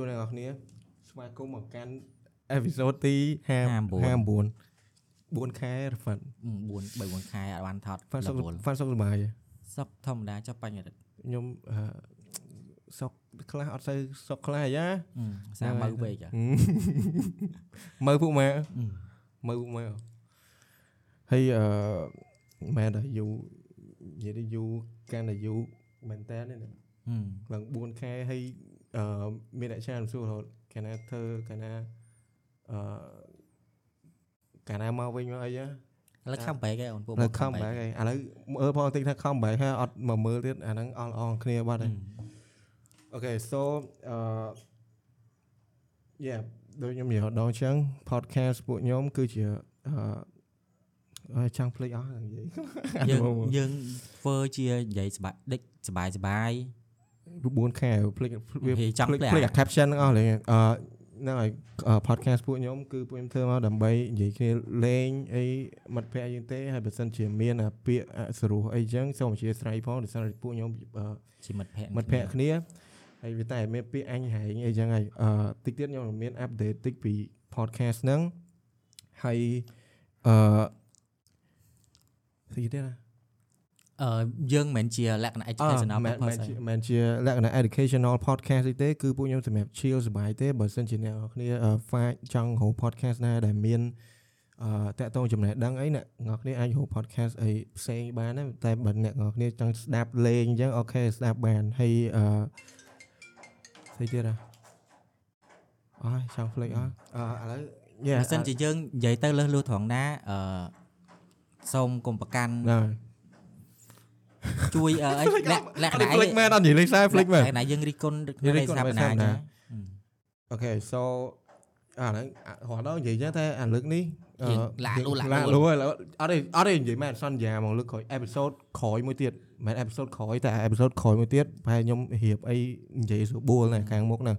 ួរអ្នកនរគ្នាស្វាគមន៍មកកាន់អេពីសូតទី59 4ខែរ៉ាត់4 3 4ខែអត់បានថតហ្វាន់សុក level ហ្វាន់សុកសប្បាយសុកធម្មតាចុះបញ្ញរិទ្ធខ្ញុំអឺសុកខ្លះអត់សូវសុកខ្លះអាយ៉ាសាមើពេកហ៎មើលពួកម៉ែអឺមើលពួកម៉ែហើយអឺម៉ែដល់យូរនិយាយទៅយូរកាន់តែយូរមែនតើនេះណាហឹមឡើង4ខែហើយ អឺមានអ្នកចាមសួររហូតកាលណាធ្វើកាលណាអឺកាលណាមកវិញមកអីហ៎ឥឡូវ comeback ឯងអូនពួកមក comeback ឯងឥឡូវមើលផងតិចថា comeback ហើយអត់មកមើលទៀតអាហ្នឹងអល់អងគ្នាបាត់ហើយអូខេ so អឺ yeah ដូចខ្ញុំនិយាយដល់អញ្ចឹង podcast ពួកខ្ញុំគឺជាអឺហើយចង់ភ្លេចអស់និយាយយើងយើងធ្វើជានិយាយសបាយដេកសបាយសបាយ 9ខែភ្លេចវាហេចង់ភ្លេចភ្លេចភ្លេចអាអា caption ហ្នឹងអស់លេអឺហ្នឹងហើយអឺ podcast ពួកខ្ញុំគឺពួកខ្ញុំធ្វើមកដើម្បីនិយាយគ្នាលេងអីមិត្តភ័ក្តិយើងទេហើយបើសិនជាមានអាពាក្យអសរោះអីចឹងសូមអធិស្ឋានផងដោយសារតែពួកខ្ញុំអឺជាមិត្តភក្តិមិត្តភ័ក្តិគ្នាហើយវាតែមានពាក្យអញហែងអីចឹងហើយអឺតិចទៀតខ្ញុំនឹងមាន update តិចពី podcast ហ្នឹងហើយអឺស្អីទៀតណា អឺយើងមិនមែនជាលក្ខណៈ educational មែនមែន purpose ជាមែនជាលក្ខណៈ educational podcast ទេគឺពួកខ្ញុំសម្រាប់ chill សប្បាយទេបើសិនជាអ្នកនរគ្នាអឺ find ចង់រក podcast ណាដែលមានអឺតាក់ទងចំណេះដឹងអីអ្នកនរគ្នាអាចរក podcast អីផ្សេងបានដែរតែបើអ្នកនរគ្នាចង់ស្ដាប់លេងអញ្ចឹងអូខេស្ដាប់បានហើយអឺស្អីទៀតហ៎អស់ចង់ភ្លេចអស់អឺឥឡូវ yeah បើសិនជាយើងនិយាយទៅលើសលួសត្រង់ណាអឺសូមកុំប្រកាន់ហ្នឹង ជួយអឺអីលក្ខលក្ខណៈភ្លេចមែនអត់និយាយលេខខ្សែភ្លេចមែនលក្ខណៈយើងរីកគុណយើងរិះនៅគន់ស្ថាបនៅនាស្ថាបនាណាអូខេ so អាហ្នឹងអារហូតដល់និយាយចឹងតែអាលើកនេះអឺយើងលាក់លួសលាក់លួសលាក់លួសហើយអត់ទេអត់ទេនិយាយមែនសន្យាមកលើកក្រោយអេពីសូតក្រោយមួយទៀតមិនមែនអេពីសូតក្រោយតែអេពីសូតក្រោយមួយទៀតប្រហែលខ្ញុំរៀបអីនិយាយស្រួលណាខាងមុខហ្នឹង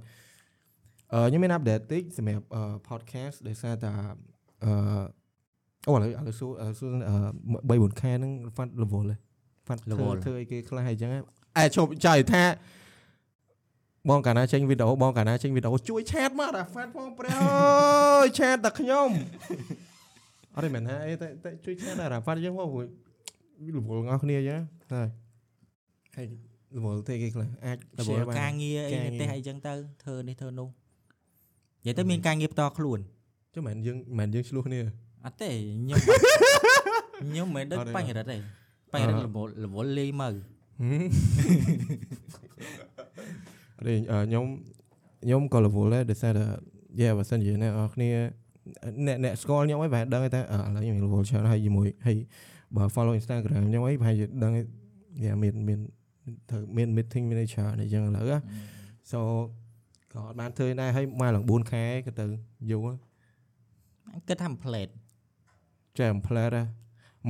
អឺខ្ញុំមាន update តិចសម្រាប់អឺ podcast ដោយសារតែអឺអូឥឡូវឥឡូវសួរឥឡូវសួរអឺ3 4ខែហ្នឹង fund level ទេ fund ធ្វើ level ធ្វើអីគេខ្លះអីចឹងអែជប់ចៃថាបងកាលណាចេញវីដេអូបងកាលណាចេញវីដេអូជួយឆាតមកដល់ fan ផងព្រះអើយឆាតតែខ្ញុំអត់ទេមែនហ่าអីតែតែជួយឆាតដល់ fan យើងមកព្រោះរវល់ងអស់គ្នាចឹងហើយហើយរវល់ទេគេខ្លះអាចរវ share ល់បានការងារអីការងារនៅផ្ទះអីចឹងទៅធ្វើនេះធ្វើនោះនិយាយទៅមានការងារផ្ទាល់ខ្លួនចុះមិនមែនយើងមិនមែនយើងឆ្លោះគ្នាអត់ទេខ្ញុំខ្ញុំមិនដឹងអត់ទេបញ្ញរិទ្ធទេ បញ្ញរិទ្ធរវល់រវល់លេងមើលហឹមអរេអឺខ្ញុំខ្ញុំក៏រវល់ដែរដោយសារតែយេបើសិនជាអ្នកនរគ្នាអ្នកអ្នកស្គាល់ខ្ញុំអីប្រហែលដឹងតែអឺឥឡូវខ្ញុំរវល់ច្រើនហើយជាមួយហើយបើ follow Instagram ខ្ញុំអីប្រហែលជាដឹងយេមានមានត្រូវមាន meeting មានអីច្រើនអញ្ចឹងឥឡូវ so ក៏អត់បានធ្វើដែរហើយមកឡើង4ខែក៏ទៅយូរគិតថាមិនផ្លេតចែមផ្លែដែរ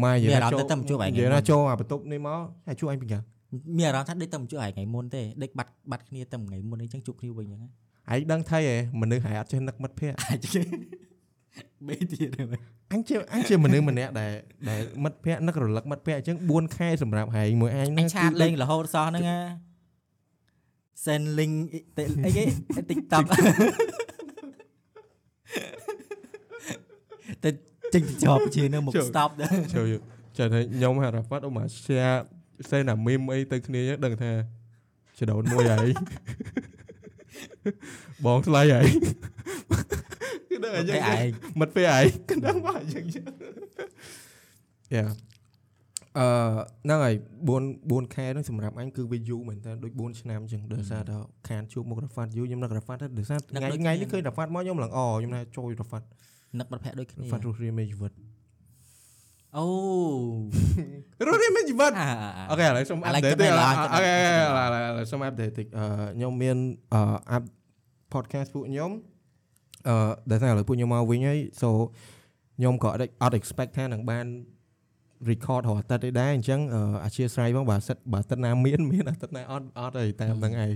មកនិយាយមានអារម្មណ៍ទៅតែមកជួបឯងនិយាយណាចូលអាបន្ទប់នេះមកហើយជួបអញពីកាមានអារម្មណ៍ថាដេកទៅជួយឯងថ្ងៃមុនទេដេកបាត់បាត់គ្នាទៅថ្ងៃមុនអីចឹងជួបគ្នាវិញចឹងឯងដឹងថៃហ៎មនុស្សហែអត់ចេះនឹកមិត្តភ័ក្តិអាចបេទៀតហ្នឹងអញជាអញជាមនុស្សម្នាក់ដែលដែលមិត្តភ័ក្តិនឹករលឹកមិត្តភ័ក្តិអញ្ចឹង4ខែសម្រាប់ហែងមួយអញអហ្នឹងញឆាតលេងរហូតសោះហ្នឹងណា send link អីគេ TikTok តែ ចេញទៅជាប់ជានៅមុខ stop ដែរជួយចាំថាខ្ញុំហារ៉ាហ្វាត់អូមក share សេណាមីមអីទៅគ្នាអញ្ចឹងដឹងថាចដោនមួយហើយបងស្លាយហើយគឺដឹងអញ្ចឹតែងឯងមិត្តភ័ក្តិហើយគឺដឹងមកអញ្ចឹងយ៉ាអឺហ្នឹងហើយ4 4ខែហ្នឹងសម្រាប់អញគឺវាយូរមែនតើដូច4ឆ្នាំអញ្ចឹងដោយសារតែខានជួបមុខរ៉ាហ្វាត់យូរខ្ញុំនឹករ៉ាហ្វាត់ទៅដោយសារថ្ងៃថ្ងៃនេះឃើញរ៉ាហ្វាត់មកខ្ញុំឡើងអខ្ញុំថាចូលរ៉ាហ្វាត់ នឹកបាត់ភ័ក្រដូចគ្នារ៉ាហ្វាត់រស់រានមានជីវិតអូរស់រានមានជីវិតអាអូខេឥឡូវសូមឥឡូវ update គិតតិចឲ្យឡើងអូគិតខេឲ្យឡើងឥឡូវឥឡូវសូម update តិចអឺខ្ញុំមានអឺ up podcast ពួកខ្ញុំអឺដែលថាឥឡូវពួកខ្ញុំមកវិញហើយ so ខ្ញុំក៏អត់អត់ expect ថានឹងបាន record រាល់អាទិត្យទេដែរអញ្ចឹងអឺអធិស្ឋានផងបើសិតបើអាទិត្យណាមានមានអាទិត្យណាអត់អត់ទេតាមហ្នឹងឯង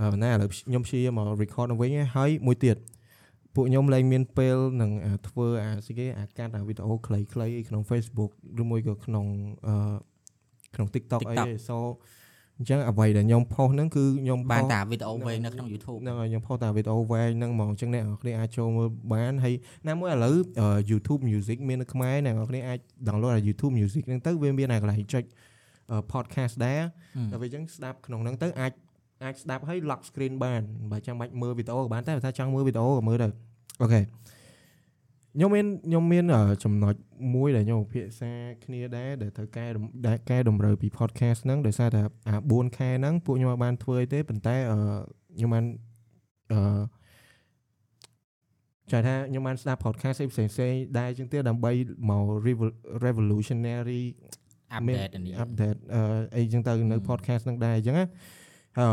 អឺណាឥឡូវខ្ញុំព្យាយាមមក record នៅវិញហើយមួយទៀត ពួកខ្ញុំលែងមានពេលនឹងអាធ្វើអាស្អីគេអាកាត់អាវីដេអូខ្លីៗក្នុង Facebook ឬមួយក៏ក្នុងអឺក្នុង TikTok អី TikTok ទេ so អញ្ចឹងអ្វីដែលខ្ញុំផុសហ្នឹងគឺខ្ញុំបានផុសតាវីដេអូវែងនៅក្នុង YouTube ហ្នឹងហើយខ្ញុំផុសតាវីដេអូវែងហ្នឹងហ្មងអញ្ចឹងអ្នកនរគ្នាអាចចូលមើលបានហើយណាមួយឥឡូវអឺ YouTube Music មាននៅខ្មែរអ្នកនរគ្នាអាច download អា YouTube Music ហ្នឹងទៅវាមានអាកន្លែងចុចអឺ podcast ដែរដល់ពេលអញ្ចឹងស្ដាប់ក្នុងហ្នឹងទៅអាច អាចស្ដាប់ឲ្យ lock screen បានបើចាំបាច់មើលវីដេអូក៏បានតែបើថាចង់មើលវីដេអូក៏មើលទៅអូខេខ្ញុំមានខ្ញុំមានអឺចំណុចមួយដែលខ្ញុំពិភាក្សាគ្នាដែរដែលត្រូវកែតម្ដែលកែតម្រូវពី podcast ហ្នឹងដោយសារតែអា 4K ហ្នឹងពួកខ្ញុំអត់បានធ្វើអីទេប៉ុន្តែអឺខ្ញុំបានអឺចាថាខ្ញុំបានស្ដាប់ podcast ផ្សេងផ្សេងៗដែរជាងទៀតដើម្បីមក revol- revolutionary អាប់មានដេតនេះអាប់ដេតអឺអីចឹងទៅនៅហឹម podcast ហ្នឹងដែរអញ្ចឹងណា អឺ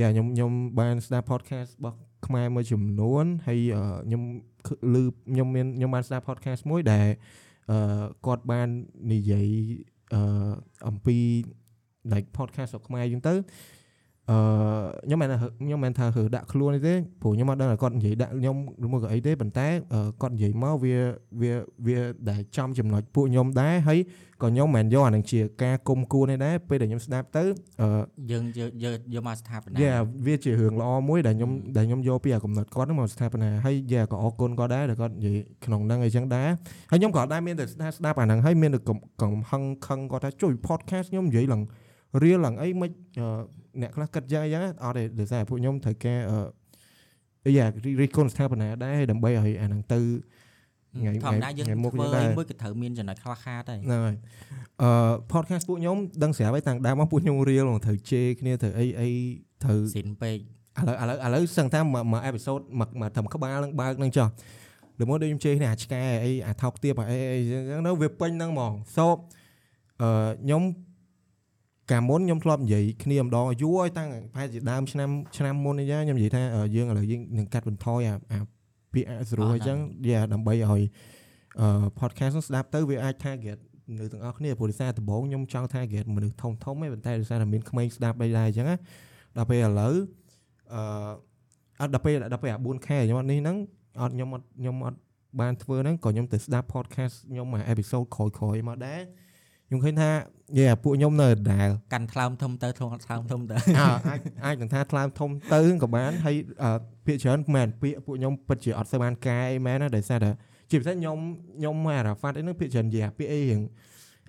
យ៉ាខ្ញុំខ្ញុំបានស្ដាប់ podcast របស់ខ្មែរមួយចំនួនហើយអឺខ្ញុំឃើញឮខ្ញុំមានខ្ញុំបានស្ដាប់ podcast មួយដែលអឺគាត់បាននិយាយអឺអំពី like podcast របស់ខ្មែរអញ្ចឹងទៅ អឺខ្ញុំមិនថាខ្ញុំមិនថាហឺដាក់ខ្លួនទេព្រោះខ្ញុំអត់ដឹងថាគាត់និយាយដាក់ខ្ញុំឬមួយក៏អីទេប៉ុន្តែអឺគាត់និយាយមកវាវាវាដែលចំចំណុចពួកខ្ញុំដែរហើយក៏ខ្ញុំមិនយកអានឹងជាការគុំគួនទេដែរពេលដែលខ្ញុំស្ដាប់ទៅអឺយើងយកយកយកមកស្ថាបនាយ៉ាវាជារឿងល្អមួយដែលខ្ញុំដែលខ្ញុំយកពីអាកំណត់គាត់ហ្នឹងមកស្ថាបនាហើយយ៉ាក៏អរគុណគាត់ដែរដែលគាត់និយាយក្នុងហ្នឹងអីចឹងដែរហើយខ្ញុំក៏ដែរមានតែស្ដាប់ស្ដាប់អាហ្នឹងហើយមានតែកំកំហឹងខឹងគាត់ថាជួយ podcast ខ្ញុំនិយាយឡើង រៀលឡើងអីមិនអឺអ្នកខ្លះគិតយ៉ាងអីចឹងអត់ទេដោយសារពួកខ្ញុំត្រូវការអឺយ៉ារីកគុណស្ថាបនាដែរដើម្បីឲ្យអាហ្នឹងទៅថ្ងៃធម្មតាយើងថ្ងៃមុខធ្វើយើងដែរអីមួយក៏ត្រូវមានចំណុចខ្លះខាតដែរហ្នឹងហើយអឺ podcast ពួកខ្ញុំដឹងស្រាប់ហើយតាំងដើមមកពួកខ្ញុំរៀលត្រូវជេរគ្នាត្រូវអីអីត្រូវស៊ីនពេកឥឡូវឥឡូវឥឡូវសឹងថាមួយមួយអេពីសូតមួយមួយត្រឹមក្បាលនឹងបើកនឹងចុះដល់មកដូចខ្ញុំជេរគ្នាអាឆ្កែអីអាថោកទៀបអីអីចឹងទៅវាពេញហ្នឹងហ្មងសូបអឺខ្ញុំ កាលមុនខ្ញុំធ្លាប់និយាយគ្នាម្ដងយូរហើយតាំងប្រហែលជាដើមឆ្នាំឆ្នាំមុនអីចឹងខ្ញុំនិយាយថាអឺយើងឥឡូវយើងនឹងកាត់បន្ថយអាអាពាក្យអសរោះអីចឹងយ៉ាដើម្បីឲ្យអឺ podcast ហ្នឹងស្ដាប់ទៅវាអាច target នៅទាំងអស់គ្នាព្រោះដោយសារដំបូងខ្ញុំចង់ target មនុស្សធំធំឯងប៉ុន្តែដោយសារតែមានក្មេងស្ដាប់អីដែរអញ្ចឹងណាដល់ពេលឥឡូវអឺអត់ដល់ពេលដល់ពេលអា 4K ខ្ញុំអត់នេះហ្នឹងអត់ខ្ញុំអត់ខ្ញុំអត់បានធ្វើហ្នឹងក៏ខ្ញុំទៅស្ដាប់ podcast ខ្ញុំមួយ episode ក្រោយៗមកដែរ ខ្ញុំឃើញថាយេពួកខ្ញុំនៅដដែលកាន់ថ្លើមធំទៅធ្លងថ្លើមធំទៅអើអាចអាចនឹងថាថ្លើមធំទៅក៏បានហើយអឺពាក្យច្រើនមែនពាក្យពួកខ្ញុំពិតជាអត់សូវបានកែអីមែនណាដោយសារតែជាពិសេសខ្ញុំខ្ញុំមកអារ៉ាហ្វាត់អីហ្នឹងពាក្យច្រើននិយាយអាពាក្យអីរៀង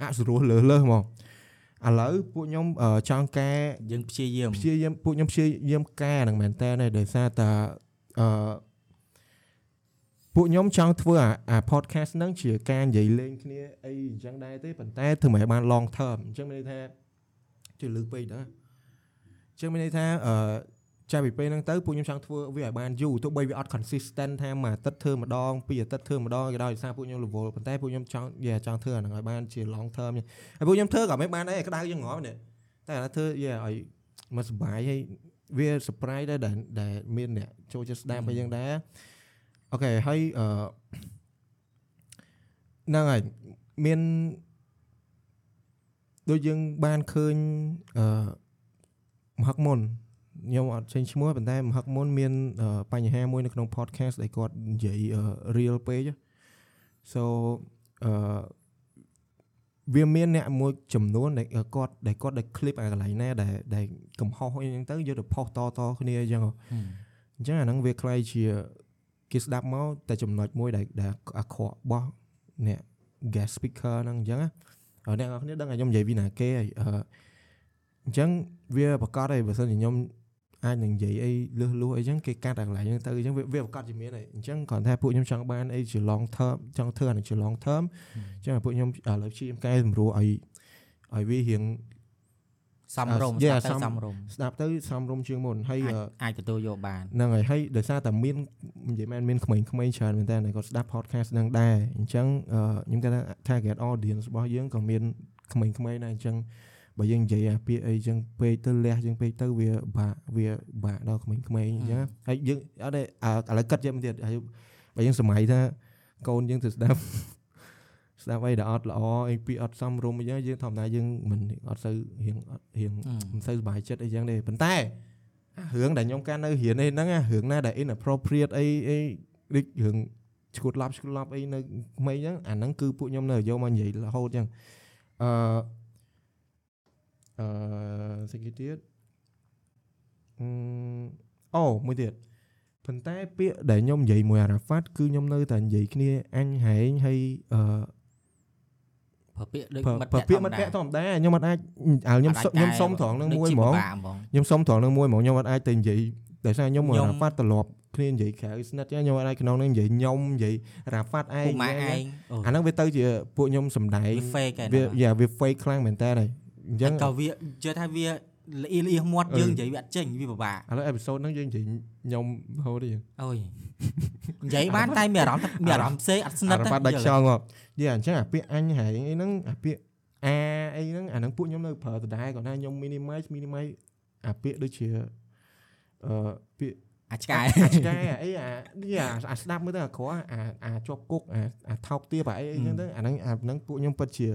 អសុរោះលើសលើសហ្មងឥឡូវពួកខ្ញុំអឺចង់កែយើងព្យាយាមព្យាយាមពួកខ្ញុំព្យាយាមកែហ្នឹងមែនតើដោយសារតែអឺ ពួកខ្ញុំចង់ធ្វើអាអា podcast ហ្នឹងជាការនិយាយលេងគ្នាអីអញ្ចឹងដែរទេប៉ុន្តែធ្វើមិនឲ្យបាន long term អញ្ចឹងមានន័យថាជួយលើកពេកដែរអញ្ចឹងមានន័យថាអឺចាប់ពីពេលហ្នឹងទៅពួកខ្ញុំចង់ធ្វើវាឲ្យបានយូរទោះបីវាអត់ consistent ថាមួយអាទិត្យធ្វើម្ដងពីរអាទិត្យធ្វើម្ដងក៏ដោយសារពួកខ្ញុំ level ប៉ុន្តែពួកខ្ញុំចង់យ៉ាចង់ធ្វើអាហ្នឹងឲ្យបានជា long term ហើយពួកខ្ញុំធ្វើក៏មិនបានដែរក្តៅយ៉ាងងល់នេះតែឥឡូវធ្វើយ៉ាឲ្យមកសុបាយហើយវា surprise ដែរដែលដែលមានអ្នកចូលចិត្តស្ដាប់អីយ៉ាងដែរ អូខេហើយអឺហ្នឹងហើយមានដូចយើងបានឃើញអឺមហឹកមុនខ្ញុំអត់ចេញឈ្មោះប៉ុន្តែមហឹកមុនមានបញ្ហាមួយនៅក្នុង podcast ដែលគាត់និយាយ real ពេក so អឺវាមានអ្នកមួយចំនួនដែលគាត់ដែលគាត់ដែល clip អាកន្លែងណាដែលដែលកំហុសអីហ្នឹងទៅយកទៅផុសតតគ្នាអញ្ចឹងអញ្ចឹងអាហ្នឹងវាខ្ល้ายជា គេស្ដាប់មកតែចំណុចមួយដែលដែលអាក្រក់របស់អ្នក guest speaker ហ្នឹងអញ្ចឹងណាហើយអ្នកនរគ្នាដឹងថាខ្ញុំនិយាយពីណាគេហើយអឺអញ្ចឹងវាប្រកាសហើយបើសិនជាខ្ញុំអាចនឹងនិយាយអីលឺលួសអីចឹងគេកាត់អាកន្លែងហ្នឹងទៅអញ្ចឹងវាវាប្រកាសជាមានហើយអញ្ចឹងគ្រាន់តែពួកខ្ញុំចង់បានអីជា long term ចង់ធ្វើអានេះជា long term អញ្ចឹងឲ្យពួកខ្ញុំឥឡូវព្យាយាមកែសម្រួលឲ្យឲ្យវារៀង សំរុំយេស្ដាប់ទៅសំសំរុំស្ដាប់ទៅសមរម្យជាងមុនហើយអាចអឺអាចទទួលយកបានហ្នឹងហើយហើយដោយសារតែមាននិយាយមែនមានក្មេងៗច្រើនមែនតើគាត់ស្ដាប់ podcast ហ្នឹងដែរអញ្ចឹងអឺខ្ញុំគាត់ថា target audience របស់យើងក៏មានក្មេងៗដែរអញ្ចឹងបើយើងនិយាយអាពាក្យអីអញ្ចឹងពេកទៅលះយើងពេកទៅវាបាក់វាបាក់ដល់ក្មេងៗអញ្ចឹងហើយយើងអត់ទេអាឥឡូវគិតយកមកទៀតហើយបើយើងសម័យថាកូនយើងទៅស្ដាប់ ស្ដាប់អីដែលអត់ល្អអីពាក្យអត់សមរម្យអញ្ចឹងយើងធម្មតាយើងមិនអត់សូវរៀងអត់រៀងមិនសូវសប្បាយចិត្តអីចឹងទេប៉ុន្តែអារឿងដែលខ្ញុំកាន់នៅរៀននេះហ្នឹងអារឿងណាដែល inappropriate អីអីដូចរឿងឈួតឡប់ឈួតឡប់អីនៅក្មេងចឹងអាហ្នឹងគឺពួកខ្ញុំនៅយកមកនិយាយរហូតចឹងអឺអឺស្អីគេទៀតអឺអូមួយទៀតប៉ុន្តែពាក្យដែលខ្ញុំនិយាយមួយអារ៉ាហ្វាត់គឺខ្ញុំនៅតែនិយាយគ្នាអញហែងហើយអឺ ប្រើពាក្យដូចប្រើមិត្តប្រើពាក្យមិត្តភក្តិធម្មតាខ្ញុំអត់អាចអើខ្ញុំសុខ្ញុំសុំត្រង់នឹងមួយហ្មងខ្ញុំសុំត្រង់នឹងមួយហ្មងខ្ញុំអត់អាចទៅនិយាយដោយសារខ្ញុំខ្ញុំរ៉ាហ្វាត់ត្រឡប់គ្នានិយាយក្រៅស្និទ្ធចឹងខ្ញុំអត់អាចក្នុងនឹងនិយាយខ្ញុំនិយាយរ៉ាហ្វាត់ឯងពូម៉ាក់ឯងអូអាហ្នឹងវាទៅជាពួកខ្ញុំសំដែងវា fake ឯវាហ្នឹងយ៉ាវា fake ខ្លាំងមែនតើហើយអញ្ចឹចឹងងក៏វាជឿថាវាល្អៀលអៀសមាត់អឺយើងនិយាយវាអត់ចេញវាពិបាកឥឡូវអេពីសូតហ្នឹងយើងនិយាយខ្ញុំហូតទេអូយនិយាយបានតែមានអារម្មណ៍ថាមានអារម្មណ៍ផ្សេងអត់ស្និអាទ្ធរ៉ាហ្វាត់ដាច់ខ្យល់ងាប់ យេអញ្ចឹងអាពាក្យអញហែងអីហ្នឹងអាពាក្យអាអីហ្នឹងអាហ្នឹងពួកខ្ញុំនៅប្រើដដែលគាត់ថាខ្ញុំ minimize minimize អាពាក្យដូចជាអឺពាក្យអាចឆ្កែអាឆ្កែអីអានេះអាអាស្ដាប់មើលទៅអាក្រក់អាអាចប់គុកអាអាថោកទាបអាអីអីចឹងទៅអាហ្នឹងអាហ្នឹងពួកខ្ញុំពិតជា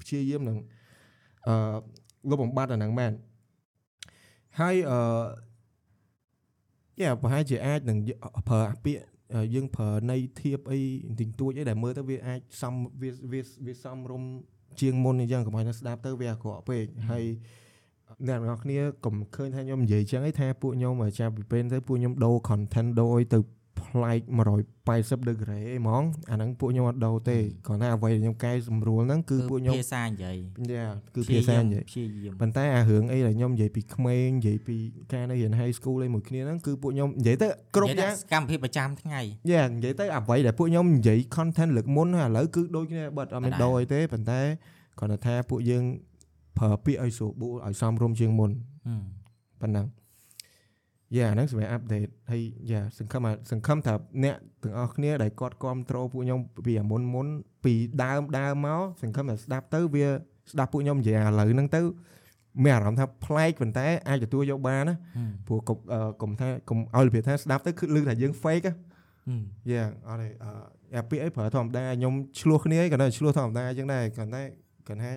ព្យាយាមនឹងអឺលុបបំបត្តិអាហ្នឹងមែនហើយអឺយ៉ាប្រហែលជាអាចនឹងប្រើអាពាក្យ យើងប្រើន័យធៀបអីបន្តិចតួចអីដែលមើលទៅវាអាចសំវាវាវាសំរុំជាងមុនអញ្ចឹងកុំឲ្យស្ដាប់ទៅវាអាក្រក់ពេកហើយអ្នកទាំងអស់គ្នាកុំឃើញថាខ្ញុំនិយាយចឹងឯងថាពួកខ្ញុំឲ្យចាប់ពីពេលទៅពួកខ្ញុំដូរ content ដូរឲ្យទៅ ប្លែក180 degree ឯងហ្មងអាហ្នឹងពួកខ្ញុំអត់ដូរទេគ្រាន់តែអ្វីដែលខ្ញុំកែសម្រួលហ្នឹងគឺពួកខ្ញុំភាសានិយាយយ៉ាគឺភាសានិយាយព្យាយាមប៉ុន្តែអារឿងអីដែលខ្ញុំនិយាយពីក្មេងនិយាយពីការនៅរៀន high school អីមួយគ្នាហ្នឹងគឺពួកខ្ញុំនិយាយទៅគ្រប់និយាយយ៉ាងថាសកម្មភាពប្រចាំថ្ងៃយ៉ានិយាយទៅអ្វីដែលពួកខ្ញុំនិយាយ content លើកមុនហើយឥឡូវគឺដូចគ្នាបាត់អត់មានដដែលដូរអីទេប៉ុន្តែគ្រាន់តែថាពួកយើងប្រើពាក្យឲ្យស្រួលបួលឲ្យសមរម្យជាងមុនហឹមប៉ុណ្ណឹង យ៉ាហ្នឹងសម្រាប់អាប់ដេតហើយយ៉ាសង្ឃឹមថាសង្ឃឹមថាអ្នកទាំងអស់គ្នាដែលគាត់គ្រប់ត្រូលពួកខ្ញុំពីអាមុនមុនពីដើមដើមមកសង្ឃឹមថាស្ដាប់ទៅវាស្ដាប់ពួកខ្ញុំនិយាយឥឡូវហ្នឹងទៅមានអារម្មណ៍ថាប្លែកប៉ុន្តែអាចទទួលយកបានណាហឹមព្រោះកុំអឺកុំថាកុំឲ្យរបៀបថាស្ដាប់ទៅគឺលឺថាយើង fake ណាហឹមយ៉ាអត់ទេអឺអាពាក្យអីប្រើធម្មតាខ្ញុំឆ្លោះគ្នាឯងគាត់ថាឆ្លោះធម្មតាអញ្ចឹងដែរគាត់តែគាត់ថា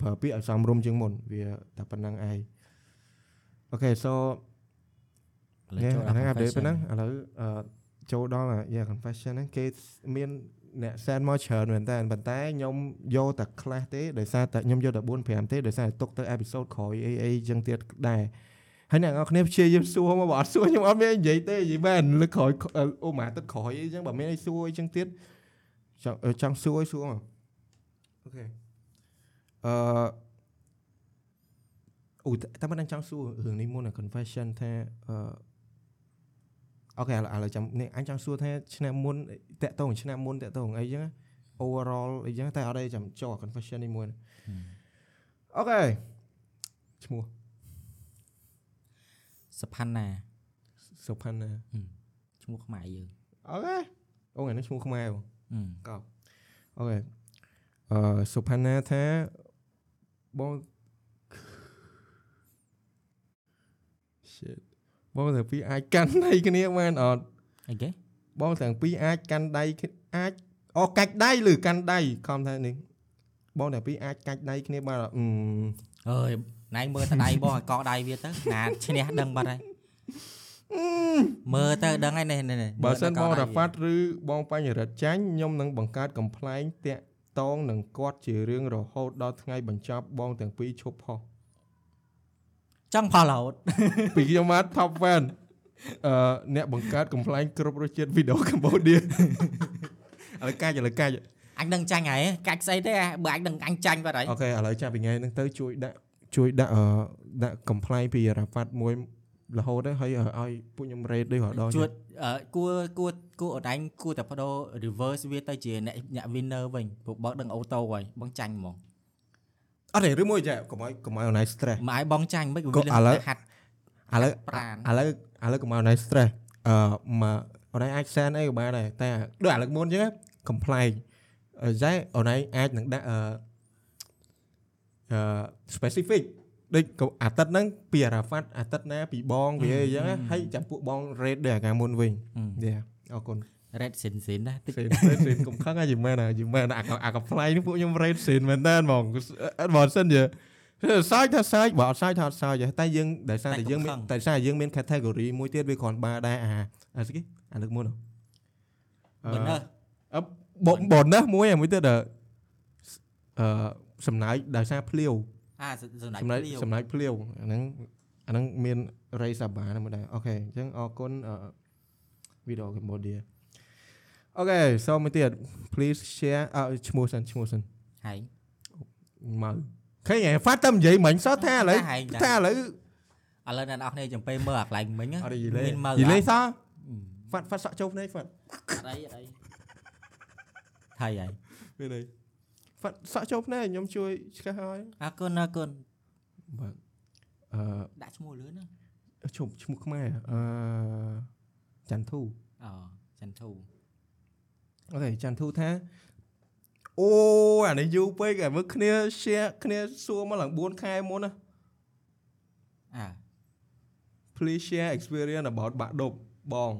ប្រើពាក្យឲ្យសមរម្យជាងមុនវាតែប៉ុណ្្នឹងឯងអូខេ so ឥឡូវនេះចូលអាហ្នឹងអាប់ដេត confession ប៉ុណ្ណឹងឥឡូវអឺចូលដល់អា yeah confession ហ្នឹងគេមានអ្នក send មកច្រើនមែនតើប៉ុន្តែខ្ញុំយកតែខ្លះទេដោយសារតែខ្ញុំយកតែ4 5ទេដោយសារតែទុកទៅ episode ក្រោយអីអីចឹងទៀតដែរហើយអ្នកនរគ្នាព្យាយាមសួរមកបើអត់សួរខ្ញុំអត់មាននិយាយទេនិយាយមែនលើក្រោយអូម៉ាទឹកក្រោយអីចឹងបើមានអីសួរអីចឹងទៀតចង់អឺចង់សួរអីសួរមកអូខេអឺអូតែមិនដឹងចង់សួររឿងនេះមុនអា confession ថាអឺ Okay ឥឡូវឥឡូវចាំនេះអញចង់សួរថាឆ្នាំមុនតាក់តងឆ្នាំមុនតាក់តងអីចឹងណា overall អីចឹងតែអត់ទេចាំចូល confession នេះមួយ okay ឈ្មោះសុផាន់ណាសុផាន់ណាឈ្មោះខ្មែរយើង okay អូថ្ងៃនេះឈ្មោះខ្មែរបងហឹមកោ okay អឺសុផាន់ណាថាបង shit បងទាំងពីរអាចកាន់ដៃគ្នាបានអត់អីគេបងទាំងពីរអាចកាន់ដៃគ្នាអាចអូកាច់ដៃឬកាន់ដៃខំថានេះបងទាំងពីរអាចកាច់ដៃគ្នាបានអត់អឺអើយណៃមើលទៅដៃបងឲ្យកកដៃវាទៅណាឈ្នះដឹងបាត់ហើយមើលទៅដឹងហើយនេះនេះនេះបើសិនមើបងលទៅកដៃរ៉ាហ្វាត់ឬបងបញ្ញរិទ្ធចាញ់ខ្ញុំនឹងបង្កើតកំ pl ែងតាក់តងនឹងគាត់ជារឿងរហូតដល់ថ្ងៃបញ្ចប់បងទាំងពីរឈប់ផុស ចង់ផលរហូតពីខ្ញុំមក top fan អឺអ្នកបង្កើតកំ pl ែងគ្រប់រសជាតិវីដេអូកម្ពុជាឥឡូវកាច់ឥឡូវកាច់អញនឹងចាញ់ហើយកាច់ស្អីទេបើអញនឹងអញចាញ់បាត់ហើយអូខេឥឡូវចាប់ពីថ្ងៃហ្នឹងទៅជួយដាក់ជួយដាក់អឺដាក់កំ pl ែងពីរ៉ាហ្វាត់មួយរហូតទៅហើយឲ្យពួកខ្ញុំ rate ដូចរហូតដល់ជួតអឺគួរគួរគួរអត់អញគួរតែបដូរ reverse វាទៅជាអ្នកអ្នក winner វិញព្រោះបើកដឹងអូតូហើយបងចាញ់ហ្មង អត់ទេឬមួយចាកុំឲ្យកុំឲ្យអនឡាញ stress មកឲ្យបងចាញ់មិនក៏វាឥឡូវហាត់ឥឡូវប្រានឥឡូវឥឡូវកុំឲ្យណៃ stress អឺមកអូនឯងអាចសែនអីក៏បានដែរតែដូចឥឡូវមុនអញ្ចឹង complain អឺតែអូនឯងអាចនឹងដាក់អឺអឺ specific ដូចកុំអាទិត្យហ្នឹងពីអារ៉ាហ្វាត់អាទិត្យណាពីបងវាអីចឹងណាហើយចាំពួកបង rate ដូចអាការមុនវិញយ៉ាអរគុណ រ៉េតសិនសិនណាតិចសេនសេនកុំខឹងអាយមែនអាយមែនអាអា apply នេះពួកខ្ញុំ rate សេនមែនតើហ្មងបើសិនជាសើចថាសើចបើអត់សើចថាអត់សើចទេតែយើងដោយសារតែយើងមានតែសារតែយើងមាន category មួយទៀតវាគ្រាន់បើដែរអាអាស្គីអាលើកមុនហ៎បើណើអឺបបបនណាមួយអាមួយទៀតអឺសំណើចដោយសារភ្លាវអអាសម្ដេចសម្ដេចភ្លាវសម្ដេចភ្លាវអាហ្នឹងអាហ្នឹងមានរៃសាបាហ្នឹងមកដែរអូខេអញ្ចឹងអរគុណអឺវីដេអូកម្ពុជា អូខេសូមមួយទៀត please share អឺឈ្មោះសិនឈ្មោះសិនហើយមកឃើញហ៎ហ្វាត់តែនិយាយមិញសោះថាឥឡូវហែងថាឥឡូវឥឡូវអ្នកនរគ្នាចំពេលមើលអាកន្លែងមិញអត់យីលេមានមើលយីលេអត់សោះអឺហ្វាត់ហ្វាត់សក់ចូលភ្នែកហ្វាត់អត់អីអត់អីថៃហើយមានអីហ្វាត់សក់ចូលភ្នែកខ្ញុំជួយឆ្កេះឲ្យអរគុណអរគុណបាទអឺដាក់ឈ្មោះលឿនណាឈ្មោះឈ្មោះខ្មែរអឺច័ន្ទធូអូចន្ទធូ អូខេច័ន្ទធូថាអូអានេះយូរពេកអាមើលគ្នា share គ្នាសួរមកឡើង4ខែមុនណាអា please share experience about បាក់ដប់បង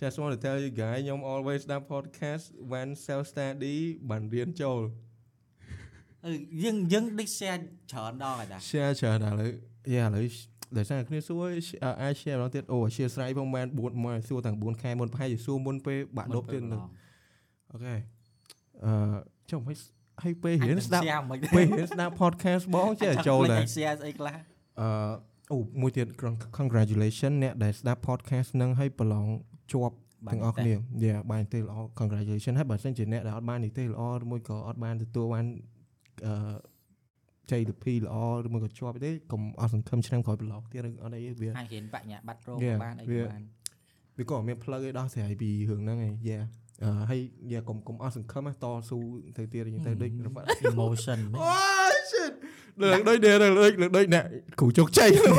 Just want to tell you guys ខ្ញុំ always ស្ដាប់ podcast when self study បានរៀនចូលអឺយើងយើងដូច share ច្រើនដងហើយតា share ច្រើនឥឡូវយ៉ាឥឡូវដោយសារគ្នាសួរអាច share ម្ដងទៀតអូអធិស្ឋានផងមែន4មកសួរទាំង4ខែមុនប្រហែលជាសួរមុនពេលបាក់ដប់ទៀតនឹង អូខេអឺចុះមិនឲ្យពេលរៀនស្ដាប់ share មិនពេលរៀនស្ដាប់ podcast បងចេះតែចូលដែរ share ស្អីខ្លះអឺអូមួយទៀត congratulation អ្នកដែលស្ដាប់ podcast នឹងឲ្យប្រឡងជាប់ទាំងអស់គ្នាយ៉ាបានទេល្អ congratulation ហើយបើសិនជាអ្នកដែលអត់បាននីតិល្អឬមួយក៏អត់បានទទួលបានអឺជ័យលាភីល្អឬមួយក៏ជាប់ទេកុំអស់សង្ឃឹមឆ្នាំក្រោយប្រឡងទៀតឬអត់អីវាអាចរៀនបញ្ញាបត្ររោគ Yeah, បានអីវាបានវាក៏អត់មានផ្លូវឲ្យដោះស្រាយពីរឿងហ្នឹងឯងយ៉ាអឺ ហើយយ៉ាកុំកុំអស់សង្ឃឹមណាតស៊ូទៅទៀតអញ្ចឹងទៅដូចរបស់ emotion អូ shit លើកដូចនេះលើកដូចលើកដូចអ្នកគ្រូជោគជ័យហ្នឹង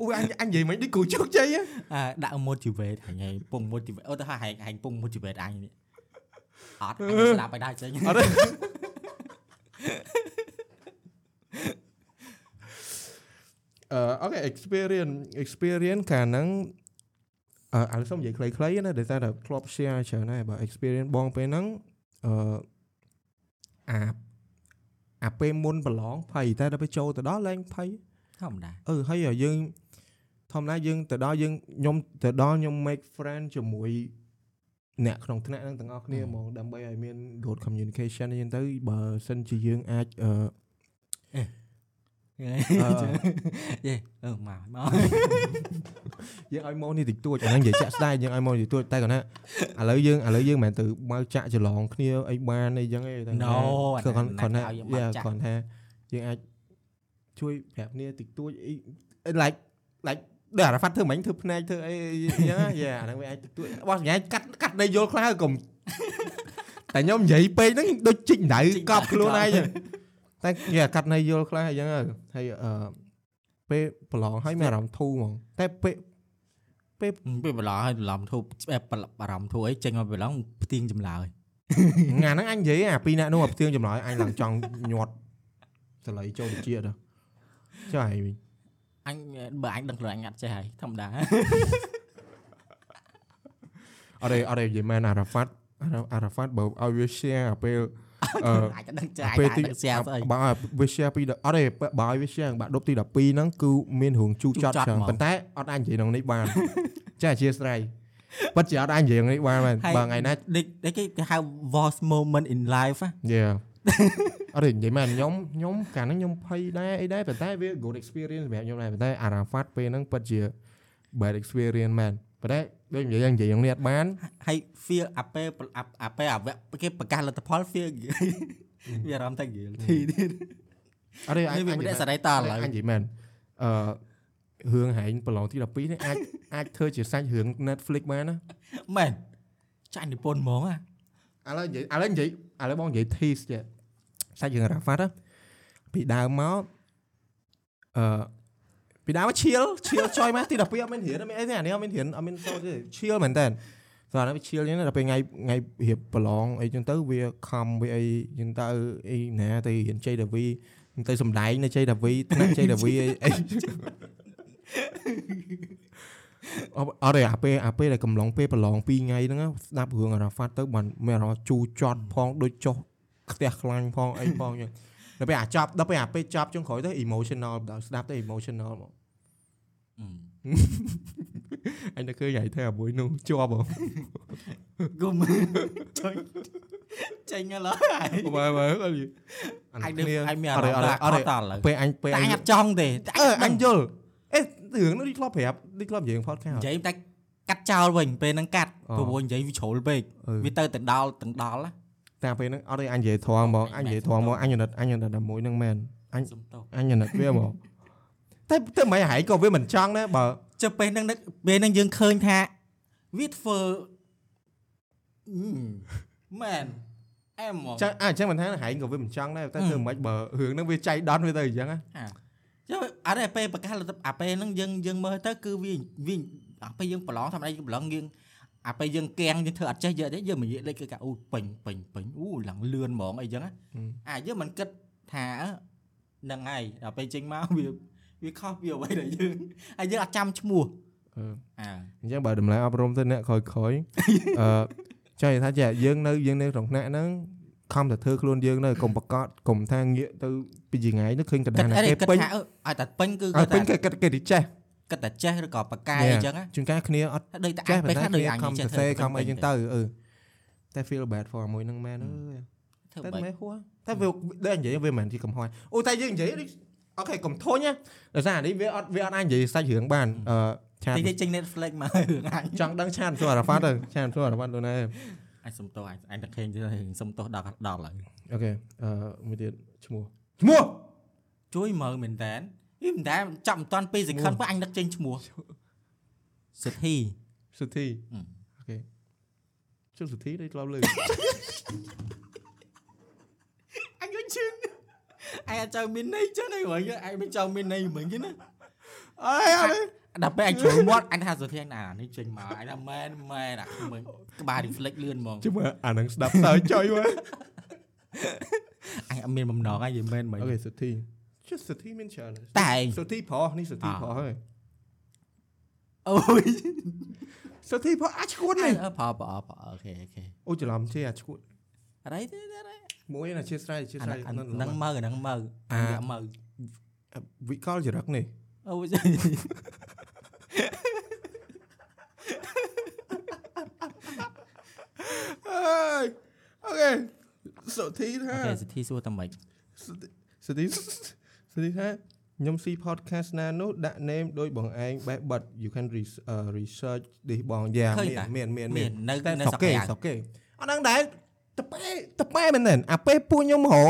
អូអញអញនិយាយមិនដូចគ្រូជោគជ័យហ៎អាដាក់ motivate ហែងពង motivate អូទៅហែងហែងពង motivate អញនេះអត់អញស្ដាប់ឲ្យដែរចេញអត់ទេអឺអូខេ experience experience កាលហ្នឹង អឺឥឡូវសូមនិយាយខ្លីៗណាដោយសារតែធ្លាប់ share ច្រើនហើយបើ experience បងពេលហ្នឹងអឺអាអាពេលមុនប្រឡងភ័យតែដល់ពេលចូលទៅដល់ឡើងភ័យធម្មតាអឺហើយយើងធម្មតាយើងទៅដល់យើងខ្ញុំទៅដល់ខ្ញុំ make friend ជាមួយអ្នកក្នុងថ្នាក់ហ្នឹងទាំងអស់គ្នាហ្មងដើម្បីឲ្យមាន good communication អញ្ចឹងទៅបើសិនជាយើងអាចអឺ យេអឺមកមកយើងឲ្យមកនេះតិចតួចអាហ្នឹងនិយាយចាក់ស្ដាយយើងឲ្យមកតិចតួចតែគាត់ថាឥឡូវយើងឥឡូវយើងមិនមែនទៅមកចាក់ច្រឡងគ្នាអីបានអីចឹងទេតែ No គាត់គាត់គាត់ថាឲ្យយើងមកយ៉ាចាក់គាត់ថាយើងអាចជួយប្រាប់គ្នាតិចតួចអី like like ដូចអារ៉ាហ្វាត់ធ្វើមិញធ្វើភ្នែកធ្វើអីអញ្ចឹងយ៉ាអាហ្នឹងវាអាចតិចតួចបោះញ៉ៃកាត់កាត់ដីយល់ខ្លះកុំតែខ្ញុំនិយាយពេកហ្នឹងដូចជីកដៅកប់ខ្លួនឯងចឹង តែយ៉ាកាត់ដីយល់ខ្លះអញ្ចឹងហើយអឺពេលប្រឡងហើយមានអារម្មណ៍ធូរហ្មងតែពេលពេលប្រឡងឲ្យប្រឡំធូបបារម្ភធូអីចេញមកប្រឡងផ្ទៀងចម្លើយថ្ងៃហ្នឹងអញនិយាយអាពីរអ្នកនោះអាផ្ទៀងចម្លើយអញឡើងចង់ញាត់សលៃចូលទៅជាតិចុះហើយវិញអញបើអញដឹងខ្លួនអញអត់ចេះហើយធម្មតាអត់ទេអត់ទេនិយាយមែនអារ៉ាហ្វាត់អារ៉ាហ្វាត់បើឲ្យវា share អាពេល អឺអាចទៅដឹងចេះអាអាចពេលអាចទីដឹង share ស្អីបើវា share ពីអត់ទេបើឲ្យវា share បាក់ដប់ទី12ហ្នឹងគឺមានរឿងជូរចត់ជូរចត់ច្រើនហ្មងប៉ុន្តែអត់អាចនិយាយក្នុងនេះបានចាអធិស្ឋានពិតជាអត់អាចនិយាយក្នុងនេះបានមែនហើយបើថ្ងៃណាដូចដូចគេគេហៅ worst moment in life ហ៎ Yeah អត់ទេនិយាយមែនខ្ញុំខ្ញុំកាលហ្នឹងខ្ញុំភ័យដែរអីដែរប៉ុន្តែវា good experience សម្រាប់ខ្ញុំដែរប៉ុន្តែអារ៉ាហ្វាត់ពេលហ្នឹងពិតជា bad experience មែនប៉ុន្តែ ដូចនិយាយនិយាយក្នុងនេះអត់បានហើយ feel អាពេលអាអាពេលអាវៈគេប្រកាសលទ្ធផល feel វាអារម្មណ៍តែ guilty ទៀតអត់ទេនេះវាមិនដែរសេរីតឥឡូវអញនិយាយមែនអឺរឿងហែងប្រឡងទី12នេះអាចអាចធ្វើជាសាច់រឿង Netflix បានណាមែនចាញ់និពន្ធហ្មងហ៎ឥឡូវនិយាយឥឡូវនិយាយឥឡូវបងនិយាយ tease ចេះសាច់រឿងរ៉ាហ្វាត់ពីដើមមកអឺ ពីដើមមកឈៀលឈៀលចុយមកទី12អត់មានរៀនអត់មានអីទេអានេះអត់មានរៀនអត់មានសូត្រទេឈៀលមែនតើស្អាតវាឈៀលអញ្ចឹងដល់ពេលថ្ងៃថ្ងៃរៀបប្រឡងអីចឹងទៅវាខំវាអីចឹងទៅអីណាទៅរៀនជ័យដាវីទៅសំដែងនៅជ័យដាវីថ្នាក់ជ័យដាវីអីអីអត់អត់ទេអាពេលអាពេលដែលកំឡុងពេលប្រឡង2ថ្ងៃហ្នឹងណាស្ដាប់រឿងអារ៉ាហ្វាត់ទៅបានមានអារម្មណ៍ជូរចត់ផងដូចចុះខ្ទះខ្លាញ់ផងអីផងចឹង ដល់ពេលអាចប់ដល់ពេលអាពេលចប់ចុងក្រោយទៅ emotional ដល់ស្ដាប់ទៅ emotional ហ្មងអញទៅឃើញហៃធ្វើអាមួយនោះជាប់ហ្មងគុំចុយចចេញឡើយមើលមើលអីអញដូចអញមានអាអររម្មណ៍អថារអអរត់តឡើយពេលអញពេលតែអអញញអត់ចង់ទេតែអឺអអញញយល់អេរឿងនេះធ្លាប់ប្រាប់នេះធ្លាប់និយាយ podcast និយាយតែកាត់ចោលវិញពេលហ្នឹងកាត់អូព្រោះនិយាយវាជ្រុលពេកអឺវាទៅទៅដល់ទាំងដល់ណា តែពេលហ្នឹងអត់ទេអញនិយាយធំហ្មងអញនិយាយធំហ្មងអញអាណិតអញអាណិតតែមួយហ្នឹងមែនអញសុំទោសអញអាណិតវាហ្មងតែតែមិនហែងក៏វាមិនចង់ដែរបើចុះពេលហ្នឹងនឹកពេលហ្នឹងយើងឃើញថាវាធ្វើអឺមែនអែមហ្មងចឹងអញ្ចឹងមិនថាហែងក៏វាមិនចង់ដែរតែធ្វើមិនបើរឿងហ្នឹងវាចៃដន្យវាទៅអញ្ចឹងណាចុះអត់ទេពេលប្រកាសអាពេលហ្នឹងយើងយើងមើលទៅគឺវាវាអាពេលយើងប្រឡងធម្មតាយើងប្រឡងយើង អាពេលយើងកៀងយើងធ្វើអត់ចេះយកទេយើងមិននិយាយលេខគឺកាអូពេញពេញពេញអូឡើងលឿនហ្មងអីចឹងណាអាយើងមិនគិតថាហ្នឹងហើយដល់ពេលចេញមកវាវាខុសពីអ្វីដែលយើងហើយយើងអត់ចាំឈ្មោះអឺអាអញ្ចឹងបើតម្លៃអប់រំទៅអ្នកក្រោយក្រោយអឺចង់និយាយថាចាយើងនៅយើងនៅក្នុងថ្នាក់ហ្នឹងខំតែធ្វើខ្លួនយើងនៅកុំប្រកាសកុំថាងាកទៅពីចងាយនោះឃើញកណ្គិដាតលណាអីគេគិតពេញថាអឺឲ្យតែពេញគឺឲ្យគាត់ពេញតែគេគេគេទីចេះ គិតតែចេះឬក៏បកកាយអញ្ចឹងណាជួនកាលគ្នាអត់ដូចតែចេះអាចប៉ុពេលន្តែខ្លះដូចគ្នាអញខំចេះសរសេរខំអីចឹងទៅទៅអឺតែ feel bad for មួយហ្នឹងមែនអើយធ្វើតែបែបមិនហួរតែវាដូចនិយាយវាមិនមែនជាកំហុសអូតែយើងនិយាយនេះអូខេកុំធុញណាដោយសារអានេះវាអត់វាអត់អាចនិយាយសាច់រឿងបានអឺឆាតតិចតិចចេញ Netflix មករឿងអញចង់ដឹងឆាតសួរអារ៉ាហ្វាត់ទៅឆាតសួរអារ៉ាហ្វាត់ទៅណាអញសុំទោសអញអញតែឃើញទៅរឿងសុំទោសដល់ដល់ហើយអូខេអឺមួយទៀតឈ្មោះឈ្មោះជួយមើលមែនតើ វាមិនដែរចាប់មិនតាន់2 second ពេលអញនឹកចេញឈ្មោះសិទ្ធិសុធីហឹមអូខេជុំសុធី đây ធ្លាប់លើអញក៏ជឿអញអាចចង់មានន័យចឹងហ្នឹងវិញអញមិនចង់មានន័យហ្មងចឹងណាអើយអត់ទេដល់ពេលអញជួយមាត់អញថាសុធាណានេះចេញមកអញថាមែនមែនអាមើលក្បាល reflex លឿនហ្មងជុំមើលអានឹងស្ដាប់សើចុយមើលអញអត់មានបំណងអញនិយាយមែនហ្មងអូខេសុធី ជុំសុធីមានច្រើនតែឯងសុធីប្រុសនេះសុធីអ่าប្រុសហើយអូយសុធីប្រុសអាចឈួតអនេះឺផលផលផលអូខេអូខេអូច្រឡំជេអាចឈួតអីទេអីមួយណាជាស្រ័យជាអាស្រ័យហ្នឹងមើអាហ្នឹងមើអាអាមើវិកលចរិតនេះអូយអើយអូខេសុធីថាអូខេសិទ្ធិសួរតែម៉េចសុធី សុធីថាខ្ញុំស៊ី podcast ណានោះដាក់ name ដោយបងឯងបេះបិទ you can re- uh, research this បងយ៉ាមានមានមានមាននៅតែនៅសសកកគេគេសកគេអត់ដឹងដែរតប៉ែតប៉ែមែនទេអាពេលពួកខ្ញុំហៅ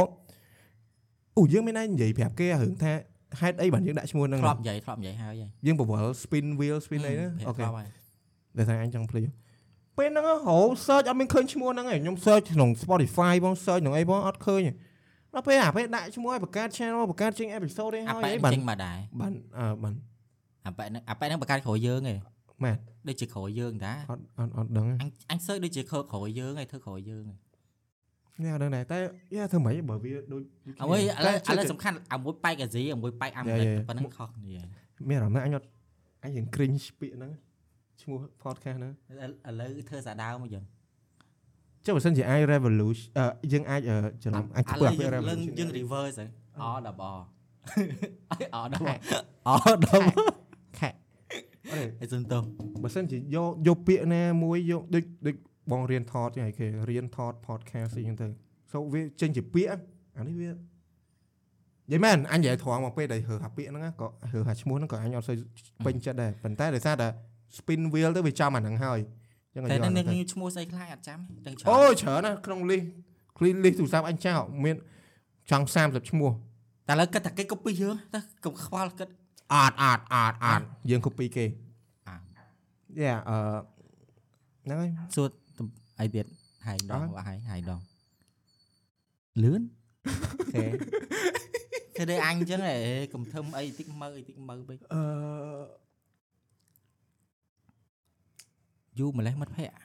អូយើងមានឯងនិយាយប្រាប់គេរឿងថាហេតុអីបានយើងដាក់ឈ្មោះហ្នឹងធ្លាប់និយាយធ្លាប់និយាយហើយហើយយើងប្រវល់ spin wheel spin អីណាអូខេធ្លាប់ហើយដែលថាអញចង់ភ្លេចពេលហ្នឹងហៅ search អត់មានឃើញឈ្មោះហ្នឹងឯងខ្ញុំ search ក្នុង Spotify បង search ក្នុងអីបងអត់ឃើញទេ ដល់ពេលអាពេលដាក់ឈ្មោះឲ្យបង្កើត channel បង្កើតចេញ episode ឯងអាហើយប៉ែអីបានចេញមកដែរបានអឺបានអាប៉ែហ្នឹងអាប៉ែហ្នឹងបង្កើតក្រោយយើងឯងមែនដូចជាក្រោយយើងតាអត់អត់អត់ដឹងអញអញសើចដូចជាខើក្រោយយើងឯងធ្វើក្រោយយើងឯងនេះអត់ដឹងដែរតែយ៉ាធ្វើម៉េចបើវាដូចអ្វីឥឡូវឥឡូវសំខាន់អាមួយប៉ែកអាស៊ីអាមួយប៉ែកអាមេរិកយ៉ាយ៉ាប៉ុណ្ណឹងខុសគ្នាមានអារម្មណ៍ថាអញអត់អញរៀង cringe ពាក្យហ្នឹងឈ្មោះ podcast ហ្នឹងឥឡូវធ្វើសាដាវមកយើង ចុះបើសិនជាអាច revolution អឺយើងអាចអឺច្រឡំអាចធ្វើឥឡូវពាក្យយើង revolution យើង reverse ទៅអដល់បអអដល់ខែអដល់ខែអត់ទេអីសុនតោបើសិនជាយកយកពាក្យណាមួយយកដូចដូចបងរៀនថតចឹងឯគេរៀនថត podcast អីចឹងទៅសូវាចេញជាពាក្យអានេះវានិយាយមែនអញនិយាយត្រង់មកពេលដែលហើអាពាក្យហ្នឹងណាក៏ហើអាឈ្មោះហ្នឹងក៏អញអត់សូវពេញចិត្តដែរប៉ុន្តែដោយសារតែ spin wheel ទៅវាចំអាហ្នឹងហើយ ចឹងក៏តែយកអានឹងហ្នឹងទៅឈ្មោះស្អីខ្លះអត់ចាំទាំងច្រើនអូច្រើនណាស់ក្នុង list list ទូរស័ព្ទអញចោលមានចង់30ឈ្មោះតែឥឡូវគិតតែគេ copy យើងទៅកុំខ្វល់គិតអត់អត់អត់អត់យើង copy គេអ่าយ៉ាអឺហ្នឹងហើយសួរទំអីទៀតហែងដងអ่ะបាក់ហែងហែងដងលឿនអូខេគេដូចអញអញ្ចឹងហ៎កុំធ្វើអីតិចមើអីតិចមើពេកអឺ យូរម្លេះមិត្តភ័ក្តិ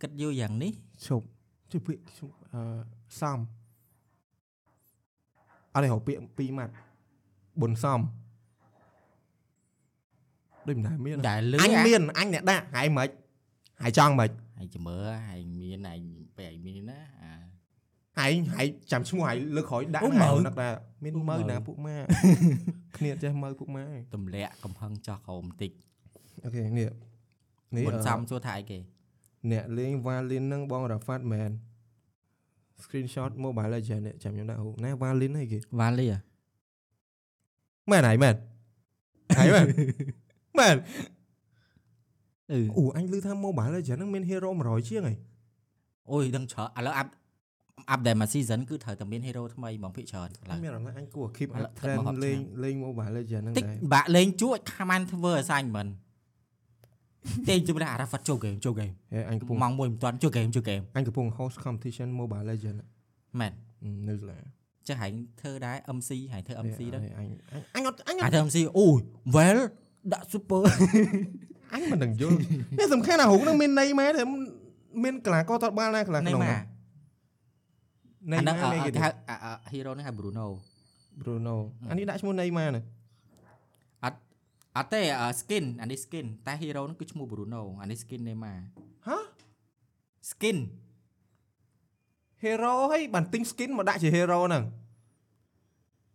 គិតយូរយ៉ាងនេះឈប់ជួយពាក្យឈប់អឺសំអត់ទេហៅពាក្យពីរម៉ាត់ប៊ុនសំដូចមិនដែលមានដែលលឿអញនមានអញអ្នកដាក់ហើយមិនហើយចង់មិនហើយចាំមើលហើយមានហើយពេលហើយមានណាអាហើយហើយចាំឈ្មោះហើយលើកក្រោយដាក់អូណាមើលនឹកដែរមានអូមើលមើលណាពួកម៉ាគ្នាចេះមើលពួកម៉ាទម្លាក់កំហឹងចោះក្រោមបន្តិច អូខេនេះនេះបុនអឺសំសួរថាអីគេអ្នកលេង Valin ហ្នឹងបង Rafat មែន screenshot Mobile Legend នេះចាំខ្ញុំដាក់ហូបណា Valin អីគេវ៉ាលីអាមែនហើយមែនហើយមែនមែនអឺអូអញឮថា Mobile Legend ហ្នឹងមាន hero 100ជាងហីអូយដឹងច្រើនឥឡូវអាប់អាប់តែមួយ season គឺត្រូវតែមាន hero ថ្មីហ្មងភាគច្រើនឥឡូវមានអារម្មណ៍ថាអញគួរ keep ឥឡូវ up trend មក10លេងឆ្នាំលេង Mobile Legend ហ្នឹងតិចដែរបាក់លេងជួចខាមិនធ្វើ assignment ទេជិះអារ៉ាហ្វាត់ចូល game ចូល game ហេអញកំពុងម៉ោងមួយមិនទាន់ចូល game ចូល game អញកំពុង host competition Mobile Legend មែននៅស្លាចេះហែងធ្វើដែរ MC ហែងធ្វើ MC ដែរអញអញអត់អញហែងធ្វើ MC អូយ well ដាក់ super អញមិនដឹងយល់នេះសំខាន់ណារូបហ្នឹងមានន័យមែនទេមានកលាករតតបាល់ណាកលាណេក្នុងម៉ាន័យអាហ្នឹងម៉ាអគេគេហៅ hero ហ្នឹងហៅ Bruno Bruno អានេះដាក់ឈ្មោះន័យម៉ាណា អត់ទេ skin អានេះ skin តែ hero ហ្នឹងគឺឈ្មោះ Bruno អានេះ skin Neymar ហ៎ skin hero ហើយបានទិញ skin មកដាក់ជា hero ហ្នឹង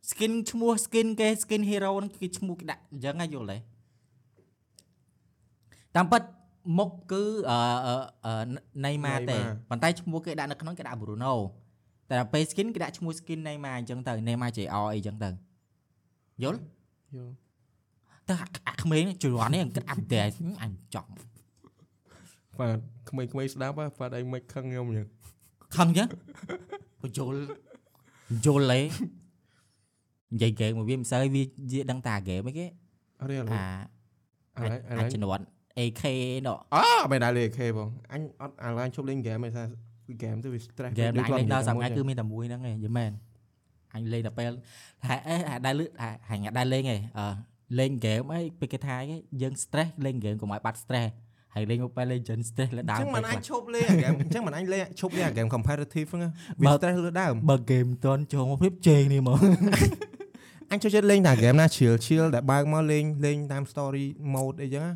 skin ឈ្មោះ skin គេ skin hero ហ្នឹងគឺឈ្មោះគេដាក់អញ្ចឹងហ៎យល់ទេតាមពិតមុខគឺអឺអឺ Neymar ទេ Neymar ប៉ុន្តែឈ្មោះគេដាក់នៅក្នុងគេដាក់ Bruno តែដល់ពេល skin គេដាក់ឈ្មោះ skin Neymar អញ្ចឹងទៅ Neymar JR អីអញ្ចឹងទៅយល់យល់ តែអាក្មេងជំនាន់នេះគិតអាប់ដេតអញចង់បាទក្មេងៗស្ដាប់ហ៎បាទអីមិនខឹងខ្ញុំអញ្ចឹងខឹងអញ្ចឹងបញ្ចូលបញ្ចូលលេនិយាយហ្គេមមកវាមិនសូវវាវាដឹងតាហ្គេមអីគេអត់ទេឥឡូវអាឥឡូវឥឡូអាវជំនាន់ AK ណោះអូមិនដែរលេខេបងអញអត់ឥឡូវអញឈប់លេង game ឯងថា game ទៅវា stress ហ្គេមដែលអញលេងដល់សប្តាហ៍គឺគឺមានតែមួយហ្នឹងឯងយល់មែនអញលេងតែពេលហែអេអាដែលលឺហាញ់ដែលលេងឯងអឺ លេងហ្គេមអីពេលគេថាអីគេយើង stress លេងហ្គេមកុំឲ្យបាត់ stress ហើយលេងមកពេលលេង Legend stress លើអដើមញ្ចឹងមិនពេកអញខ្លះឈប់លេង game អញ្ចឹងមិនអញលេងឈប់លេង game competitive ហ្នឹងវាបើ stress លើដើមបើ game មិនទាន់ចូលមកព្រៀបជេងនេះមកអញចូលចិត្តលេងតែ game ណា chill chill ដែលបើកមកលេងលេងតាម story mode អីចឹងណា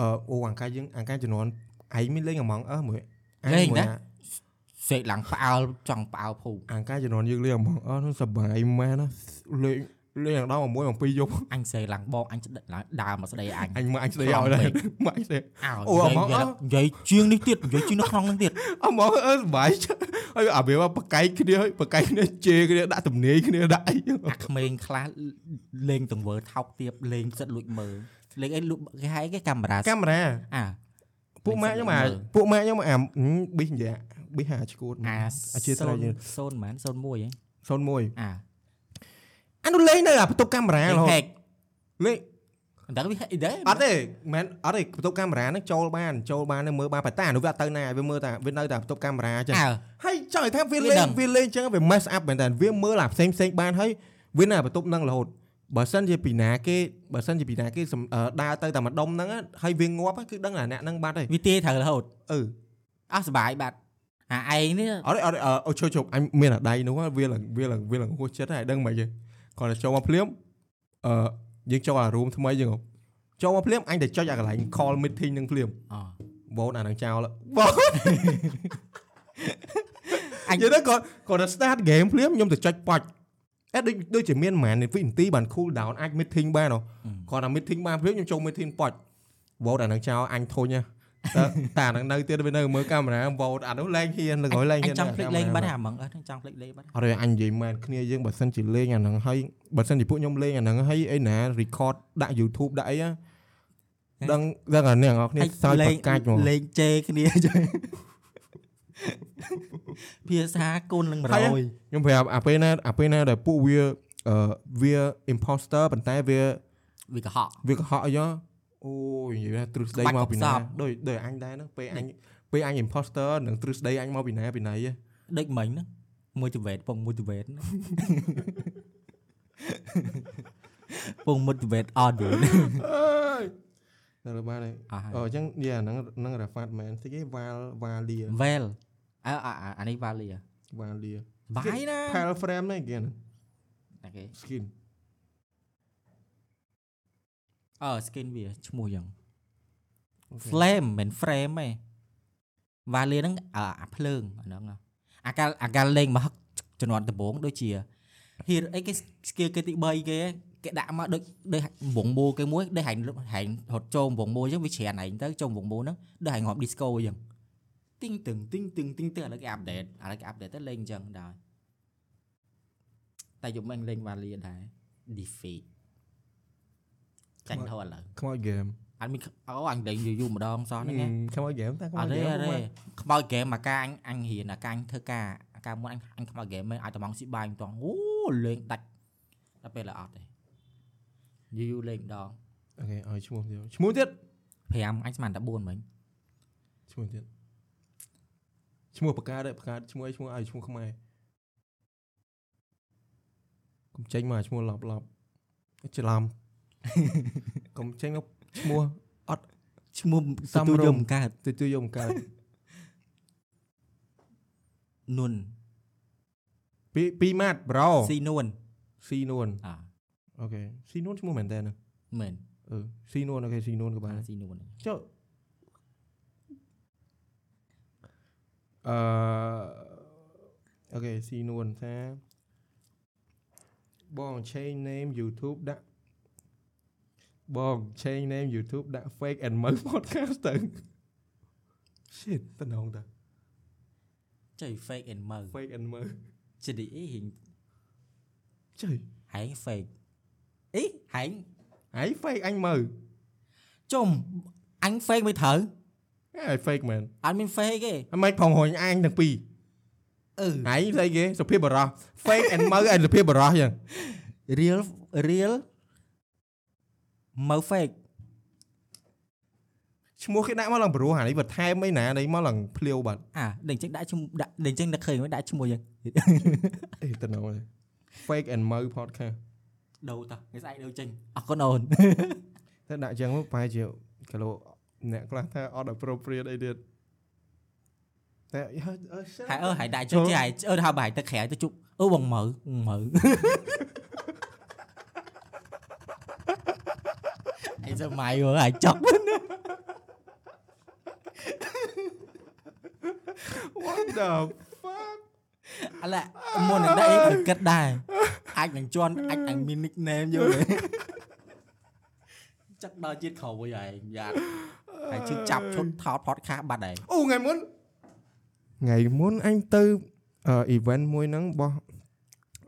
អឺអូអង្ការយើងអង្ការជំនាន់ឯងមានលេង Among Us មួយអញលេងមួយណាអាសេកឡើងផ្អើលចង់ផ្អើលភូអង្ការជំនាន់យើងលេង Among Us ហ្នឹងសប្បាយមែនណាលេង លេងដល់មួយអំពីយប់អញសេកឡើងបងអញស្ដិតឡើងដើរមកស្ដីអញអញមកអញស្ដីឲ្យដែរមកអញស្ដីអើអូនិយាយ Among Us និយាយជាងនេះទៀតនិយាយជាងនៅក្នុងហ្នឹងទៀតអមកអើសបាយហើយអាវាបកែកគ្នាហើយបកែកគ្នាជេរគ្នាដាក់ទំនាយគ្នាដាក់អីអាក្មេងខ្លះលេងទង្វើថោកទាបលេងសិតលួចមើលលេងអីលុបគេហៅគេកាមេរ៉ាកាមេរ៉ាអាពួកម៉ាក់ខ្ញុំអាពួកម៉ាក់ខ្ញុំអាប៊ីសយ៉ាប៊ីសហាឈួតអាអាជាស្រ័យយើង0ម៉ាន01ហ៎01អា អានោះលេងនៅអាបន្ទប់កាមេរ៉ាលេរហូងតហែកលេងមិនដឹងវាហែកអីដែរអត់ទេមែនអត់ទេបន្ទប់កាមេរ៉ាហ្នឹងចូលបានចូលបាននៅមើលបានប៉ុន្តែអានោះវាអត់ទៅណាវាមើលតែវានៅតែបន្ទប់កាមេរ៉ាចឹងអើហើយចង់ឲ្យថាវាវាលេដឹងងវាលេងចឹងវា mess up មែនតើវាមើលអាផ្សេងផ្សេងបានហើយវានៅអាបន្ទប់ហ្នឹងរហូតបើសិនជាពីណាគេបើសិនជាពីណាគេសំអឺដើរទៅតែម្ដុំហ្នឹងណាហើយវាងាប់គឺដឹងថាអ្នកហ្នឹងបាត់ហើយវាទាយត្រូវរហូតអឺអស់សុបាយបាត់អាឯងនេះអត់ទេអត់ទេអឺអូឈប់ឈប់អញមានអាដៃនោះហ៎វាឡើងវាឡើងវាឡើងហួសចិត្តហើយដឹងមិនទេ គាត់តែចូលមកភ្លាមអឺយើងចូលអា room ថ្មីយើងហ៎ចូលមកភ្លាមអញតែចុចអាកន្លែង call meeting នឹងភ្លាមអូបូនអានឹងចោលបូនអញនិយាយទៅគាត់គាត់តែ start game ភ្លាមខ្ញុំទៅចុចប៉ាច់អេដូចដូចជាមានប្រហែលវិនាទីបាន cool down អាច meeting បានហ៎គាត់ថា meeting បានភ្លាមខ្ញុំចូល meeting ប៉ាច់បូនអានឹងចោលអញធុញហ៎ តែតែអានឹងនៅទៀតវានៅមើលកាមេរ៉ាបូនអានោះលេងហ៊ានលើក្រោយលេងអហ៊ាញនចង់ភ្លេចលេងបាត់ហើយអាហ្មងអត់ចង់ភ្លេចលេងបាត់អត់ទេអញនិយាយមែនគ្នាយើងបើសិនជាលេងអាហ្នឹងហើយបើសិនជាពួកខ្ញុំលេងអាហ្នឹងហើយអីណា record ដាក់ YouTube ដាក់អីណាដឹងដឹងអាអ្នកនរគ្នាសើចប្រកាច់ហ្មងលេងជេរគ្នាចឹងភាសាគុណនឹងហើយ100ខ្ញុំប្រាប់អាពេលណាអាពេលណាដែលពួកវាអឺវា imposter ប៉ុន្តែវាវាកុហកវាកុហកអីហ៎ អូយនិយាយថាទ្រឹស្ដីក្បាច់មកពីណាកំសត់ដូចដូចអញដែរហ្នឹងពេលអញពេលអញ imposter នឹងទ្រឹស្ដីអញមកពីណាពីណៃហ៎ដូចមិញហ្នឹង motivate ពង motivate ហ្នឹងពង motivate audio អើយដល់បានហើយអស់ហើយអូអញ្ចឹងយាអាហ្នឹងហ្នឹង Rafat man ស្អីគេ Val Valia well អើអ่าអានេះ Valia Valia បាយណា Pal frame ហ្នឹងគេហ្នឹងអូខេ skin អឺ skin វាឈ្មោះយ៉ាង flame មិន frame ទេ Valia ហ្នឹងអ่าអាភ្លើងអាហ្នឹងហ៎អាកាលអាកាលលេងមកហឹកជំនាន់ដំបូងដូចជា hero អីគេ skill គេទី3គេគេដាក់មកដូចដូចវងមូគេមួយដូចហែងហែងរត់ចូលវងមូអញ្ចឹងវាច្រើនហែងទៅចូលវងមូហ្នឹងដូចហែងងាប់ disco អញ្ចឹងទីងទឹងទីងទឹងទីងទឹងឥឡូវគេអាប់ដេតឥឡូវគេអាប់ដេតទៅលេងអញ្ចឹងដែរតែយប់មិញលេងវ៉ាលីដែរ defeat ចាញ់ធោះឥឡូវខ្មោចហ្គេមអត់មានអូអញលេងយូរយូរម្ដងសោះហ្នឹងណាខ្មោចហ្គេមតែខ្មោអចត់ហ្គេទេមអត់ទេខ្មោចហ្គេមអាការអញអញរៀនអាការអញធ្វើការអាការមុនអញអញខ្មោចហ្គេមមិនអាចតំងស៊ីបាយមិនតងអូលេងដាច់ដល់ពេលឡើយអត់ទេយូរយូរលេងម្ដងអូខេឲ្យឈ្មោះទៀតឈ្មោះទៀត5អញស្មានតែ4មិញឈ្មោះទៀតឈ្មោះបកាដែរបកាឈ្មោះអីឈ្មោះឲ្យឈ្មោះខ្មែរកុំចេញមកឈ្មោះឡប់ឡប់ច្រឡំ កុំចេញមកឈ្មោះឈ្មោះសំទូរុំយំកើតទៅជួយយកកើតនួនពីពីម៉ាត់ប្រូស៊ីនួនស៊ីនួនអ่าអូខេស៊ីនួនឈ្មោះមែនតើណាមែនអឺស៊ីនួនអូខេស៊ីនួនក៏បានស៊ីនួនចុះអឺអូខេស៊ីនួនថាបង change name YouTube ដាក់ បង change name YouTube ដាក់ fake and mo podcast ទៅ shit តំណងតាចុយ fake and mo fake and mo ជាឌីអីរៀងចុយហែង fake អីហែងហើយ fake អញមើលជុំអញ fake មិនត្រូវហើយ fake មែនអត់មាន fake ទេអមិនផងរុញអញទាំងពីរអឺហើយស្អីគេសុភាពបរោះ fake and mo ឯសុភាពបរោះយ៉ាង real real mo fake ឈ្មោះគេដាក់មកឡើងបរោះអានេះបន្ថែមអីណានេះមកឡើងភ្លាវបាត់អាដេញចេញដាក់ឈ្មោះដាក់ដេញចេញដាក់ឃើញមកដាក់ឈ្មោះយ៉ាងអេតំណងទេ fake and mo podcast ដូរតោះថ្ងៃស្អែកដូរចេញអរគុណអូនតែដាក់ចឹងមកប្រហែលជាគីឡូអ្នកខ្លះថាអត់ appropriate អីទៀតតែអឺហើយអើហើយដាក់ចុះជាហើយអើថាបាយទៅក្រៅទៅជប់អឺបងមើមើ សម័យមើហើយចុក what the fuck អឡមុននឹងដាក់អីត្រូវគិតដែរអាចនឹងជន់អាចនឹងមាន nickname យល់ទេចាក់ដល់ជាតិក្រោយហើយយ៉ាហើយជិះចាប់ឈុតថត podcast បាត់ហើយអូថ្ងៃមុនថ្ងៃមុនអញទៅអឺ event មួយហ្នឹងរបស់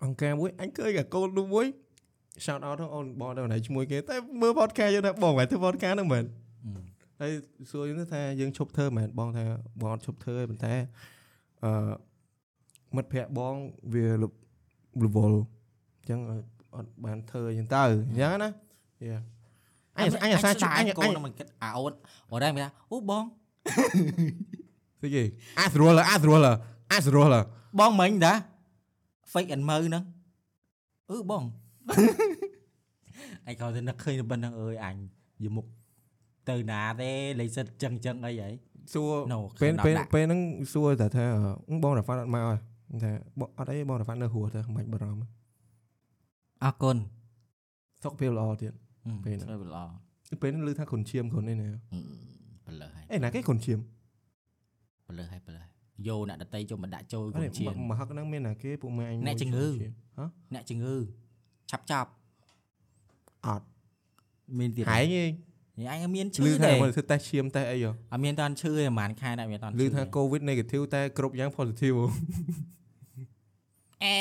អង្គការមួយអញឃើញអាកូននោះមួយ shout out ទៅអូនបងទៅណៃជាមួយគេតែមើល podcast យើងថាបងមិនធ្វើ podcast ហ្នឹងមែនហើយសួរយើងទៅថាយើងឈប់ធ្វើមែនបងថាបងអត់ឈប់ធ្វើទេប៉ុន្តែអឺមិត្តភ័ក្ដិបងវារវល់អញ្ចឹងអត់បានធ្វើអញ្ចឹងទៅអញ្ចឹងណាយ៉ាអញអញអាសាជអអញញកូននឹងមិនគិតអាអូនអូនដែរមិនថាអូបងស្អីគេអាស្រួលអាស្រួលអាស្រួលបងមិញតា fake and mo ហ្នឹងអឺបង អញក៏ទៅនឹកឃើញតែប៉ុណ្្នឹងអើយអញយមុខទៅណាទេលេខសិតចឹងចឹងអីហីសួរ No ពេលខ្ញុំពេលដាក់ពេលហ្នឹងសួរតែថាអឺបងរ៉ាហ្វាត់អត់មកហ៎ថាបងអត់អីបងរ៉ាហ្វាត់នៅហួរទៅមិនបាច់បារម្ភអរគុណសុខភាពល្អទៀតពេលហ្នឹងទៅល្អពេលហ្នឹងឮថាខុនឈាមខុនអីណាបលើហើយអេណាគេខុនឈាមបលើហើយបលើយោអ្នកដតីចូលមកដាក់ចូលអគុត់ណជាមកហឹកហ្នឹងមានណាគេពួកម៉ែអញអ្នកជំងឺហ៎អ្នកជំងឺ ឆាប់ចាប់អត់មានទៀតហែងឯងនេះអញមានឈឺឮថាទេមកធ្វើតេស្តឈាមតេស្តអីហ៎អត់មានតាន់ឈឺទេប្រហែលខែដែរមានតាន់ឮថា covid negative តែគ្រប់យ៉ាង positive អេ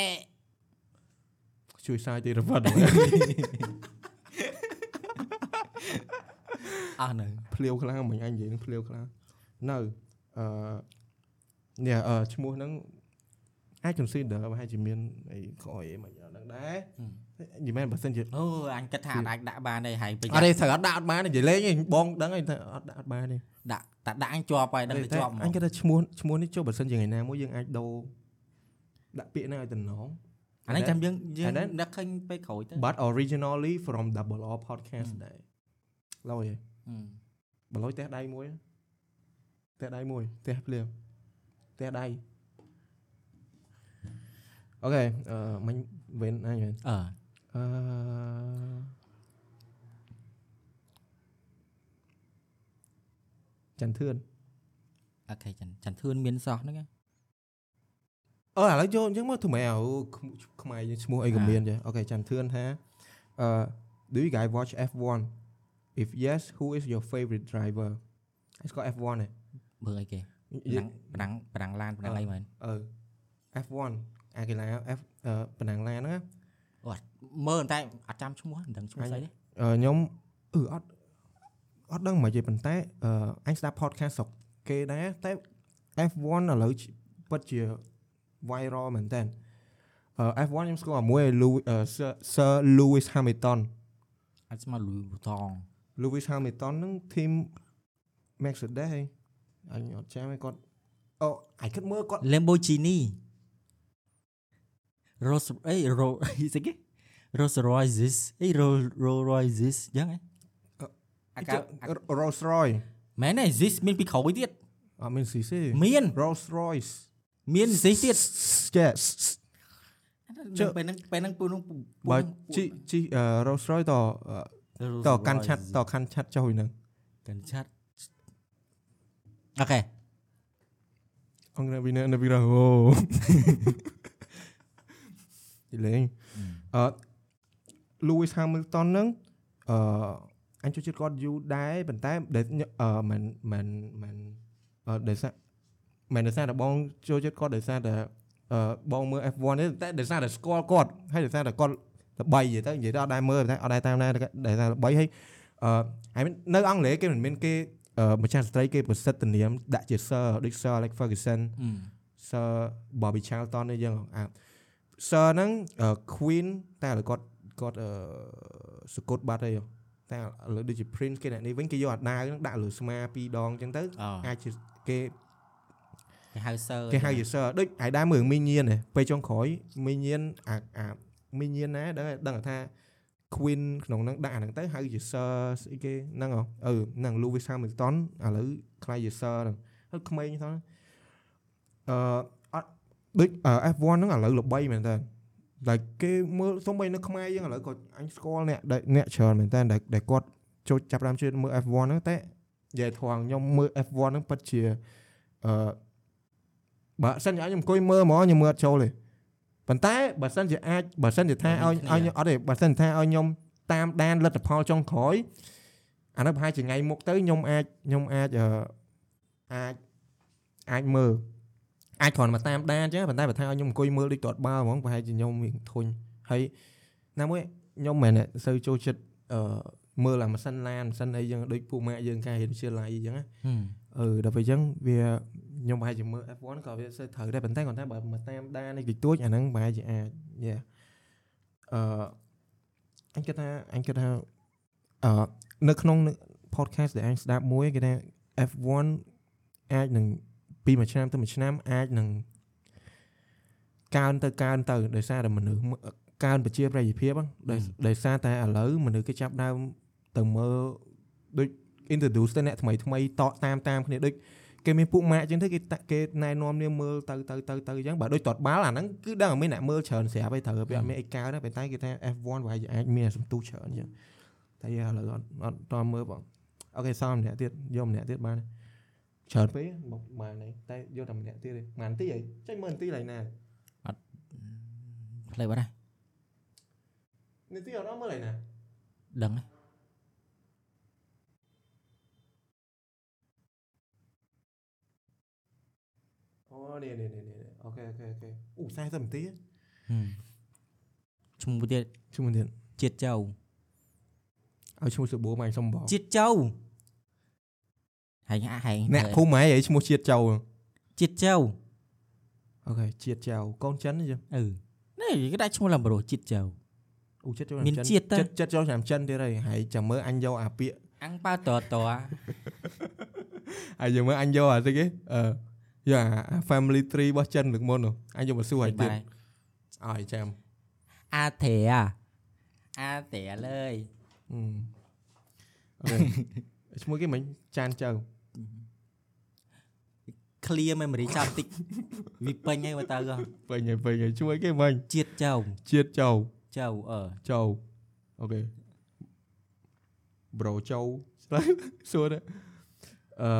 ជួយសាយទីរវត្តអស់ហ្នឹងភ្លាវខ្លាំងមិញអញនិយាយនឹងភ្លាវខ្លាំងនៅអឺនេះអឺឈ្មោះហ្នឹងអាច consider ប្រហែលជាមានអីក្រោយអីមិនដឹងដែរ និយាយមែនបើសិនជាអូអញគិតថាអាចដាក់បានទេហើយប្រអយ័ត់ត្នទេត្រូវអត់ដាក់អត់បានទេនិយាយលេងឯងបងដឹងឯងថាអត់ដាក់អត់បានទេដាក់តែដាក់អញជាប់ហើយដឹងតែជាប់ហ្មអញងគិតថាឈ្មោះឈ្មោះនេះចុះបើសិនជាថ្ងៃណាមួយយើងអាចដូរដាក់ពាក្យហ្នឹងឲ្យតំណងអានេះចាំយើងយើងអាហ្នឹងនឹកឃើញពេលក្រោយទៅ but originally from double r podcast ដែរឡយឯងហឹមបើឡយផ្ទះដៃមួយផ្ទះដៃមួយផ្ទះភ្លាមផ្ទះដៃអូខេអឺមិញវិញអញវិញអឺ អឺចន្ទធឿនអូខេចាន់ចាន់ធឿនមានសោះហ្នឹងណាអឺឥឡូវយកអញ្ចឹងមកធ្វើម៉េចអូខ្មែរយើងឈ្មោះអីក៏អាមានចេះអូខេចន្ទធឿនថាអ uh do you guys watch F1 if yes who is your favorite driver ហើយស្គាល់ F1 ហ៎មើលអីគេប្រដាំងប្រដាំងប្រដាំងឡានប្រដាំងអីមែនអឺ F1 អាកីឡា F អឺប៉ុណ្ណឹងឡានហ្នឹង ណាមើលតែអត់ចាំឈ្មោះមិនដឹងឈ្មោះស្អីទេអឺខ្ញុំអឺអត់អត់ដឹងមកទេប៉ុន្តែអឺអញស្ដាប់ podcast ស្រុកគេដែរតែ F1 ឥឡូវពិតជា viral មែនតើអឺ F1 ខ្ញុំស្គាល់មួយ Louis អឺ Sir Sir Lewis Hamilton អត់ស្មើលុយប៊ូតង Lewis Hamilton ហ្នឹង team Mercedes ហីអញអត់ចាំឯគាត់អូអាយគិតមើលគាត់ Lamborghini Rolls អី Rolls ស្អីគេ Rolls Royces អី Rolls Rolls Royces យ៉ាងហ៎អាកា Rolls Royce មែនទេ Zis មានពីក្រោយទៀតអត់មានស៊ីទេមាន Rolls Royce មាន Zis ទៀត Yes ជឿពេលហ្នឹងពេលហ្នឹងពូនឹងបើជីជី Rolls Royce តតកាន់ឆាត់តកាន់ឆាត់ចុះហ្នឹងកាន់ឆាត់អូខេអង្គនៅវិននៅវិរ អូទីលេងអឺ Lewis Hamilton ហ្នឹងអឺអញចូលចិត្តគាត់យូរដែរប៉ុន្តែដែលអឺមិនមិនមិនអឺដែលសារមិនដែលសារតែបងចូលចិត្តគាត់ដែលសារតែអឺបងមើល F1 ទេតែដែលសារតែស្គាល់គាត់ហើយដែលសារតែគាត់ល្បីនិយាយទៅនិយាយទៅអត់ដែរមើលតែអត់ដែរតាមណាដែលសារល្បីហើយអឺហើយនៅអង់គ្លេសគេមិនមានគេអឺម្ចាស់ស្ត្រីគេប្រសិទ្ធនាមដាក់ជា Sir ដូច Sir Alex Ferguson Sir Bobby Charlton នេះយើងអា Sir ហ្នឹង Queen តែឥឡូវគាត់គាត់អឺសកុតបាត់ហើយតែឥឡូវដូចជា Prince គេអ្នកនេះវិញគេយកអាដាវហ្នឹងដាក់លើស្មាពីរដងអញ្ចឹងទៅអាចជាគេគេហៅ Sir គេហៅជា Sir ដូចហើយដែរមើលមីញៀនពេលចុងក្រោយមីញៀនអាអាមីញៀនណាដឹងដឹងថា Queen ក្នុងហ្នឹងដាក់អាហ្នឹងទៅហៅជា Sir ស្អីគេហ្នឹងហ៎អឺហ្នឹង Lewis Hamilton ឥឡូវខ្លាយជា Sir ហ្នឹងហើយក្មេងហ្នឹងអឺអត់ ដូច F1 ហ្នឹងឥឡូវល្បីមែនតើតែគេមើលសំបីនៅខ្មែរយើងឥឡូវក៏អញស្គាល់អ្នកអ្នកច្រើនមែនតើដែលគាត់ចូលចាប់តាមជឿមើល F1 ហ្នឹងតែនិយាយធំខ្ញុំមើល F1 ហ្នឹងពិតជាអឺបើសិនជាខ្ញុំអង្គុយមើលហ្មងខ្ញុំមើលអត់ចូលទេប៉ុន្តែបើសិនជាអាចបើសិនជាថាឲ្យឲ្យអត់ទេបើសិនថាឲ្យខ្ញុំតាមដានលទ្ធផលចុងក្រោយអានោះប្រហែលជាថ្ងៃមុខទៅខ្ញុំអាចខ្ញុំអាចអឺអាចអាចមើល អាចគ្រាន់មកតាមដានចឹងប៉ុន្តែបើថាឲ្យខ្ញុំអង្គុយមើលដូចទាត់បាល់ហ្មងប្រហែលជាខ្ញុំមានធុញហើយណាមួយខ្ញុំមិនមែនសូវចូលចិត្តអឺមើលអាម៉ាស៊ីនឡានម៉ាស៊ីនអីចឹងដូចពួកម៉ាក់យើងការរៀនវិទ្យាល័យអញ្ចឹងណាអឺដល់ពេលអញ្ចឹងវាខ្ញុំប្រហែលជាមើល F1 ក៏វាសូវត្រូវដែរប៉ុន្តែគាត់ថាបើមកតាមដាននេះតិចតួចអាហ្នឹងប្រហែលជាអាចយេអឺអញគិតថាអញគិតថាអឺនៅក្នុង podcast ដែលអញស្ដាប់មួយគេថា F1 អាចនឹង ពីមួយឆ្នាំទៅមួយឆ្នាំអាចនឹងកើនទៅកើនទៅដោយសារតែមនុស្សកើនប្រជាប្រិយភាពដោយដោយសារតែឥឡូវមនុស្សគេចាប់ដើមទៅមើលដូច introduce ទៅអ្នកថ្មីថ្មីតកតាមតាមគ្នាដូចគេមានពួកម៉ាក់អញ្ចឹងទៅគេគេណែនាំនាងមើលទៅទៅទៅទៅអញ្ចឹងបើដូចតតបាល់អាហ្នឹងគឺដឹងតែមានអ្នកមើលច្រើនស្រាប់ហើយត្រូវវាអត់មានអីកើដែរប៉ុន្តែគេថា F1 វាអាចមានសន្ទុះច្រើនអញ្ចឹងតែឥឡូវអត់អត់តមើលបងអូខេសំម្នាក់ទៀតយកម្នាក់ទៀតបានច្រើនពេកមកបានហើយតែយកតែម្នាក់ទៀ តទេប៉ុន្មានទីអីចេញមើលទីឡើយណាផ្លេបាត់ហើយនេះទីអត់ដល់មើលឡើយណាដឹងហើយអូនេះនេះនេះអូខេអូខេអូខេអូ40នាទីឈ្មោះទៀតឈ្មោះទៀតជាតិចៅ ឲ្យឈ្មោះសបួរមកសុំបងជាតិចៅហែងហែងអ្នកភូមិហ៎ឯងឈ្មោះជាតិចៅជាតិចៅអូខេជាតិចៅកូនចិនអញ្ចឹងអឺនេះគេដាក់ឈ្មោះឡើងប្រុសជាតិចៅអូចិត្តចូលមានជាតិទៅចិត្តចិត្តចូលឆ្នាំចិនទៀតហើយហើយចាំមើលអញយកអាពាកអាំងប៉ាតតហើយចាំមើលអញយកអាស្អីគេអឺយកអា family tree របស់ចិនលើកមុននោះអញយកមកសួរឲ្យទៀតឲ្យចាំអាធេអាអាធេលើយអឺអូខេឈ្មោះគេមិញចានចៅ clear memory ចាំតិចវាពេញហើយបើតើក៏ពេញហើយពេញហើយឈ្មោះគេមិញជាតិចៅជាតិចៅចៅអឺចៅអូខេ bro ចៅស្លាសួរដែរអឺ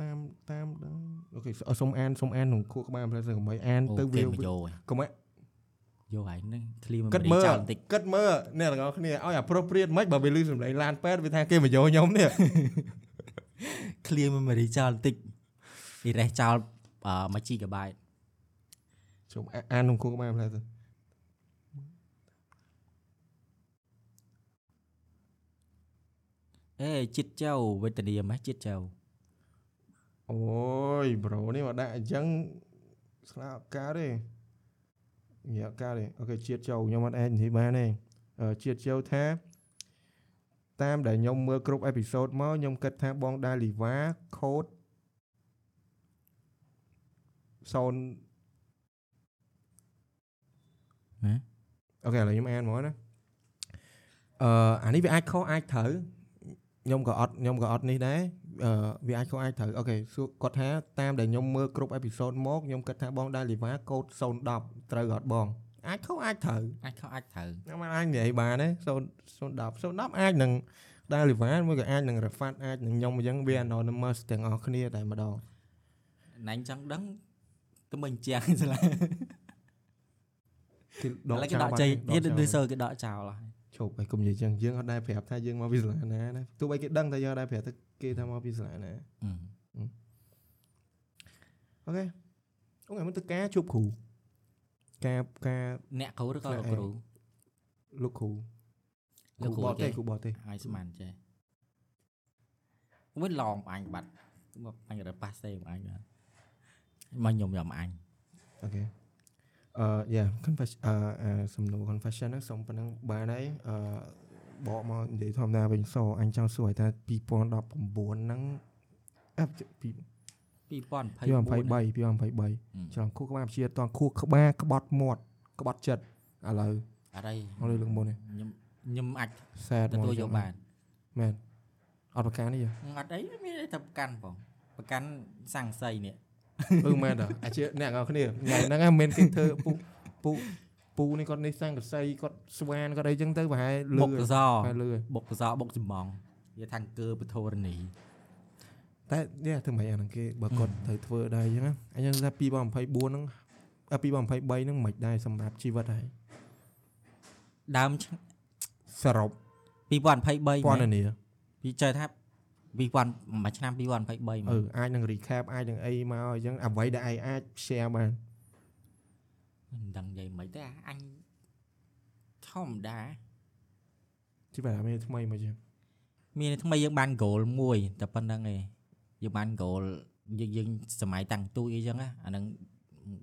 តាមតាមដល់អូខេសុំអានសុំអានក្នុងខួរក្បាលផ្លែសកុំឲ្យអានទៅវាមកយោហើយកុំឲ្យយយកហើយហ្នឹង clear គិត memory មើលចោលបន្តិចគិតមើលអ្នកទាំងអស់គ្នាឲ្យ appropriate មិនបើវាលឺសំឡេងឡានពេទ្យវាថាគេមកយកខ្ញុំនេះ clear memory ចោលបន្តិច erase ចោលអឺ1 GB ជុំអាអានក្នុងគូក្បាលផ្លែទៅអេចិត្តចៅវេទនាម៉េះចិត្តចៅអូយ bro នេះមកដាក់អញ្ចឹងស្លាប់ការទេញ៉ាំការទេអូខេជាតិចូលខ្ញុំអត់អាចនិយាយបានទេអឺជាតិចូលថា តាមដែលខ្ញុំមើលគ្រប់អេពីសូតមកខ្ញុំគិតថាបងដាលីវ៉ាខូដសូនហ៎អូខេឥឡូវខ្ញុំអានមកណាអឺអានេះវាអាចខុសអាចត្រូវខ្ញុំក៏អត់ខ្ញុំក៏អត់នេះដែរអឺវាអាចខុសអាចត្រូវអូខេសួរគាត់ថាតាមដែលខ្ញុំមើលគ្រប់អេពីសូតមកខ្ញុំគិតថាបងដាលីវ៉ាកូដ010ត្រូវអត់បង អាចខុសអាចត្រូវអាចខុសអាចត្រូវខ្ញុំមិនអាចនិយាយបានទេ0 010 010អាចនឹងដាលីវ៉ាមួយក៏អាចនឹងរ៉ាហ្វាត់អាចនឹងខ្ញុំអញ្ចឹងវា anonymous ទាំងអស់គ្នាតែម្ដងណាញ់ចង់ដឹងទៅមិនជាងស្លាគេដឥកឡូវគេចោលដកបាត់ចេញហើយទៀតដកចោលដូចសើគេដកចោលហើយជប់ឲ្យកុំនិយាយចឹងយើងអត់ដែរប្រាប់ថាយើងមកពីសាលាណាណាទោះបីគេដឹងតែយើងអត់ដែរប្រាប់ថាគេថាមកពីសាលាណាអឺអូខេអូខេមិនទៅការជួបគ្រូ ការការអ្នកគ្រូឬក៏លោកគ្រូលោកគ្រូលោកគ្រូបរទេសគេគ្រូបរទេសឲ្យស្មានចេះវិញឡងអញបាត់មកអញរត់ប៉ាសេមកអញបាទមកខ្ញុំយកមកអញអូខេអឺ yeah confession អឺអឺសំណួរ confession ហ្នឹងសុំប៉ុណ្ណឹងបានហើយអឺបកមកនិយាយធម្មតាវិញសអញចង់សួរឲ្យថា2019ហ្នឹងអឺពី 2023 2023 2023ច្រឡំខួរក្បាលជាតខួរក្បាលក្បត់មាត់ក្បត់ចិត្តឥឡូវអត់អីមកលើកមុននេះខ្ញុំខ្ញុំអាច sad ទទួលយកបានមែនអត់ប្រកាន់នេះទេអត់អីមានតែប្រកាន់បងប្រកាន់សង្ស័យនេះអឺមែនតើអាជាអ្នកនរគ្នាថ្ងៃហ្នឹងហ្នឹងមានគេធ្វើពូពូពូនេះគាត់នេះសង្កសីគាត់ស្វានគាត់អីចឹងទៅប្រហែលលឺបុកកសប្រហែលលឺបុកកសបុកចំងនិយាយថាអង្គើពធរនី តែនេះធ្វើម៉េចអាហ្នឹងគេបើគាត់ត្រូវធ្វើដែរអញ្ចឹងណាអញ្ចឹងថា2024ហ្នឹងអា2023ហ្នឹងមិនដែរសម្រាប់ជីវិតហើយដើមឆ្នាំសរុប2023ពណ៌នាពីចើថា2000មួយឆ្នាំ2023មកអឺអាចនឹង recap អាចនឹងអីមកអញ្ចឹងអ្វីដែលឯងអាច share បានមិនដឹងនិយាយមិនទេអាអញធម្មតាជីវិតអាមានថ្មីមកចឹងមានថ្មីយើងបាន goal មួយតែប៉ុណ្្នឹងឯង យើងបាន goal យើងយើងសម័យតាំងទូចអីចឹងណាអាហ្នឹង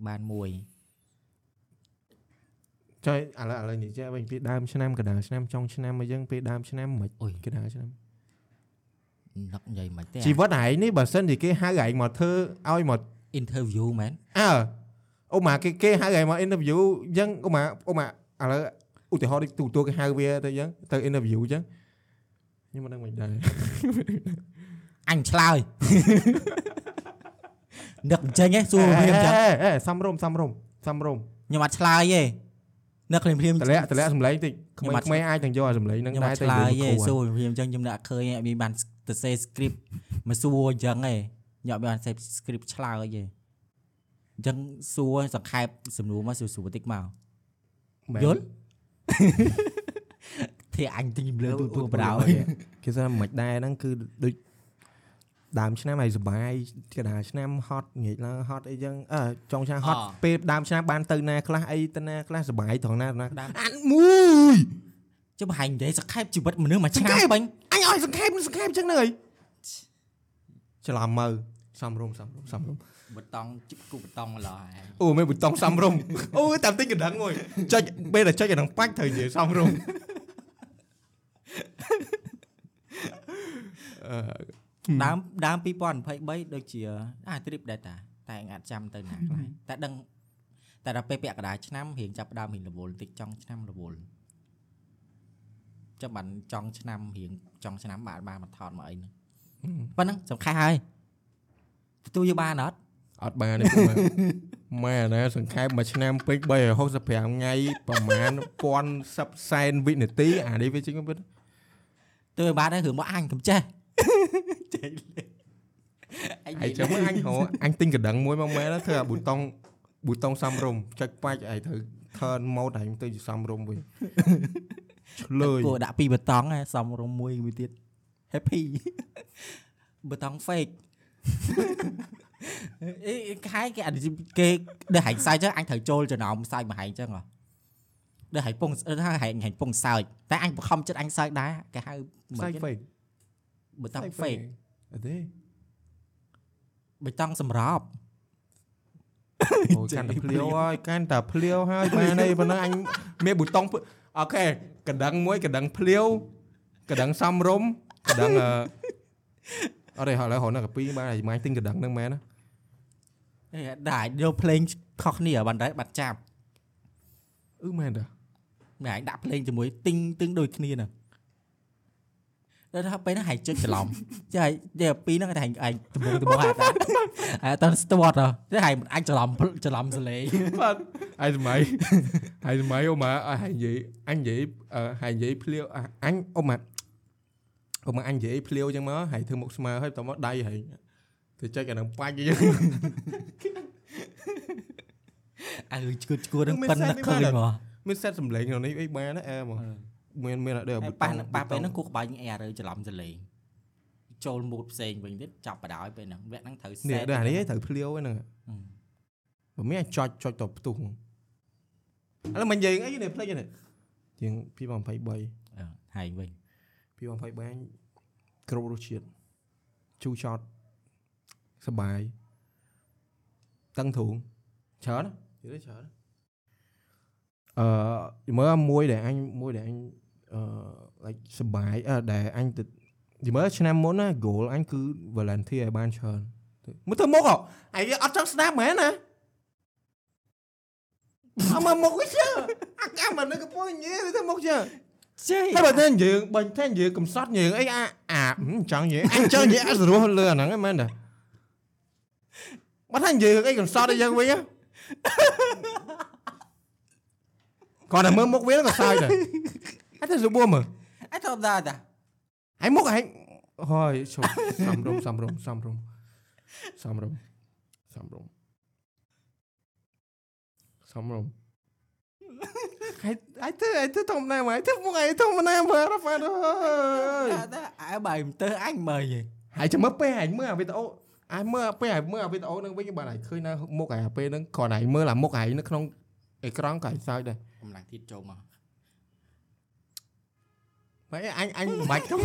បានមួយចុយឥឡូវឥឡូវនិយាយវិញពីដើមឆ្នាំកណ្ដាលឆ្នាំចុងឆ្នាំអីចឹងពីដើមឆ្នាំមិនអុយកណ្ដាលឆ្នាំនឹកនិយាយមិនទេជីវិតឯងនេះបើសិនជាគេហៅឯងមកធ្វើឲ្យមក interview មែនអើអូម៉ាគេគេហៅឯងមក interview អញ្ចឹងអូម៉ាអូម៉ាឥឡូវឧទាហរណ៍ដូចទូទួលគេហៅវាទៅអញ្ចឹងទៅ interview អញ្ចឹងខ្ញុំមិនដឹងមិនដែរ អញឆ្លើយនឹកអញ្ចឹងឯងសួរវាអញ្ចឹងអេអេសំរុំសំរុំសំរុំខ្ញុំអត់ឆ្លើយទេនឹកភ្លាមភ្លាមតម្លាក់តម្លាក់សម្លេងតិចក្ខ្ញុំអត់មេងៗអាចនឹងយកអាសម្លេងហ្នឹងខ្ញុំអដែរត់ទៅឆ្លើយនិទេយាយសួរភ្លាមអញ្ចឹងខ្ញុំនឹកឃើញអត់មានបានទៅសេ script មកសួរអញ្ចឹងឯងខ្ញុំអត់បានសេ script ឆ្លើយទេអញ្ចឹងសួរសង្ខេបសំណួរមកសួរសួរតិចមកមែនយល់ធាអញទិញលើទូទូបដៅគេថាមិនដែរហ្នឹងគឺដូច ដើមឆ្នាំឲ្យសុបាយកណ្ដាលឆ្នាំហត់ងាកឡើងហត់អីចឹងអើចុងឆ្នាំហត់ពេលដើមឆ្នាំបានទៅណាខ្លះអីទៅណាខ្លះសុបាយត្រង់ណាត្រង់ណាដើមអានមួយចុះបង្ហាញនិយាយសង្ខេបជីវិតមនុស្សមួយឆ្នាំសង្ខេបពេញអញឲ្យសង្ខេបសង្ខេបចឹងហ្នឹងហើយច្រឡំមើសំរុំសំរុំសំរុំបតង់ជិបគូបតង់ឡោះហើយអូមិនប៊ូតុងសំរុំអូតាមទិញកណ្ដឹងមួយចុចពេលតែចុចអាហ្នឹងបាច់ត្រូវនិយាយសំរុំអឺ ដើមដើម2023ដូចជាអា trip ដែរតាតែអញអាចចាំទៅណាខ្លះតែដឹងតែដល់ពេលពាក់កណ្ដាលឆ្នាំរៀងចាប់ផ្ដើមរៀងរវល់តិចចុងឆ្នាំរវល់ចាំបានចុងឆ្នាំរៀងចុងឆ្នាំបានបានមកថតមកអីហ្នឹងប៉ុណ្ណឹងសំខាន់ហើយទទួលយកបានអត់អត់បានទេពុកម៉ែម៉ែណាសង្ខេបមួយឆ្នាំពេក365ថ្ងៃប្រហែល1010សែនវិនាទីអានេះវាជាងពិតទៅឲ្យបានហើយរឿងមកអញកំចេះ ចេះលេងអញហើយចាំមើលអញហៅអញទិញកណ្ដឹងមួយមកម៉ែណាធ្វើអាប៊ូតុងប៊ូតុងសំរុំចុចបាច់ឲ្យត្រូវថ turn mode ឯងទៅជាសំរុំវិញឆ្លើយគួរដាក់ពីបតង់ហើយសំរុំមួយមួយទៀត happy បតង់ fake អេខែគេគេដែលហែងសាយចឹងអញត្រូវចូលចំណោមសាយមកហែងចឹងហ៎ដែលហែងពងថាហែងហែងពងសើចតែអញបង្ខំចិត្តអញសើចដែរគេហៅផ្សាយ fake បតង់ fake អត់ទេបតង់សម្រាប់អូយកាន់តែភ្លាវហើយកាន់តែភ្លាវហើយបានអីប៉ុណ្ណឹងអញមានប៊ូតុងអូខេកណ្ដឹងមួយកណ្ដឹងភ្លាវកណ្ដឹងសំរុំកណ្ដឹងអឺអត់ទេឥឡូវរហូតដល់កាពីបានតែម៉ាញ់ទិញកណ្ដឹងហ្នឹងមែនណាអេដែរយកភ្លេងខុសគ្នាបានដែរបាត់ចាប់អឺមែនតាម្នាក់ដាក់ភ្លេងជាមួយទិញទិញដូចគ្នាហ្នឹង ដល់ថាពេលហ្នឹងហែងចុចច្រឡំចាតែពីហ្នឹងតែហែងឯងដំបងដំបងហ่าដែរហើយតើស្ទាត់ហ៎តែហែងអញច្រឡំច្រឡំសលេងបាទហើយសម័យហើយសម័យអូម៉ាអញនិយាយអញនិយាយអឺហើយនិយាយភ្លាវអញអូម៉ាអូម៉ាអញនិយាយភ្លាវចឹងមកហើយធ្វើមុខស្មើហើយបន្តមកដៃហើយទៅចុចអានឹងបាច់អញ្ចឹងអើឈួតឈួតហ្នឹងមានប៉ិនសែនណាស់នេះឃើញបានមកមានសេតសំឡេងក្នុងនេះអីបានណាអែមក មានមានអត់ដែរហើយប៉ះប៉ះពេលហ្នឹងគូក្បាញ់អែរើច្រឡំសលេងចូលមូតផ្សេងវិញទៀតចាប់បដ ாய் ពេលហ្នឹងវគ្គហ្នឹងត្រូវនេះ set ដែរអានេះត្រូវភ្លាវហ្នឹងបើមានអាចចុចចុចទៅផ្ទុះឥឡូវមិនយើងអីនេះផ្លេចនេះជាង2023អឺហែងវិញ2023បាញ់គ្រប់រសជាតិជូរចតសបាយតឹងធូងច្រើននិយាយច្រើន អឺមើលមួយដែលអញមួយដែលអញអឺ like សបាយអឺដែលអញទៅនិយាយមើលឆ្នាំមុនណា goal អញគឺ volunteer ឲ្យបានច្រើនមើលទៅមុខហ៎អីអត់ចង់ស្ដាប់មែនណាអមមកវិញជើអាកាមិននៅកំពុងនិយាយទៅមុខជើជ័យហើយបើតែយើងបើតែយើងកំសត់យើងអីអាអាចង់និយាយអញចង់និយាយអសរោះលើអាហ្នឹងហ្នឹងមែនតាបើថាយើងអីកំសត់ឲ្យយើងវិញ គាត់តែមើលមុខវាក៏សើចដែរហើយទៅសបួមើលអត់ធម្មតាតាហើយមុខហើយហើយឈប់សំរុំសំរុំសំរុំសំរុំសំរុំសំរុំហើយហើយទៅហើយទៅធម្មតាមកហើយទៅមុខហើយធម្មតាមើលរ៉ាហ្វាអើយតាអើបើមិនទៅអញមើលយីហើយចាំមើលពេលហើយមើលអាវីដេអូអាយមើលពេលហើយមើលអាវីដេអូហ្នឹងវិញបានហើយឃើញនៅមុខហើយពេលហ្នឹងគ្រាន់តែមើលអាមុខហើយនៅក្នុងអេក្រង់ក៏ហើយសើចដែរ កម្លាំងទៀតចូលមកហើយអញអញមិនបាច់ទៅ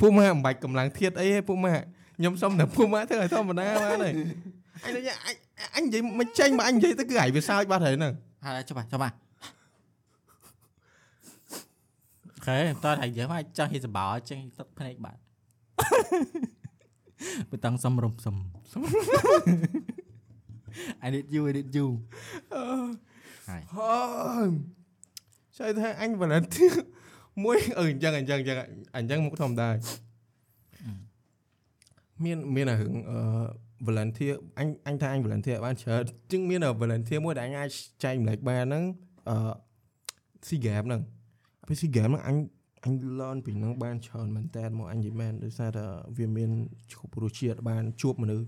ពួកម៉ាមិនបាច់កម្លាំងធាតអីទេពួកម៉ាខ្ញុំសុំតែពួកម៉ាធ្វើឲ្យធម្មតាបានហើយអញនិយាយអញអញនិយាយមិនចេញមកអញនិយាយទៅគឺហើយវាសើចបាត់ហើយហ្នឹងហើយចុះបាទចុះបាទខេតើហើយយើងមកចង់ហ៊ីសបោចេញទឹកភ្នែកបាទបើតាំងសំរុំសំ I need you I need you ហើយហើយចៃថាអញ volunteer មួយអឺអញ្ចឹងអញ្ចឹងអញ្ចឹងអញ្ចឹងមុខធម្មតាមានមានអារឿងអឺ volunteer អញអញថាអញ volunteer បានច្រើនជាងមាន volunteer មួយដែលអញអាចចែកម្លែកបានហ្នឹងអឺ SEA Games ហ្នឹងពេល SEA Games ហ្នឹងអញអញ learn ពីហ្នឹងបានច្រើនមែនតើមកអញនិយាយមែនដោយសារតែវាមានគ្រប់រសជាតិបានជួបមនុស្ស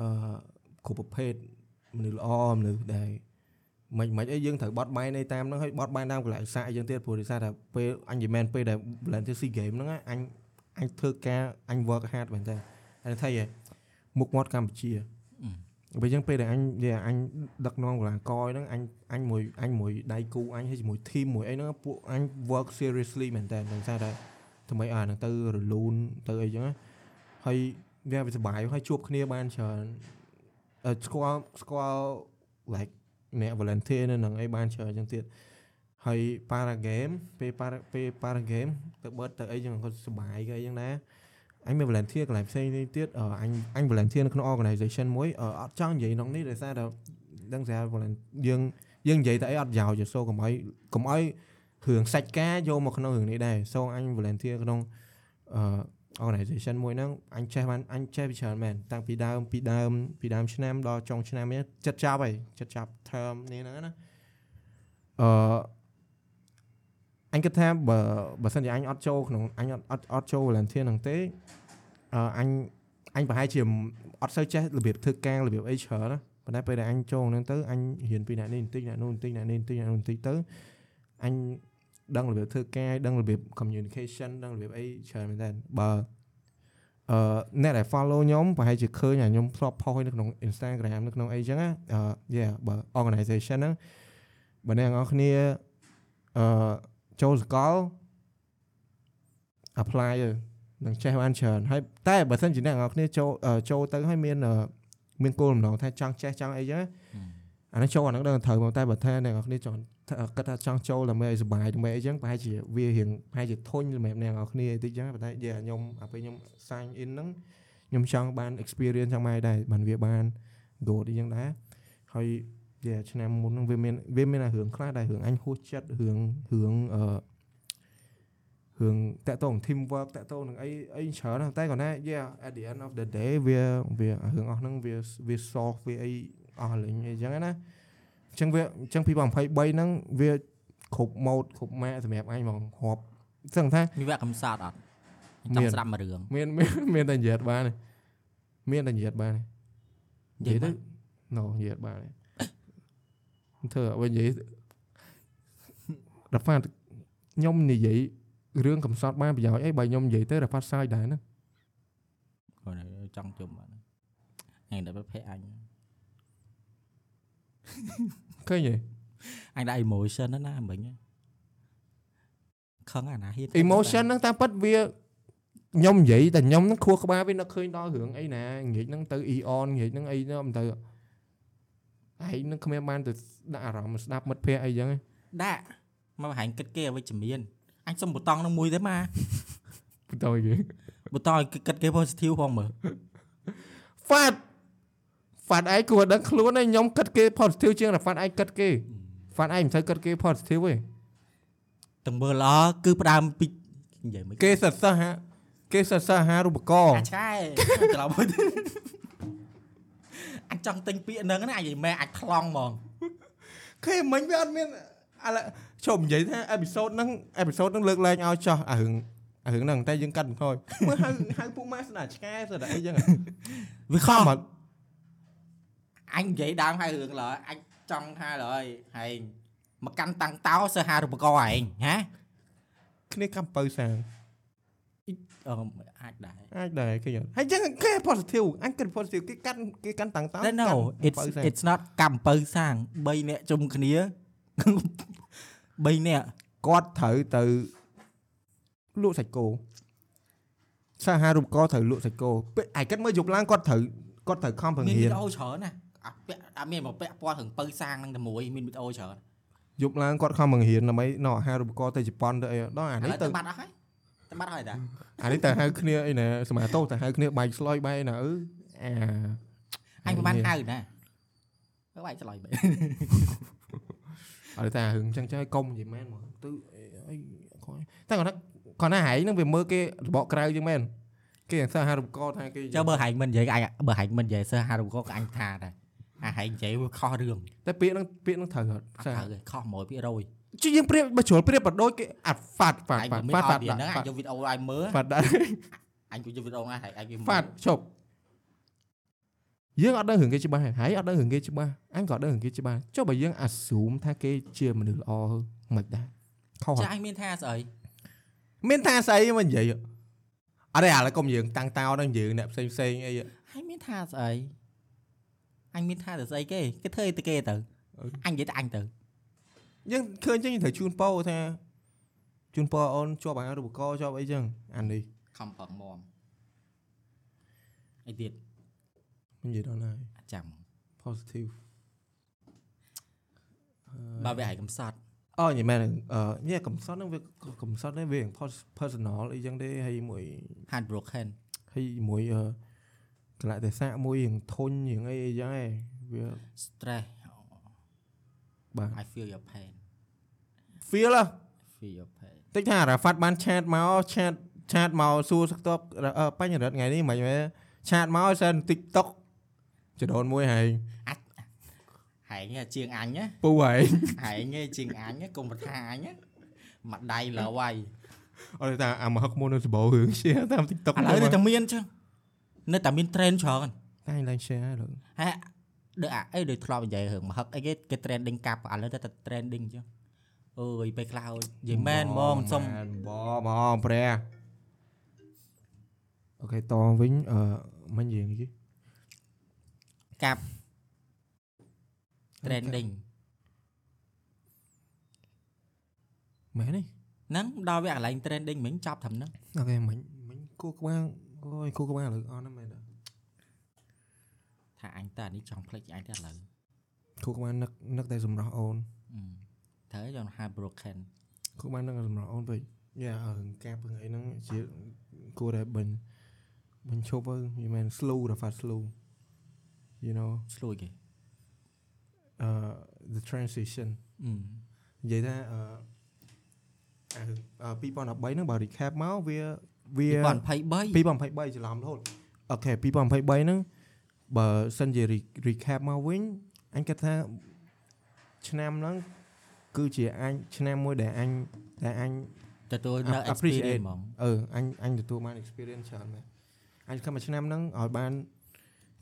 អឺគ្រប់ប្រភេទមនុស្សល្អមនុស្សដែល មិនមិនអីយើងត្រូវបត់បែនឯតាមហ្នឹងហើយបត់បែនតាមកន្លែងសាកអីចឹងទៀតព្រោះដោយសារតែពេលអញនិយាយមែនពេលដែល Valentine SEA Game ហ្នឹងអញអញធ្វើការអញ work hard មែនតើហើយថាយមុខមាត់កម្ពុជាពេលចឹងពេលដែលអញនិយាយអញដឹកនាំកីឡាករហ្នឹងអញអញមួយអញមួយដៃគូអញហើយជាមួយ team មួយអីហ្នឹងពួកអញ work seriously មែនតើដោយសារតែថ្មីអាហ្នឹងទៅរលូនទៅអីចឹងណាហើយវាវាសុបាយហើយជួបគ្នាបានច្រើនអឺស្គាល់ស្គាល់ like អ្នក volunteer នៅនឹងអីបានច្រើនចឹងទៀតហើយ para game ពេល para ពេល para game ទៅបឺតទៅអីចឹងគាត់សុបាយគេអីចឹងណាអញមាន volunteer កន្លែងផ្សេងទៀតអឺអញអញ volunteer នៅក្នុង organization មួយអឺអត់ចង់និយាយក្នុងនេះដោយសារតែដឹងថា volunteer យើងយើងនិយាយតែអីអត់ប្រយោជន៍ទេសូកុំឲ្យកុំឲ្យរឿងសាច់ការយកមកក្នុងរឿងនេះដែរសូអញ volunteer ក្នុងអឺ organization មួយហ្នឹងអញចេះបានអញចេះពីច្រើនមែនតាំងពីដើមពីដើមពីដើមឆ្នាំដល់ចុងឆ្នាំនេះចិត្តចាប់ហើយចិត្តចាប់ term នេះហ្នឹងណាអឺអញគិតថាបើបើសិនជាអញអត់ចូលក្នុងអញអត់អត់អត់ចូល volunteer ហ្នឹងទេអឺអញអញប្រហែលជាអត់សូវចេះរបៀបធ្វើការរបៀបអីច្រើនណាប៉ុន្តែពេលដែលអញចូលហ្នឹងទៅអញរៀនពីអ្នកនេះបន្តិចអ្នកនោះបន្តិចអ្នកនេះបន្តិចអ្នកនោះបន្តិចទៅអញ ដឹងរបៀបធ្វើការដឹងរបៀប communication ដឹងរបៀបអីច្រើនមែនតើបើអឺអ្នកដែល follow ខ្ញុំប្រហែលជាឃើញអាខ្ញុំធ្លាប់ផុសនៅក្នុង Instagram នៅក្នុងអីចឹងណាអឺ yeah បើ organization ហ្នឹងបើអ្នកទាំងអស់គ្នាអឺចូលសកល apply ទៅនឹងចេះបានច្រើនហើយតែបើសិនជាអ្នកទាំងអស់គ្នាចូលអឺចូលទៅហើយមានអឺមានគោលបំណងថាចង់ចេះចង់អីចឹងណាអានេះចូលអាហ្នឹងដឹងត្រូវមកតែបើថាអ្នកទាំងអស់គ្នាចង់ថា គិតថាចង់ចូលដើម្បីឲ្យសុបាយដើម្បីអីចឹងប្រហែលជាវារៀងប្រហែលជាធុញសម្រាប់អ្នកទាំងអស់គ្នាតិចចឹងប៉ុន្តែយេខ្ញុំអាពេលខ្ញុំ sign in ហ្នឹងខ្ញុំចង់បាន experience ចង់មកឲ្យដែរបានវាបាន goal អីចឹងដែរហើយយេឆ្នាំមុនហ្នឹងវាមានវាមានតែរឿងខ្លះដែររឿងអញហួសចិត្តរឿងរឿងអឺរឿងតាក់ទង team work តាក់ទងនឹងអីអីច្រើនណាស់តែគាត់ថា yeah at the end of the day វាវារឿងអស់ហ្នឹងវាវា solve វាអីអស់លេងអីចឹងណាអញ្ចឹងវាអញ្ចឹង2023ហ្នឹងវាគ្រប់ mode គ្រប់ម៉ាកសម្រាប់អញហ្មងរាប់សឹងថាមានវគ្គកំសត់អត់មានចង់ស្ដាប់មួយរឿងមានមានមានតែនិយាយបានទេមានតែនិយាយបានទេនិយាយទៅណូនិយាយបានទេធ្វើឲ្យវិញនិយាយដល់ហ្វាតខ្ញុំនិយាយរឿងកំសត់បានប្រយោជន៍អីបើខ្ញុំនិយាយទៅដល់ហ្វាតសើចដែរណាគាត់ចង់ជុំបាទថ្ងៃដល់ប្រភេទអញ ឃើញទេអញដាក់ emotion ហ្នឹងណាមិញខឹងអាណាហ៊ាន emotion ហ្នឹងតាមពិតវាខ្ញុំនិយាយតែខ្ញុំហ្នឹងខួរក្បាលវានឹកឃើញដល់រឿងអីណាងាកហ្នឹងទៅ eon ងាកហ្នឹងអីហ្នឹងមិនទៅឯងហ្នឹងគ្មានបានទៅដាក់អារម្មណ៍ស្ដាប់មិត្តភ័ក្តិអីចឹងឯងដាក់មកបង្ហាញគិតគេឲ្យវិជ្ជមានអញសុំប៊ូតុងនឹងមួយទេម៉ាបន្តឲ្យគេប៊ូតុងឲ្យគិតគេ positive ផងមើលហ្វាត់ ហ្វាត់ឯងគួរដឹងខ្លួនឯងខ្ញុំគិតគេ positive ជាងតែហ្វាត់ឯងគិតគេហ្វាត់ឯងមិនសូវគិតគេ positive ទេទាំងមើលល្អគឺផ្ដើមពីនិយាយមិនគេសិតសិស្សហាគេសិតសិស្សហារូបករណ៍អាចឆ្កែត្រឡប់មកអញចង់ទិញពាក្យហ្នឹងណាអញនិយាយមែនអាចខ្លងហ្មងគេមិញវាអត់មានអាឡជុំនិយាយថាអេពីសូតហ្នឹងអេពីសូតហ្នឹងលើកលែងឲ្យចោះអារឿងអារឿងហ្នឹងតែយើងកាត់បន្ថយមើលហៅហៅពួកម៉ាស្ដាឆ្កែស្ដាអីចឹងវាខខំំអត់ អញនិយាយដើមហើយរឿងឡើយអញចង់ថាឡើយហែងមកកាន់តាំងតោសើហារូបករណ៍ឯងហាគ្នាកំពៅសាងអឺអាចដែរអាចដែរគេយល់ហើយចឹងគេ positive អញគិត positive គេកាន់គេកាន់តាំងតោតែ no កាន់ it's កំពៅសាង it's not កំពៅសាង3នាក់ជុំគ្នា3នាក់គាត់ត្រូវទៅលក់សាច់គោសាហារូបករណ៍ត្រូវលក់សាច់គោពេលឯកិតមើលយប់ឡើងគាត់ត្រូវគាត់ត្រូវខំប្រមានងៀវីនដេអូច្រើនណា អាពាក់អត់មានមកពាក់ព័ន្ធរឿងពៅសាងហ្នឹងតែមួយមានវីដេអូច្រើនយប់ឡើងគាត់ខំប្រងៀនដើម្បីណោះអាហារូបករណ៍ទៅជប៉ុនទៅអីដល់អាឥនេះឡូវទៅទៅបាត់អស់ហើយទៅបាត់ហើយតាអានេះទៅហៅគ្នាអីណាសមាតោទៅហៅគ្នាបែកស្លុយបែកណាអឺអាអញមិនបានហៅណាទៅបាយឆ្លៃបែអត់ថារឿងចឹងចុះឲ្យកុំនិយាយមែនហ្មងទៅអីគាត់តែគាត់ថាគាត់ថាហែងហ្នឹងវាមើលគេរបកក្រៅជាងមែនគេអាសាហារូបករណ៍ថាគេចុះបើហែងមិននិយាយអញបើហែងមិននិយាយសើហារូបករណ៍ក៏អញថាដែរ អាហែងនិយាយវាខុសរឿងតែពាក្យហ្នឹងពាក្យហ្នឹងត្រូវអត់អត់សាត្រូវទេខុស100%ជួយយើងប្រៀបបើជ្រុលប្រៀបបដូចគេអាត់ហ្វាត់ហ្វាត់អញហ្វាត់មិនហ្វាមានត់ហ្វាត់អត់ហ្នឹងអញយកវីដេអូឲ្យមើលហ្វាត់ដាក់អញក៏យកវីដេអូឲ្យហែងអញវាមើលហ្វាត់ជប់យើងអត់ដឹងរឿងគេច្បាស់ហើយអត់ដឹងរឿងគេច្បាស់អញក៏អត់ដឹងរឿងគេច្បាស់ចុះបើយើង assume ថាគេជាមនុស្សល្អមិនដែរខុសអចាត់អញមានថាស្អីមានថាស្អីមិននិយាយអត់ទេឥឡូវកុំយើងតាំងតោដល់យើងអ្នកផ្សេងផ្សេងអីអញមានថាស្អី អញមានថាទៅស្អីគេគេធ្វើអីទៅគេទៅអឺអញនិយាយតែអញទៅយើងឃើញចឹងយើងត្រូវជូនពោថាជូនពោអូនជាប់អាហារូបករណ៍ជាប់អីចឹងអានេះខំប្រឹងមមអីទៀតមិននិយាយដល់ណាអត់ចាំ positive បើវាឲ្យកំសត់អូនិយាយមែនអឺញ៉ែកំសត់ហ្នឹងវាកំសត់ហ្នឹងវា personal អីចឹងទេហើយមួយ hand broken ហើយមួយអឺ កលៈទេសៈមួយរៀងធុញរៀងអីអីចឹងឯងវា stress បាទ I feel your pain feel ហ៎ feel your pain តិចថារ៉ាហ្វាត់បានឆាតមកឆាតឆាតមកសួរសឹកតបអឺបញ្ញរិទ្ធថ្ងៃនេះមិនមែនឆាតមកសិន TikTok ចដូនមួយហើយហែងហ៎ជាងអញណាពូហើយហែងឯងជាងអញណាកុំប្រថាអញណាមួយដៃលើវាយអត់ថាអាមហឹកមុននៅសបោរឿង share តាម TikTok ឥឡូវនៅតែមានចឹង នៅតែមាន trend ច្រើនតែឡើង share ហើយលើហេដូចអាអីដូចធ្លាប់និយាយរឿងមហឹកអីគេគេ trending កាប់ឥឡូវទៅតែ trending ចឹងអើយពេលខ្លះនិយាយមែនហ្មងសុំបងបងព្រះអូខេតវិញអឺមិញនិយាយនេះកាប់ trending មែនទេហ្នឹងដល់វាកន្លែង trending មិញចប់ត្រឹមហ្នឹងអូខេមិញមិញគូក្បាល អូយគូក្បាលឥឡូវអស់ហ្នឹងមែនទេថាអញតើអានេះចង់ផ្លេចអញទៅឥឡូវគូក្បាលនឹកនឹកតែសម្រាប់អូនអឺត្រូវចង់ហៅ broken គូក្បាលនឹកតែសម្រាប់អូនពេកយ៉ារឿងកាប់រឿងអីហ្នឹងជាគួរតែបិញបិញឈប់ទៅយីមែន slow រ៉ាហ្វាត់ slow you know ឆ្លួយគេ uh the transition អឺនិយាយថាអឺអារឿងអឺ2013ហ្នឹងបើ recap មកវា វា2023 2023ច្រឡំរហូតអូខេ2023ហ្នឹងបើសិនជា re- recap មកវិញអញគិតថាឆ្នាំហ្នឹងគឺជាអញឆ្នាំមួយដែលអញដែលអញទទួលនៅ appreciate experience ហ្មងអឺអញអញទទួលបាន experience ច្រើនមែនអញខំមួយឆ្នាំហ្នឹងឲ្យបាន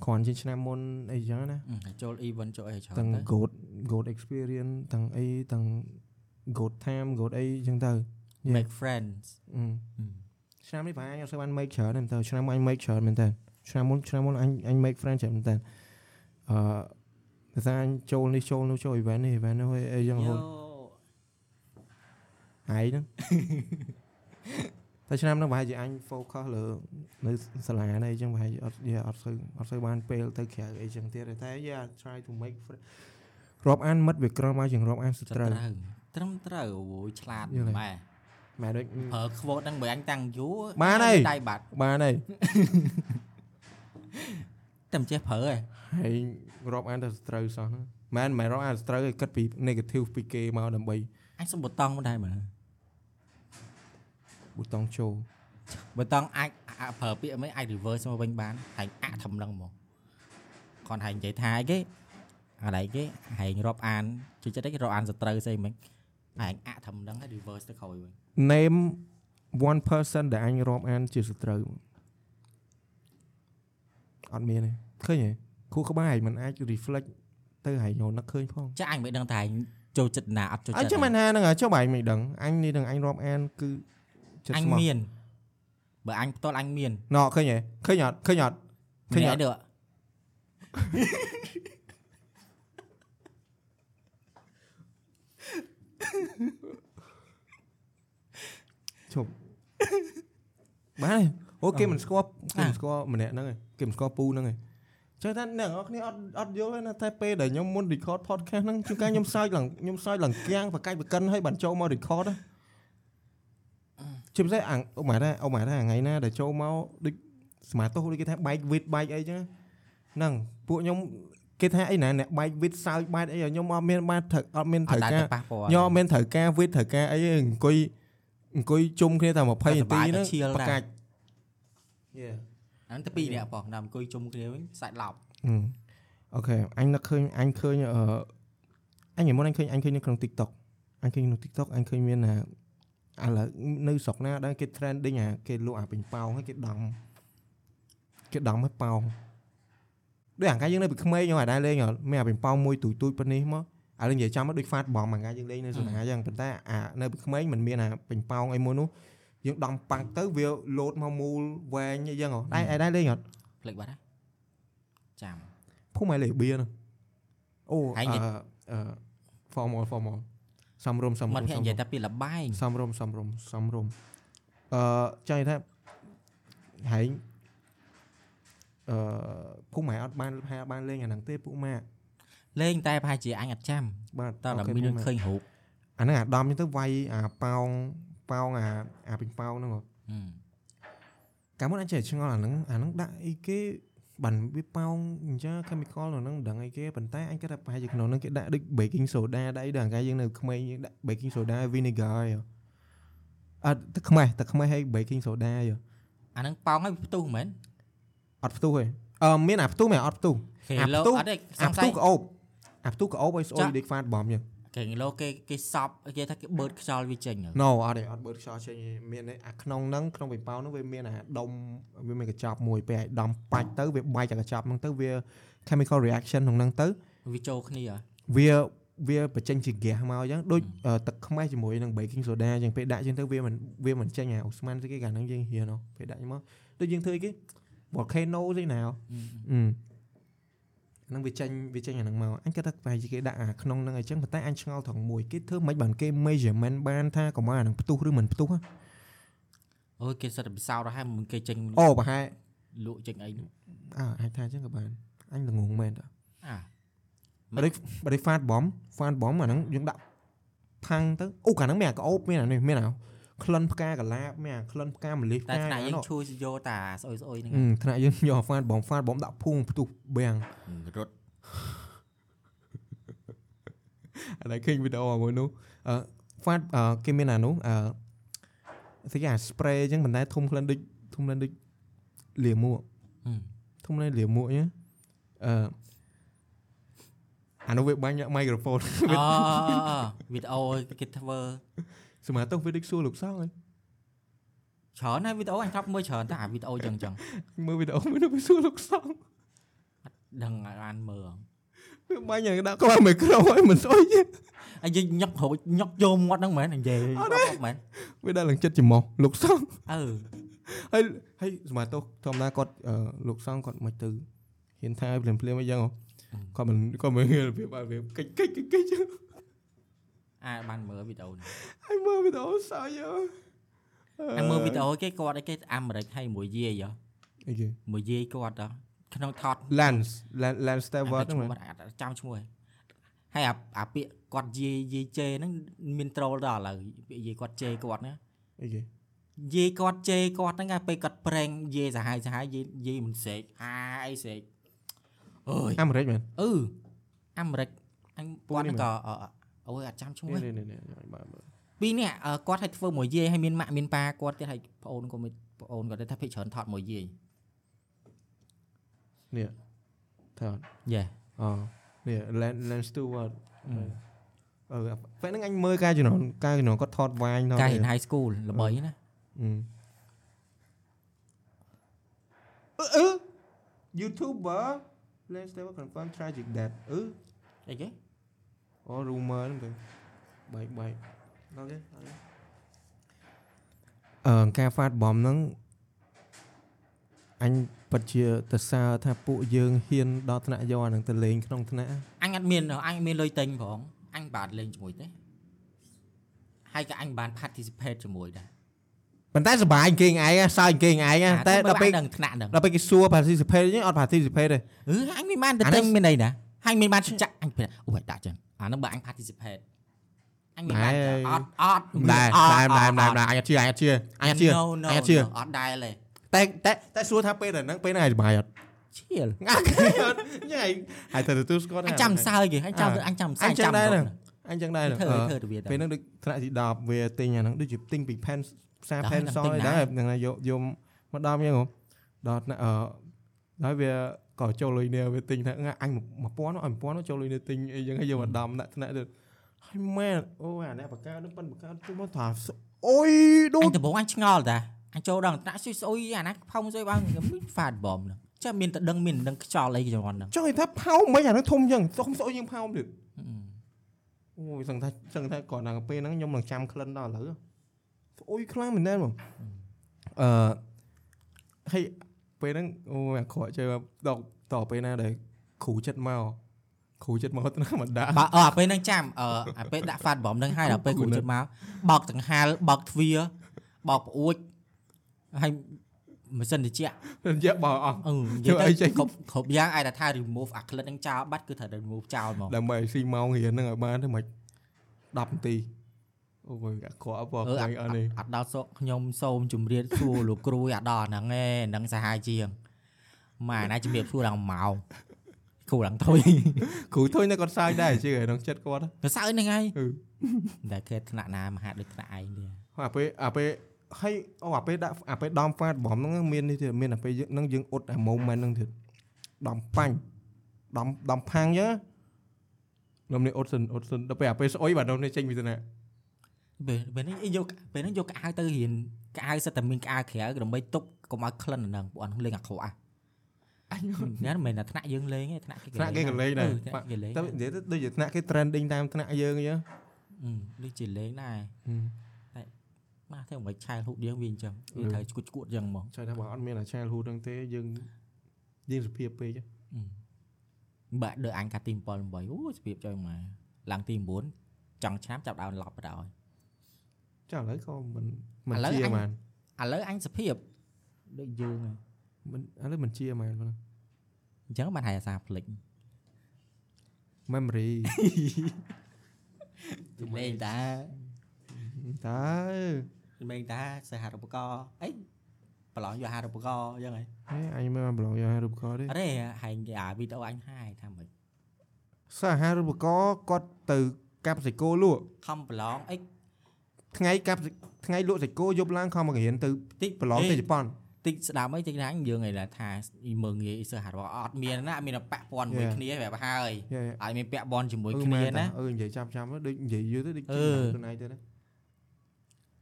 គ្រាន់ជាឆ្នាំមុនអីចឹងណាអឺហើយចូល event ចូលអីច្រើនទាំងទៅ goat goat experience ទាំងអីទាំង goat time goat អីចឹងទៅ Yeah. make friends អឺអឺ ឆ្នាំនេះប្រហែលអញអត់សូវបាន make ច្រើនទេមែនតើឆ្នាំមុនអញ make ច្រើនមែនតើឆ្នាំមុនឆ្នាំមុនអញអញ make friend ច្រើនមែនតើអឺតែថាអញចូលនេះចូលនោះចូល event នេះ event នោះអីចឹងរហូតយោហើយហ្នឹងតែឆ្នាំហ្នឹងប្រហែលជាអញ focus លើនៅសាលានេះអញ្ចឹងប្រហែលជាអត់យ៉ាអត់សូវអត់សូវបានពេលទៅក្រៅអីចឹងទៀតទេតែ yeah try to make friend រាប់អានមិត្តវាក្រមកជាងរាប់អានសត្រឹត្រូវមត្រឹមត្រូវអូយឆ្លាតយល់ទេម៉ែ ម៉ែដូចប្រើ quote ហ្នឹងបើអញតាំងយូរបានហើយដៃបាត់បានហើយតែមិនចេះប្រើឯងហើយរាប់អានទៅសត្រូវសោះហ្នឹងមែនមិនមែនរាប់អានសត្រូវឯងគិតពី negative ពីគេមកដើម្បីអញសុំប៊ូតុងមកដែរមើលប៊ូតុងចូលប៊ូតុងអាចអាចប្រើពាក្យមិនអាច reverse មកវិញបានហើយអាក់ធំនឹងមកគាត់ហើយនិយាយថាអីគេអាឡៃគេហែងរាប់អានជួយចិត្តអីគេរាប់អានសត្រូវស្អីមិន ហែងអាក់ធំនឹងហើយ reverse ទៅក្រោយវិញ name one person ដែលអញរាប់អានជាសត្រូវអត់មានទេឃើញទេគូក្បាលឯងមិនអាច reflect ទៅហើយញោនឹកឃើញផងចាអញមិនដឹងថាឯងចូលចិត្តណាអត់ចូលអញ្ចិត្តចឹងមិនថាហ្នឹងហើយចុះបើឯងមិនដឹងអញនេះនឹងអញរាប់អានគឺចិត្តអញស្មោះមានបើអញផ្ទាល់អញមានណ៎ឃើញទេឃើញអត់ឃើញអត់ឃើញម្អនាក់ត់ ទៅឈប់បានហើយអូគេមិនស្គាល់គេអាមិនស្គាល់ម្នាក់ហ្នឹងឯងគេមិនស្គាល់ពូហ្នឹងឯងចឹងថាអ្នកនរគ្នាអត់អត់យល់ទេណាតែពេលដែលខ្ញុំមុន record podcast ហ្នឹងជួនកាលខ្ញុំសើចឡើងខ្ញុំសើចឡើងគៀងបកាច់បកិនឲ្យបានចូលមក record ណាជាពិសេសអាអូម៉ែថាអូម៉ែថាថ្ងៃណាដែលចូលមកដូចសមាទោសដូចគេថា bike with bike អីចឹងហ្នឹងពួកខ្ញុំ គេថាអីណាអ្នក bike with សើចបែកអីខ្ញុំអត់មានបានត្រូវអត់មានអត្រូវត់ដែរការទៅប៉ះពាល់ខ្ញុំអត់មានត្រូវការវិតត្រូវការអីទេអង្គុយអង្គុយជុំគ្នាតែ20នាទីសប្បាយទៅហ្នឹងឈៀលដែរបកាច់យេហ្នឹងទៅពីរនាក់បងដល់អង្គុយជុំគ្នាវិញសាច់ឡប់អូខេអញនឹកឃើញអញឃើញអឺអញថ្ងៃមុនអញឃើញអញឃើញនៅក្នុង TikTok អញឃើញក្នុង TikTok អញឃើញមានអាឥឡូវនៅស្រុកណាដែរគេ trending អាគេលក់អាពេញប៉ោងហើយគេដំគេដំឲ្យប៉ោង ដូចអាកាយើងនៅពីក្មេងខ្ញុំអាចដែរលេងអត់មានអាពេញប៉ោងមួយទូចទូចប៉ុណ្នេះមកឥឡូវនិយាយចាំមកដូច fat bomb អាកាយើងលេងនៅសនាអញ្ចឹងប៉ុន្តែអានៅពីក្មេងមិនមានអាពេញប៉ោងអីមួយនោះយើងដំប៉ាំងទៅវាលោតមកមូលវែងអីចឹងហ៎ដែរអាចដែរលេងអត់ភ្លេចបាត់ហើយចាំភូមិឯលេបៀហ្នឹងអូហើយអឺនិយាយអឺ formal formal សំរុំសំមារុំត់ភ័ក្រនិយាយតែពីលបែងសំរុំសំរុំសំរុំអឺចង់និយាយថាហើយ អឺភូមិឯអត់បានហាបានលេងអាហ្នឹងទេពួកម៉ាក់លេងតែប្រហែលជាអញអត់ចាំបាទតើដល់អូខេមានភូមិម៉ាក់ឃើញរូបអាហ្នឹងអាដំចឹងទៅវាយអាប៉ោងប៉ោងអាអាពេញប៉ោងហ្នឹងហ៎ហឹមកាលមុនអញចេះឆ្ងល់អាហ្នឹងអាហ្នឹងដាក់អីគេបានវាប៉ោងអញ្ចឹង chemical នៅហ្នឹងមិនដឹងអីគេប៉ុន្តែអញគិតថាប្រហែលជាក្នុងហ្នឹងគេដាក់ដូច baking soda ដាក់អីដល់កាលយើងនៅក្មេងយើងដាក់ baking soda vinegar ហើយអត់ទឹកខ្មេះទឹកខ្មេះហើយ baking soda ហើយអាហ្នឹងប៉ោងឲ្យផ្ទុះមែន អត់ផ្ទុះទេអឺមានអាផ្ទុះមែនអត់ផ្ទុះអាផ្ទុះអត់ទេអាផ្ទុះក្អូបអាផ្ទុះក្អូបឲ្យស្អុយដូចខ្វាតបំចឹងគេឡូគេគេសប់គេថាគេបឺតខ្យល់វាចេញ No អត់ទេអត់បឺតខ្យល់ចេញមានអាក្នុងហ្នឹងក្នុងបិប៉ោហ្នឹងវាមានអាដុំវាមានកញ្ចប់មួយពេលឲ្យដំបាច់ទៅវាបែកតែកញ្ចប់ហ្នឹងទៅវា chemical reaction ក្នុងហ្នឹងទៅវាចូលគ្នាវាវាបញ្ចេញជាហ្គាសមកអញ្ចឹងដូចទឹកខ្មេះជាមួយនឹង baking soda អញ្ចឹងពេលដាក់ជាងទៅវាមិនវាមិនចេញអាអូស្មានស្អីគេកាលហ្នឹងយើងហៀនពេលដាក់មកដូចយើងធ្វើអីគេ volcano ស្អីណាហ៎អឺអឺហ្នឹងវាចេញវាចេញអាហ្នឹងមកអញគិតថាប្រហែលជាគេដាក់អាក្នុងហ្នឹងអញ្ចឹងប៉ុន្តែអញឆ្ងល់ត្រង់មួយគេធ្វើមិនបានគេ measurement បានថាកុំឲ្យអាហ្នឹងផ្ទុះឬមិនផ្ទុះហ៎អូយគេសិតតែពិសោធន៍ហើយមិនគេចេញអូប្រហែលលក់ចេញអីនោះអើអាចថាអញ្ចឹងក៏បានអញល្ងងមែនតើអាបើដូចបើដូច fat bomb fat bomb អាហ្នឹងយើងដាក់ផាំងទៅអូកាលហ្នឹងមានអាក្អូបមានអានេះមានអា ក្លិនផ្កាកាឡាបមានអាក្លិនផ្កាម្លិះផ្តែកាថ្នាក់យើងនោះឈួយយកតាស្អុយស្អុយហ្នឹងអឺថ្នាក់យើងយក fat bomb fat bomb ដាក់ភូងផ្ទុះបាំងរត់អានេះឃើញវីដេអូមួយនោះអឺ fat អឺគេមានអានោះអឺស្អីគេអា spray អញ្ចឹងប៉ុន្តែធំក្លិនដូចធំក្លិនដូចលាមួកហឹមធំក្លិនលាមួកអញ្ចឹងអឺអានោះវាបាញ់មីក្រូហ្វូនអូវីដេអូគេធ្វើ សមាទោសវាដូចសួរលោកសង្ឃហើយច្រើនណាស់វីដេអូអញធ្លាប់មើលច្រើនតែអាវីដេអូចឹងចឹងមើលវីដេអូមួយនោះវាសួរលោកសង្ឃដឹងឲ្យបានមើលវាបាញ់យ៉ាងដាក់ក្បាលមីក្រូឲ្យមិនស្អុយទេអញយើងញុកហូចញុកយកមាត់ហ្នឹងមែននិយាយអត់មែនវាដាក់ឡើងចិត្តច្រមុះលោកសង្ឃអឺហើយហើយសមាទោសធម្មតាគាត់អឺលោកសង្ឃគាត់មិនទៅហ៊ានថាឲ្យភ្លាមភ្លាមអីចឹងហ៎គាត់មិនគាត់មិនហ៊ានរបៀបឲ្យវាកិច្ចកិច្ចកិច្ចកិច្ចចឹង អាបានមើលវីដេអូនេះហើយមើលវីដេអូសើចអើអញមើលវីដេអូគេគាត់អីគេអាមេរិកហើយមួយយាយហ៎អីគេមួយយាយគាត់ហ៎ក្នុងថត Lance Lan- Lance អ Stewart ត់ហ្នឹងមែនអត់ចាំឈ្មោះឯងហើយអាអាពាក្យគាត់យាយយាយជេហ្នឹងមានត្រូលដល់ឥឡូវពាក្យយាយគាត់ជេគាត់ណាអីគេយាយគាត់ជេគាត់ហ្នឹងឯងពេលគាត់ប្រេងយាយសាហាយសាហាយយាយយាយមិនស្រេកអាអីស្រេកអើយអាមេរិកមែនអឺអាមេរិកអញពូគាត់នេះហ្នឹងមែនក៏ អឺអូយអត់ចាំឈ្មោះឯងនេះនេះនេះបាទបាទពីរនេះអឺគាត់ឲ្យធ្វើមួយយាយហើយមានម៉ាក់មានប៉ាគាត់ទៀតហើយប្អូនក៏មានប្អូនគាត់ទៀតថាភិកច្រើនថតមួយយាយនេះថតយេអូនេះ Lance Lance Stewart អឺពេលហ្នឹងអញមើលការជំនាន់ការជំនាន់គាត់ថតវាញថតកាលអីរៀន high school ល្បីណាអឺអឺ YouTuber Lance Stewart confirm tragic death អឺអីគេ អូ rumor ហ្នឹងទៅបែកបែកអូខេអឺការ fat bomb ហ្នឹងអញពិតជាទៅសើថាពួកយើងហ៊ានដល់ថ្នាក់យកអាហ្នឹងទៅលេងក្នុងថ្នាក់អញអត់មានអញមានលុយទិញផងអញបាទលេងជាមួយទេហើយក៏អញបាន participate ជាមួយដែរប៉ុន្តែសប្បាយគេងឯងសើចគេងឯងតែដល់ពេលដល់ថ្នាក់ហ្នឹងដល់ពេលគេសួរ participate ហ្នឹងអត់ participate ទេអឺអញមានបានទៅអានេះទិញមានន័យណាអញមានបានចាក់អញពេលអូយដាក់ចឹង អាហ្នឹងបើអញ participate អញមានបានចាក់អត់អត់ដែរដែរដែរដែរដែរអញអត់ជឿអញអត់ជឿអញអត់ជឿ no no អញអត់ជឿ no អត់ដែរទេតែតែតែសួរថាពេលហ្នឹងពេលហ្នឹងឯងសប្បាយអត់ឈៀលអត់ហ្នឹងឯងហើយទៅទទួលស្គាល់អញចាំសើគេអញចាំអញចាំសើអញចឹងចាំដែររហ្នឹងត់អញចឹងដែរធ្វើឲ្យធ្វើទៅវាទៅពេលហ្នឹងដូចថ្នាក់ទី10វាទិញអាហ្នឹងដូចជាទិញពី pen ផ្សារដល់ pen ហ្នឹងសទិញយណាដែរហ្នឹងហើយយកយកមកដល់ចឹងហ៎ដល់ថ្នាក់អឺហើយវា ក៏ចូលលុយនេះវាទិញថាអញ1000ឲ្យ1000ចូលលុយនេះទិញអីចឹងហើយយកមកដំដាក់ថ្នាក់ទៅហើយមែនអូអាអ្នកបកកើតនឹងប៉ិនបកកើតទៅមកថាអូយដូអនញដំបងអញឆ្ងល់តាអញចូលដល់ថ្នាក់សុយស្អុយអាណាផុងស្អុយបានមានហ្វាតបំហ្នឹងចាំមានតែដឹងមានដឹងខ្យល់អីចំនួនហ្នឹងចង់និយាយថាផោមមិនអាហ្នឹងធំចឹងសុំស្អុយយើងផោមទៀតអូយសឹងថាសឹងថាគាត់ដល់ពេលហ្នឹងខ្ញុំនឹងចាំក្លិនដល់ឥឡូវស្អុយខ្លាំងមែនតើហ្មងអឺហើយ ពេលហ្នឹងអូយអាក្រក់ជើដល់តពេលណាដែលគ្រូចិត្តមកគ្រូចិត្តមកទៅណាមិនដាក់បើអើអាពេលហ្នឹងចាំអឺអាពេលដាក់ហ្វាតបំហ្នឹងហើយដល់ពេលគ្រូចិត្តមកបោកដង្ហាលបោកទ្វារបោកប្អួចហើយម៉ាស៊ីនត្រជាក់រយៈបោអស់អឺនិយាយទៅគ្រប់គ្រប់យ៉ាងអាចថា remove អា clip ហ្នឹងចោលបាត់គឺត្រូវតែ remove ចោលហ្មងដើម្បីឲ្យស៊ីម៉ោងរៀនហ្នឹងឲ្យបានទៅមិន10នាទី អូយអាក្រក់បងអឺខ្លាអញ់អត់នេះត់ដល់សក់ខ្ញុំសូមជម្រាបសួរលោកគ្រូអាដល់ហ្នឹងឯងហ្នឹងសាហាវជាងម៉ែណាជម្រាបសួរដល់ម៉ោងគ្រូឡើងទុយគ្រូធុញតែគាត់សើចដែរជឿក្នុងចិត្តគាត់ទៅសើហ្នឹងហើយអឺតែគេថ្នាក់ណាមហាដូចថ្នាក់ឯងទេអាពេលអាពេលហើយអូអាពេលដាក់អាពេលដំហ្វាតបំហ្នឹងមាននេះទៀតមានអាពេលយើងហ្នឹងយើងអ៊ុតអា moment ហ្នឹងទៀតដំបាញ់ដំដំផាំងចឹងនំនេះអត់សិនអត់សិនដល់ពេលអាពេលស្អុយបាទនំនេះចេញពីទៅណាពេល ពេលនេះយកពេលនេះយកកៅអៅទៅរៀនកៅអៅសិតតែមានកៅអៅក្រៅដើម្បីទប់កុំឲ្យក្លិនអាហ្នឹងពួកអត់លេងអាក្រក់អាអញញ៉ាំមិនមែនតែថ្នាក់យើងលេងទេថ្នាក់គេថ្នាក់គេក៏លេងដែរអឺថ្នាក់គេលេងតែនិយាយទៅដូចជាថ្នាក់គេ trending តាមថ្នាក់យើងអញ្ចឹងអឺដូចជាលេងដែរបាទតែមិនឆាយហូបយើងវាអញ្ចឹងវាត្រូវឈួតឈួតអញ្ចឹងហ្មងចៃថាបើអត់មានអា childhood ហ្នឹងទេយើងយើងសុភាពពេកបាក់ដើអញកាទី7 8អូស្ពីបចុយមកឡើងទី9ចង់ឆ្នាំចាប់ដើមឡប់បណ្ដោយ ចាឥឡូវក៏មិនមិនឥឡូវជាអញបានឥឡូវអញសភាពដូចយើងហ៎មិនឥឡូវមិនជាបានបងអញ្ចឹងបានហើយអាសាផ្លិច memory លេងតាតើលេងតាសេហារូបករណ៍អីប្រឡងយកហារូបករណ៍អញ្ចឹងហ៎ហេអញមិនបានប្រឡងយកអារូបករណ៍ទេអត់ទេហែងគេអាវីដេអូអញហាយថាមិនសាហារូបករណ៍គាត់ទៅកាប់សាច់គោលក់ខំប្រឡងអី ថ្ងៃកាប់ថ្ងៃលក់សាច់គោយប់ឡើងខំមករៀនទៅតិចប្រឡងទៅជប៉ុនតិចស្ដាប់អីតិចណាយើងឯងថាមើងងាយសេហារូបករណ៍អត់មានណាអត់មានពាក់ព័ន្ធមួយគ្នាប្រាប់ហើយយេអត់មានពាក់ព័ន្ធជាមួយអឺគ្នាមែណាអឺនិយាយចាំចាំដូចនិយាយយូរទៅដូចអឺខ្លួនឯងទៅណា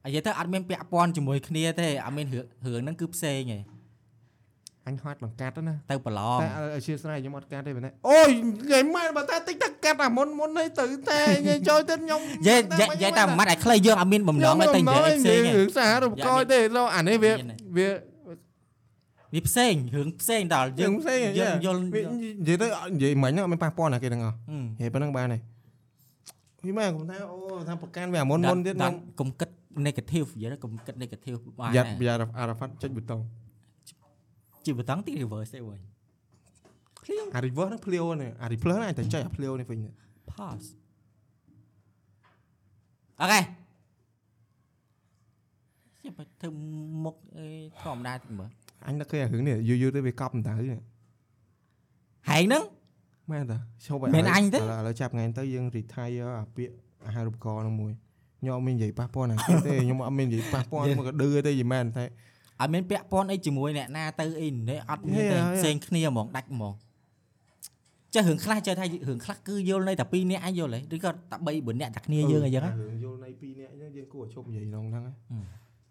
អាយទៅអត់មានពាក់ព័ន្ធជាមួយគ្នាទេអត់មានរឿងរឿងហ្នឹងគឺផ្សេងឯង អញហត់បង្កាត់ទៅណាទៅប្រឡងតែអធិស្ឋានខ្ញុំអត់កាត់ទេប៉ុន្តែអូយនិយាយម៉ែបើតែតិចតែកាត់អាមុនមុននេះទៅតែនិយាយចូលទៅខ្ញុំនិយាយនិយាយនិយាយតែមួយម៉ាត់ឲ្យខ្លីយើងអត់មានបំណងឲ្យតែនិយាយផ្សេងឯងរឿងសាររូបករណ៍ទេឡូអានេះវាមានទេវាវាផ្សេងរឿងផ្សេងដល់យើយើងងផ្សេងយើងយល់វានិយាយទៅនិយាយមិញហ្នឹងអត់មានប៉ះពាល់ណាគេទាំងអស់ហឹមនិយាយប៉ុណ្្នឹងបានទេវាមែនខ្ញុំថាអូថាប្រកាន់វាអាមុនមុនទៀតខ្ញុំកុំគិត negative និយាយទៅកុំគិត negative បានយ៉ាត់ដែរយ៉ាត់អារ៉ាហ្វាត់ចុចប៊ូតុង ជីវិតតង់ទី reverse ទេវិញអា reverse ហ្នឹងភ្លាវនេះអា replace ហ្នឹងអាចតែចុចអាភ្លាវនេះវិញ pause អូខេជាបើធ្វើមុខអីធម្មតាតិចមើលអញនឹកឃើញអារឿងនេះយូរយូរទៅវាកប់អណ្ដៅនេះហែងហ្នឹងមែនតាឈប់មែនអញទេឥឡូវឥឡូវចាប់ថ្ងៃទៅយើង retire អាពាក្យអាហារូបករណ៍ហ្នឹងមួយខ្ញុំអត់មាននិយាយប៉ះពាល់ណាគេទេខ្ញុំអត់មាននិយាយប៉ះពាល់មកក៏ឌឺទេយីមែនតែ អត់មានពាក់ព័ន្ធអីជាមួយអ្នកណាទៅអីនេះអត់មានទេហេហេផ្សេងគ្នាហ្មងដាច់ហ្មងចេះរឿងខ្លះចេះថារឿងខ្លះគឺយល់នៅតែ2នាក់ឯងយល់ហ៎ឬក៏តែ3 4នាក់តែគ្នាយើងអីចឹងហ៎រឿងយល់នៃពីរនាក់អញ្ចឹងយើងគួរឲ្យឈប់និយាយក្នុងហ្នឹង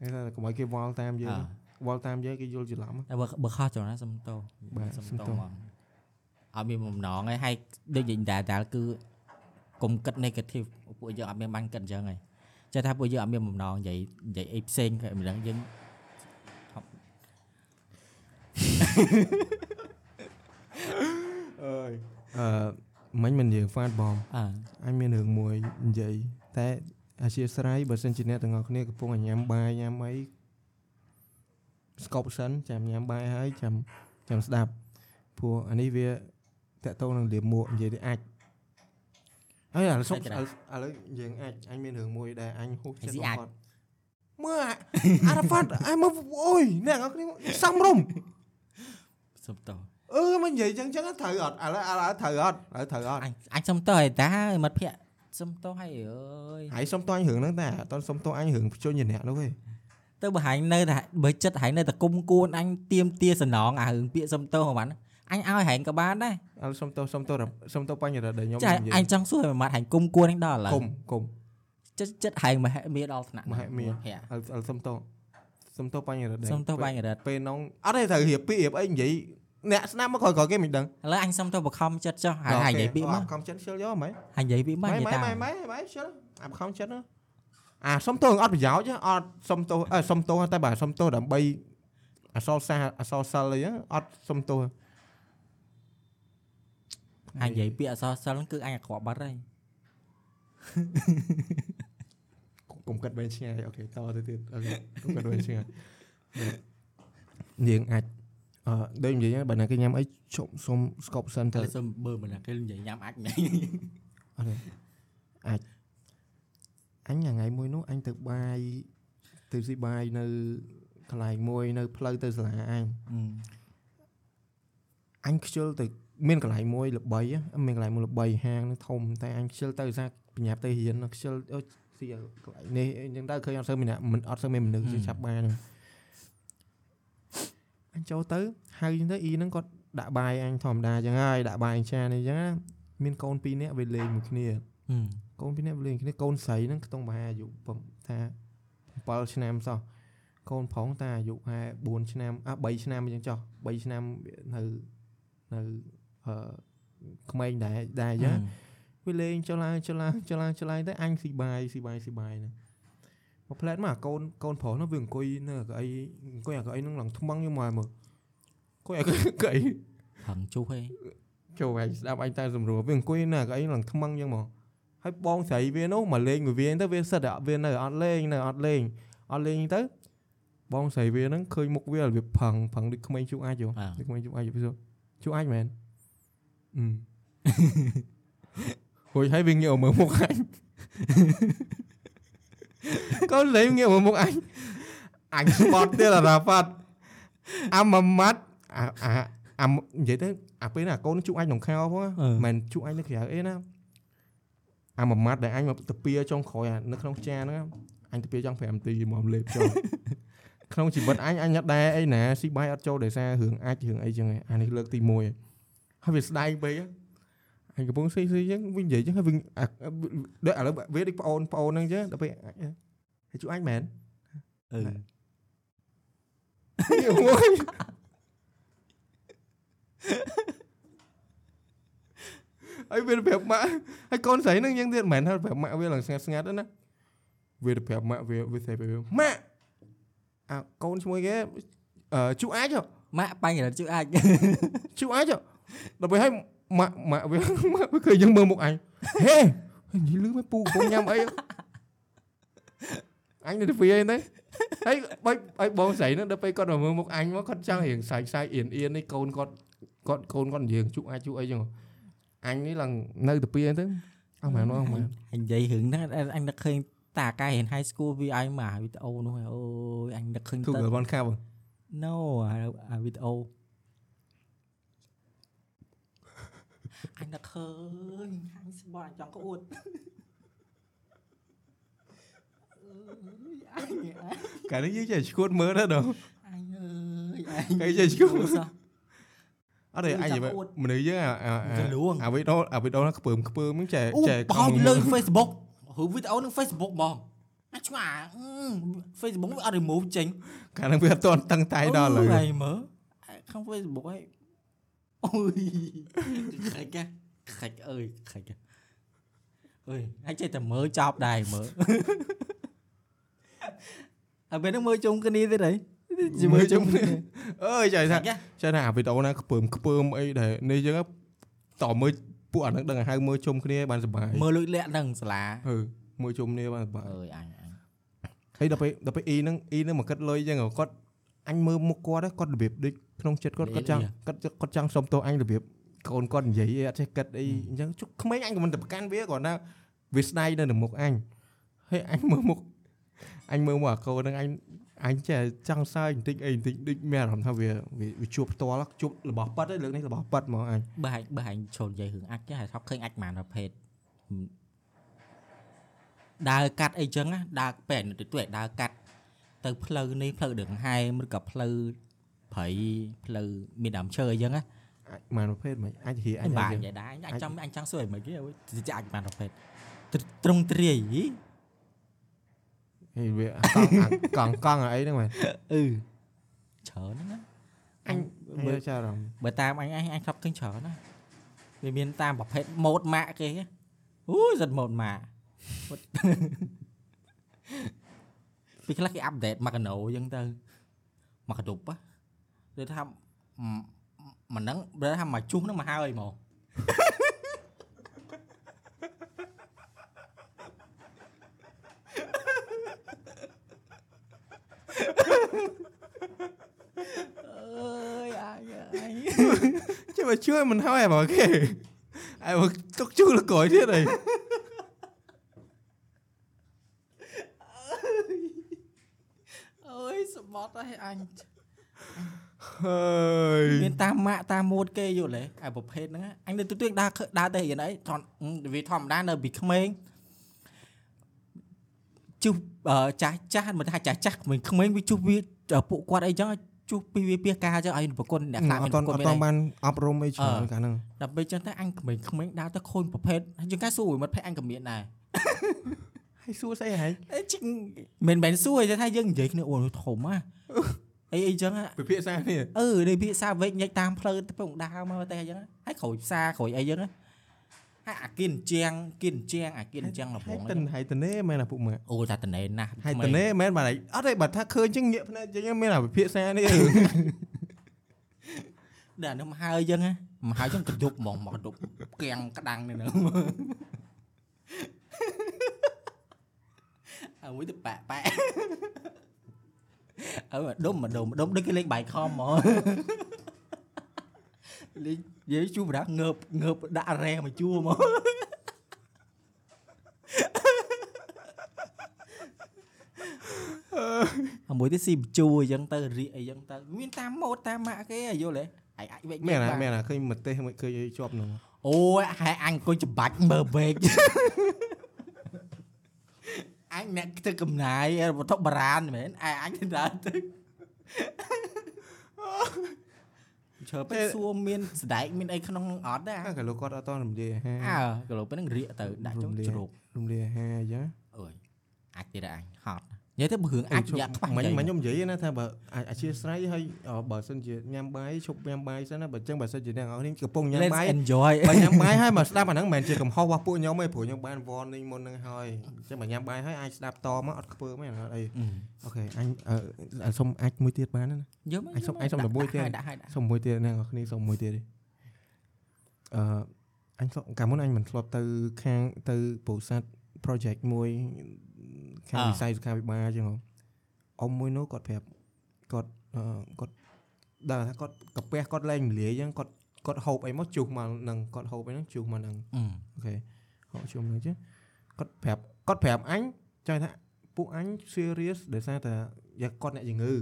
អឺហ្នឹងគេថាកុំឲ្យគេវល់តាមយើងវល់តាមយើងគេយល់ច្រឡំតែបើបើខុសចូលណាសុំតោបាទសុំសុំតោទោសហ្មងអត់មានបំណងឯងហើយដូចនិយាយតែតែគឺកុំគិត negative ពួកយើងអត់មានបានគិតអញ្ចឹងឯងចេះថាពួកយើងអត់មានបំណងនិយាយនិយាយអីផ្សេងក៏មិនដឹងយើង អើយអឺមិញមិនយើង fan bomb អើអញមានរឿងមួយនិយាយតែអធិស្ឋានបើសិនជាអ្នកទាំងអស់គ្នាកំពុងតែញ៉ាំបាយញ៉ាំអីស្កប់សិនចាំញ៉ាំបាយហើយចាំចាំស្ដាប់ព្រោះអានេះវាតកតងនឹងលាមួកនិយាយទៅអាចអើយឥឡូវសុំឥឡូវឥឡូវយើងអាចអញមានរឿងមួយដែលអញហូបចិត្តបំផុតមើលអាអារ៉ាហ្វាត់អញមើលអូយអ្នកទាំងអស់គ្នាសំរុំ សុំតោអឺមិននិយាយចឹងចឹងត្រូវអត់ឥឡូវឥឡូវត្រូវអត់ឥឡូវត្រូវអត់អញអញសុំតោឯតាមិត្តភក្តិសុំតោឲ្យអើយហើយសុំតអញរឿងហ្នឹងតែអត់តសុំតអញរឿងជញ្ញអ្នកនោះទេទៅបើហាញនៅតែបើចិត្តហាញនៅតែគុំគួនអញទៀមទាសំណងអារឿងពាក្យសុំតោហ្នឹងបានអញឲ្យហាញក៏បានដែរឥឡូវសុំតសុំតសុំតបញ្ញរដែលខ្ញុំចាអញចង់សួរឲ្យម៉ាត់ហាញគុំគួនហ្នឹងដល់ឥឡូវគុំគុំចិត្តចិត្តហាញមហិមាដល់ថ្នាក់មហិមាភក្តិឥឡូវឥឡូវសុំត សុំតបញ្ញរដែលសុំតោបាញ់រិតពេលនងអត់ទេត្រូវរៀបពីរៀបអីនិយាយអ្នកស្ដាប់មកក្រោយក្រោយគេមិនដឹងឥឡូវអញសុំតោបខំចិត្តចុះហាញហាញនិយាយពាក្យមកខំចិត្តជិលយកហ្មងហាញនិយាយពាក្យមកម៉ែនិយាយម៉ែតាមម៉ែម៉ែម៉ែជិលអាខំចិត្តណាអាសុំតអត់ប្រយោជន៍អត់សុំតអើសុំតតែបើសុំតដើម្បីអសរសាអសរសិលអីអត់សុំតហាញនិយាយពាក្យអសរសិលគឺអញអាក្រក់បាត់ហើយ កុំកាត់វែងឆ្ងាយអូខេតទៅទៀតអូខេកុំកាត់វែងឆ្ងាយនាងអាចអឺដូចនិយាយហ្នឹងបើណាគេញ៉ាំអីជប់សុំស្កប់សិនទៅតែសុំបើមិនណាគេនិយាយញ៉ាំអាចញ៉ាំអត់ទេអាចអញថ្ងៃមួយនោះអញទៅបាយទៅស៊ីបាយនៅកន្លែងមួយនៅផ្លូវទៅសាលាអញអញខ្ជិលទៅមានកន្លែងមួយល្បីហ៎មានកន្លែងមួយល្បីហាងនឹងធំតែអញខ្ជិលទៅសារបញ្ញាប់ទៅរៀនខ្ជិលអូ ស៊ីកន្លែងនេះអញ្ចឹងទៅឃើញអត់សូវមានអ្នកមិនអត់សូវមានមនុស្សទៅចាប់បានហ្នឹងអញចូលទៅហៅអញ្ចឹងទៅអ៊ីហ្នឹងគាត់ដាក់បាយអញធម្មតាអញ្ចឹងហើយដាក់បាយអញចានអញ្ចឹងណាមានកូនពីរនាក់វាលេងមួយគ្នាកូនពីរនាក់វាលេងគ្នាកូនស្រីហ្នឹងខ្ទង់ប្រហែលអាយុប្រហែលថា7ឆ្នាំសោះកូនប្រុសតាអាយុប្រហែល4ឆ្នាំអ่ะ3ឆ្នាំអញ្ចឹងចុះ3ឆ្នាំនៅនៅអឺក្មេងដែរដែរអញ្ចឹង វាលេងចុះឡើងចុះឡើងចុះឡើងចុះឡើងទៅអញស៊ីបាយស៊ីបាយស៊ីបាយហ្នឹងមកផ្លែតមកអាកូនកូនប្រុសនោះវាអង្គុយនៅកៅអីអង្គុយអាកៅអីហ្នឹងឡើងថ្មងខ្ញុំមកមើលអង្គុយអាកៅអីហឹងជុះហេចូលហើយស្ដាប់អញតែសម្រួលវាអង្គុយនៅកៅអីឡើងថ្មងអញ្ចឹងមកហើយបងស្រីវានោះមកលេងមួយវាទៅវាសិតតែវានៅអត់លេងនៅអត់លេងអត់លេងទៅបងស្រីវាហ្នឹងឃើញមុខវារបៀបផឹងផឹងដូចក្មេងជូអាចហ៎អ่าដូចក្មេងជូអាចវាជូអាចមែនអឺ ហួយហើយវាងាកមកមើលមុខអញកូនលេងងាកមកមុខអញអញស្បត់ទៀតអារ៉ាហ្វាត់អាមួយម៉ាត់អាអាអានិយាយទៅអាពេលណាកូនជូអាចក្នុងខោផងណាមិនជូអាចនៅក្រៅអីណាអាមួយម៉ាត់ដែលអញមកទៅពៀចុងក្រោយអានៅក្នុងចានហ្នឹងអញទៅពៀចង់5នាទីមកលេបចូលក្នុងជីវិតអញអញអត់ដែរអីណាស៊ីបាយអត់ចូលដោយសាររឿងអាចរឿងអីចឹងឯងអានេះលើកទី1ហើយវាស្ដាយពេក អញកំពុងស៊ីស៊ីចឹងវិញនិយាយចឹងហើយវិញអាដូចឥឡូវវាដូចប្អូនប្អូនហ្នឹងចឹងដល់ពេលហើយជួអញមែនអឺមួយហើយវាប្រាប់ម៉ាក់ហើយកូនស្រីហ្នឹងយ៉ាងទៀតមិនមែនថាប្រាប់ម៉ាក់វាឡើងស្ងាត់ស្ងាត់ទេណាវាទៅប្រាប់ម៉ាក់វាវាស្អីវាម៉ាក់អាកូនឈ្មោះគេអឺជួអាចហ៎ម៉ាក់បាញ់រត់ជុះអាចជួអាចហ៎ដល់ពេលឲ្យ ម៉ាក់ម៉ាក់វាម៉ាក់វាឃើញយើងមើលមុខអញហេនិយាយលឺមិនពូកំពុងញ៉ាំអីអញនៅទៅវាអីទៅហើយបើឲ្យបងស្រីហ្នឹងដល់ពេលគាត់មកមើលមុខអញមកគាត់ចង់រៀងសាយសាយអៀនអៀននេះកូនគាត់គាត់កូនគាត់និយាយជួអាចជួអីចឹងអញនេះឡើងនៅទៅពីអីទៅអស់មែនអស់មែនអញនិយាយរឿងហ្នឹងអញនឹកឃើញតាកាយរៀន high school វាឲ្យមកវីដេអូនោះហើយអូយអញនឹកឃើញទូទៅកលវ៉ាន់ខាប់ No អាអាវីដេអូ អញនឹកឃើញអញស្បត់អញចង់ក្អួតអើយអញអញកាលនេះយើងចេះឈួតមើលទៅដល់អញអើយអញគេចេះឈួតសោះអត់ទេអញនិយាយមនុស្សយើងអាអាចលួងអាវីដេអូអាវីដេអូហ្នឹងខ្ពើមខ្ពើមហ្នឹងចេះអូចេះបោះលើ Facebook ឬវីដេអូនឹង Facebook បងអាឆ្ងាអឺ Facebook វាអត់ remove ចេញកាលហ្នឹងវាអត់ទាន់តឹងតែដល់ឡើយហើយមើលខាង Facebook ហើយ អូយខ្លាច់កាខ្លាច់អើយខ្លាច់អើយអាចចេះតែមើលចប់ដែរមើលអើពេលហ្នឹងមើលជុំគ្នាទៀតហីមើលជុំគ្នាអើយចៃថាខ្លាច់ចេះថាអាវីដេអូណាខ្ពើមខ្ពើមអីដែលនេះយើងតមើលពួកអាហ្នឹងដឹងឲ្យហៅមើលជុំគ្នាបានសុបាយមើលលួចលាក់ហ្នឹងសាលាអឺមើលជុំគ្នាបានសុបាយអើយអញអញហើយដល់ពេលដល់ពេលអ៊ីហ្នឹងអ៊ីហ្នឹងមកគិតលុយអញ្ចឹងគាត់ អញមើលមុខគាត់គាត់របៀបដូចក្នុងចិត្តគាត់គាត់ចង់គាត់គាត់ចង់សុំទោសអញរបៀបកូនគាត់និយាយអីអត់ចេះគិតអីអញ្ចឹងជុកក្មេងអញក៏មិនទៅប្រកាន់វាគាត់ណាវាស្ដាយនៅក្នុងមុខអញហើយអញមើលមុខអញមើលមកអាកូនហ្នឹងអញអញចេះចង់សើចបន្តិចអីបន្តិចដូចមានអារម្មណ៍ថាវាវាជួបផ្ទាល់ជួបរបស់ប៉ិតឯងលើកនេះរបស់ប៉ិតហ្មងអញបើហែងបើហែងឈុលនិយាយរឿងអាចចេះហើយថប់ឃើញអាចបានប្រភេទដើរកាត់អីចឹងណាដើរពេលនៅទៅទៅដើរកាត់ ទៅផ្លូវនេះផ្លូវដង្ហែមឬក៏ផ្លូវព្រៃផ្លូវមានដើមឈើអីចឹងណាអាចបានប្រភេទមិនអាចហៀអអញញបាអាចញ់ដែរអញចង់អញចង់សួរឲ្យមិនគេទៅចាក់បានប្រភេទត្រង់ទ្រាយហេវាកង់កង់កង់អីហ្នឹងមែនអឺច្រើនណាអញមើលចារំបើតាមអញអញអញធ្លាប់ឃើញច្រើនណាវាមានតាមប្រភេទម៉ូតម៉ាក់គេអូយសិតម៉ូតម៉ាក់ ពីខ្លះគេអាប់ដេតមកកណូអញ្ចឹងទៅមកកតុបទៅថាមិនហ្នឹងបើថាមកជុះហ្នឹងមកហើយហ្មងអើយអាយអាយចាំមកជួយមិនហើយបងគេហើយមកទុកជួលក្រោយទៀតអីអើយស បត់ហើយអញហើយមានតាមម៉ាក់តាមម៉ូតគេយល់ទេអាប្រភេទហ្នឹងអញនៅទូទួយដើរដើរទៅរៀនអីថនវាធម្មតានៅពីក្មេងជុះចាស់ចាស់មិនថាចាស់ចាស់ក្មេងក្មេងវាជុះវាពួកគាត់អីចឹងជជួសពីវាពីការចឹងឲ្យប្រគុណអ្នកខ្លះអមានត់ប្រតគុណអមានត់អីបានអប់រំអីច្រើនកាលហ្នឹងដល់ពេលចឹងទៅអញក្មេងៗដើរទៅខូនប្រភេទហើយជាងការសួរមិត្តភក្តិអញក៏មានដែរ ហើយសួរស្អីហែងអេជីងមិនមែនសួរទេថាយើងនិយាយគ្នាអូធំហ่ะអីអីចឹងហ่ะពិភាក្សានេះអឺនេះភាសាវែកញែកតាមផ្លូវទៅពងដើរមកតែអញ្ចឹងហើយក្រួយផ្សារក្រួយអីចឹងហើយអាគិនជាងគិនជាងអាគិនជាងលហែបងងតិនហែតនេមែនអាពុកម៉ាក់អូតាតណេណាស់ហែតនេមែនបាទអត់ទេបើថាឃើញចឹងងាកភ្នែកចឹងមានអាពិភាក្សានេះដល់នឹងមកហើយចឹងមកហើយចឹងកដប់ហ្មងមកកដប់កៀងក្តាំងនេះហ្នឹង អើមួយទៅប៉ែប៉ែអើដុំមកដុំដុំដូចគេលេងបាយខំហ្មងលេងនិយាយជួបប្រាងើបងើបដាក់រ៉ែមកជួហ្មងអាមួយទៀតស៊ីបញ្ជួអញ្ចឹងទៅរៀកអីចឹងទៅមានតាមម៉ូតតាមម៉ាក់គេយល់ទេអាចអាចវែកមែនបាអាមែនអាឃើញម្ទេសមួយឃើញអីជាប់ហ្នឹងអូយហើយអញអង្គុយច្បាច់មើលវែក អញអ្នកធ្វើកំណាយវត្ថុបារាណមែនអញអញទៅដើរទៅឈើពេលសួរមានស្ដែកមានអីក្នុងអត់ដែរអាកាលោកគាត់អត់តរំលាយអាហាអើក៏លោកពេលហ្នឹងរៀកទៅដាក់ចូលជ្រូករំលាយអាហារអញ្ចឹងអូយអាចទៀតអញហត់ និយាយទៅបើរឿងអាចយ៉ាក់ខ្វះមិញនិយាយមិញខ្ញុំនិយាយណាថាបើអាចអធិស្ឋានហើយបើសិនជាញ៉ាំបាយឈប់ញ៉ាំបាយសិនណាបើចឹងបើសិនជាអ្នកនរនេះកំពុងញ៉ាំ Let's បាយ enjoy បើញ៉ាំបាយហើយមកស្ដាប់អាហ្នឹងមិនមែនជាកំហុសរបស់ពួកខ្ញុំទេព្រោះខ្ញុំបាន warning មុនហ្នឹងហើយអញ្ចឹងបើញ៉ាំបាយហើយអាចស្ដាប់តមកអត់ខ្ពើមែនអត់អីអូខេអញអឺសុំអាចមួយទៀតបានណាយកមកអញសុំអញសុំតែមួយទៀតដាក់ឲ្យដាក់សុំមួយទៀតអ្នកនរគ្នាសុំមួយទៀតទេអឺអញធ្លាប់កាលមុនអញមិនធ្លាប់ទៅខាងទៅពោធិ៍សាត់ project មួយ ខាងវិស័យសុខាភិបាលអញ្ចឹងហ៎អ៊ំមួយនោះគាត់ប្រាប់គាត់អឺគាត់ដល់ថាគាត់កាពះគាត់លែងមលាយអញ្ចឹងគាត់គាត់ហូបអីមកជុះមកនឹងគាត់ហូបអីហ្នឹងជុះមកនឹងអឺអូខេហៅជុំនឹង chứ គាត់ប្រាប់គាត់ប្រាប់អញចង់ថាពួកអញ serious ដោយសារតែយ៉ាគាត់អ្នកជំងឺ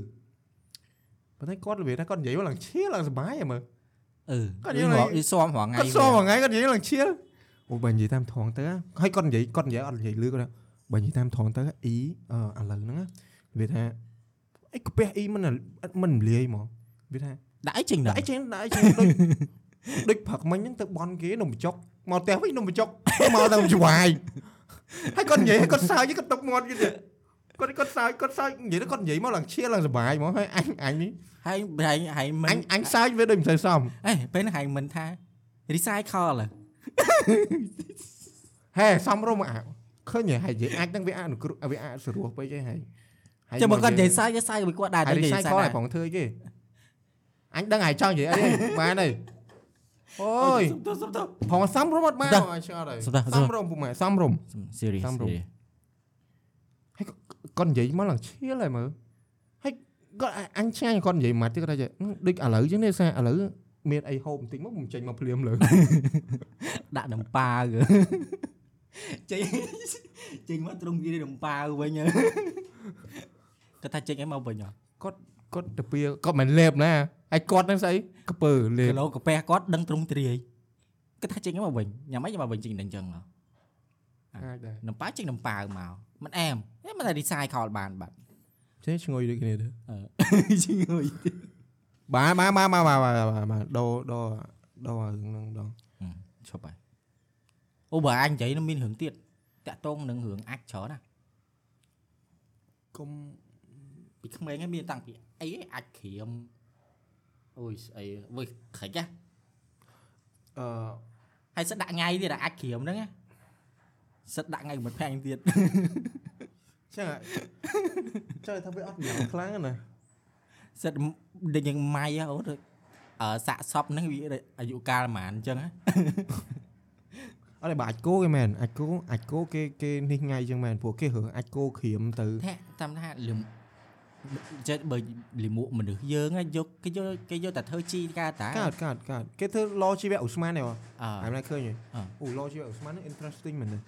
ប៉ុន្តែគាត់និយាយថាគាត់និយាយមកឡើងឈៀលឡើងសុបាយហ៎មើលអឺគាត់គាត់យកយកឡើងមកវាស៊ំរងថ្ងៃគាត់សួរមួយថ្ងៃគាត់និយាយឡើងឈៀលអូបើនិយាយតាមថងទៅហើយគាត់និយាយគាត់និយាយអត់និយាយលឺគាត់ថា បើនិយាយតាមថងទៅអ៊ីអឺឥឡូវហ្នឹងវាថាអីកាពះអ៊ីមិនមិនលាយហ្មងវាថាដាក់អីចេញដល់ដាក់អីចេញដាក់អីចេញដូចដូចផឹកមិញហ្នឹងទៅបន់គេនំបញ្ចុកមកផ្ទះវិញនំបញ្ចុកមកទៅច្បាយហើយគាត់និយាយគាត់សើចគាត់តុកមាត់គេទៀតគាត់គាត់សើចគាត់សើចនិយាយទៅគាត់និយាយមកឡើងឈៀលឡើងសុបាយហ្មងហើយអញអញនេះហើយហើយហើយមិនអញអញសើចវាដូចមិនសូវសមអេពេលហ្នឹងហើយមិនថា recycle ហ៎ហេសំរុំអា ឃើញហើយនិយាយអាចហ្នឹងវាអនុគ្រោះវាអាចស្រួលពេកហើយហើយចាំមកគាត់និយាយសាយសាយក៏គាត់ដែរហើយនិយាយ recycle សាយឲ្យផងធ្វើអីគេអញដឹងហើយចង់និយាយអីទេបានហើយអូយទៅសុំទៅផងសំរុំអត់បានសុំអញឆ្ងល់ហើយសុំទៅសុំសំរុំពុកម៉ែសំរុំ serious តាមរំគាត់និយាយមកឡើងឈៀលហើយមើលហើយគាត់អអញឆ្ងាញ់គាត់និយាយមកទៀតគាត់ថាចេះដូចឥឡូវចឹងនេះសារឥឡូវមានអីហូបបន្តិចមកមិនចេញមកភ្លាមលើដាក់ដំប៉ាវ ចេញចេញមកត្រង់វាដំប៉ាវវិញគាត់ថាចេញអីមកវិញហ៎គាត់ទៅពៀគាត់មិនលេបណាហើយគាត់នឹងស្អីកពើលេបគីឡូកាពះគាត់ដឹងត្រង់ទ្រាយគាត់ថាចេញមកវិញញ៉ាំអីមកវិញចេញតែអញ្ចឹងហ៎អាចដែរដំប៉ាចេញដំប៉ាវមកមិនអែមតែមិនតែ recycle បានបាត់ចេះឈ្ងុយដូចគ្នាទៅអឺជិះងុយបាទបាទបាទបាទបាទបាទបាទដោដោដោរឿងហ្នឹងដងឈប់ហើយ អូបើអញនិយាយនឹងមានរឿងទៀតតាក់តងនឹងរឿងអាចច្រើនណាកុំពីក្មេងហ្នឹងមានតាំងពីអីអាចក្រៀមអូយស្អីវើខ្រិចហ៎អឺហើយសិតដាក់ថ្ងៃទៀតអាចក្រៀមហ្នឹងណាសិតដាក់ថ្ងៃមិនផាំងទៀតចឹងចង់ថាវាអត់យ៉ាងខ្លាំងណាសិតដូចយ៉ាងម៉ៃហ៎អូនអឺសាក់សពហ្នឹងវាអាយុកាលប្រហែលអញ្ចឹងហ៎ អត់ទេបើអាចគោគេមែនអាចគោអាចគោគេគេនេះថ្ងៃចឹងមែនព្រោះគេរឿងអាចគោក្រៀមទៅថាតាមថាលឹមចិត្តបើលិមួកមនុស្សយើងហ៎យកគេយកគេយកតែធ្វើជីការតាកើតកើតកើតគេធ្វើឡជីវៈឧស្ម័នទេបងអឺអែមណាឃើញទេអ่าអូឡជីវៈឧស្ម័នហ្នឹង interesting មែនទេ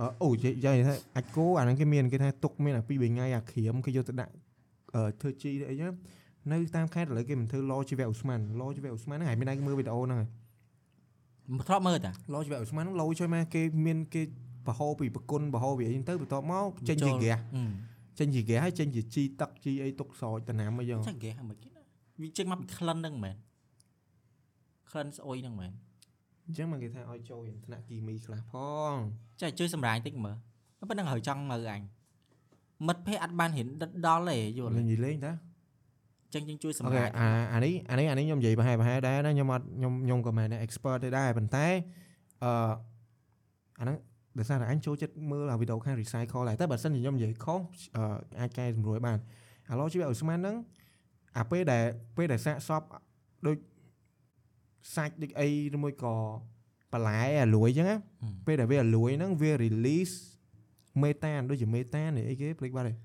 អឺអូនិយាយនិយាយថាអាចគោអាហ្នឹងគេមានគេថាទុកមានអា2 3ថ្ងៃអាក្រៀមគេយកទៅដាក់អឺធ្វើជីទៅអីចឹងនៅតាមខេត្តឥឡូវគេមិនធ្វើឡជីវៈឧស្ម័នឡជីវៈឧស្ម័នហ្នឹងហើយមានតែគេមើលវីដេអូហ្នឹងហើយមិន ធ្លាប់មើលតាឡជីវៈឧស្ម័នហ្នឹងឡជួយមកគេមានគេបរហោពីប្រគុណបរហោពីអីហ្នឹងទៅបន្ទាប់មកចេញជាហ្គាសអឺចេញជា gas ហើយចេញជាជីទឹកជីអីទុកស្រោចតំណាំអីចឹងចាហ្គេហ្នឹងមិនគេណាវាចេញមកពីក្លិនហ្នឹងមែនក្លិនស្អុយហ្នឹងមែនអញ្ចឹងមកគេថាឲ្យចូលថ្នាក់គីមីខ្លះផងចាជួយសម្រាញតិចមើលប៉ុណ្ណឹងហើយចង់មើលអញមិត្តភ័ក្ដិអត់បានហ៊ានដិតដល់ទេយល់លេងនិយាយលេងតា ចឹងចឹងជួយអូសម្ខេរាញអាអានេះអានេះអានេះខ្ញុំនិយាយប្រហែលប្រហែលដែរណាខ្ញុំអត់ខ្ញុំខ្ញុំក៏មិនមែន expert ទេដែរប៉ុន្តែអឺអាហ្នឹងដោយសារតែអញចូលចិត្តមើលអាវីដេអូខាង recycle ដែរតែបើសិនជាខ្ញុំនិយាយខុសអឺអាចកែសម្រួលបានឥឡូវជីវិតអូស្មានហ្នឹងអាពេលដែលពេលដែលសាកសពដូចសាច់ដូចអីឬមួយក៏បន្លែអាលួយអញ្ចឹងណាពេលដែលវាអាលួយហ្នឹងវា release មេតានដូចជាមេតានអីគេភ្លេចបាត់ហើយ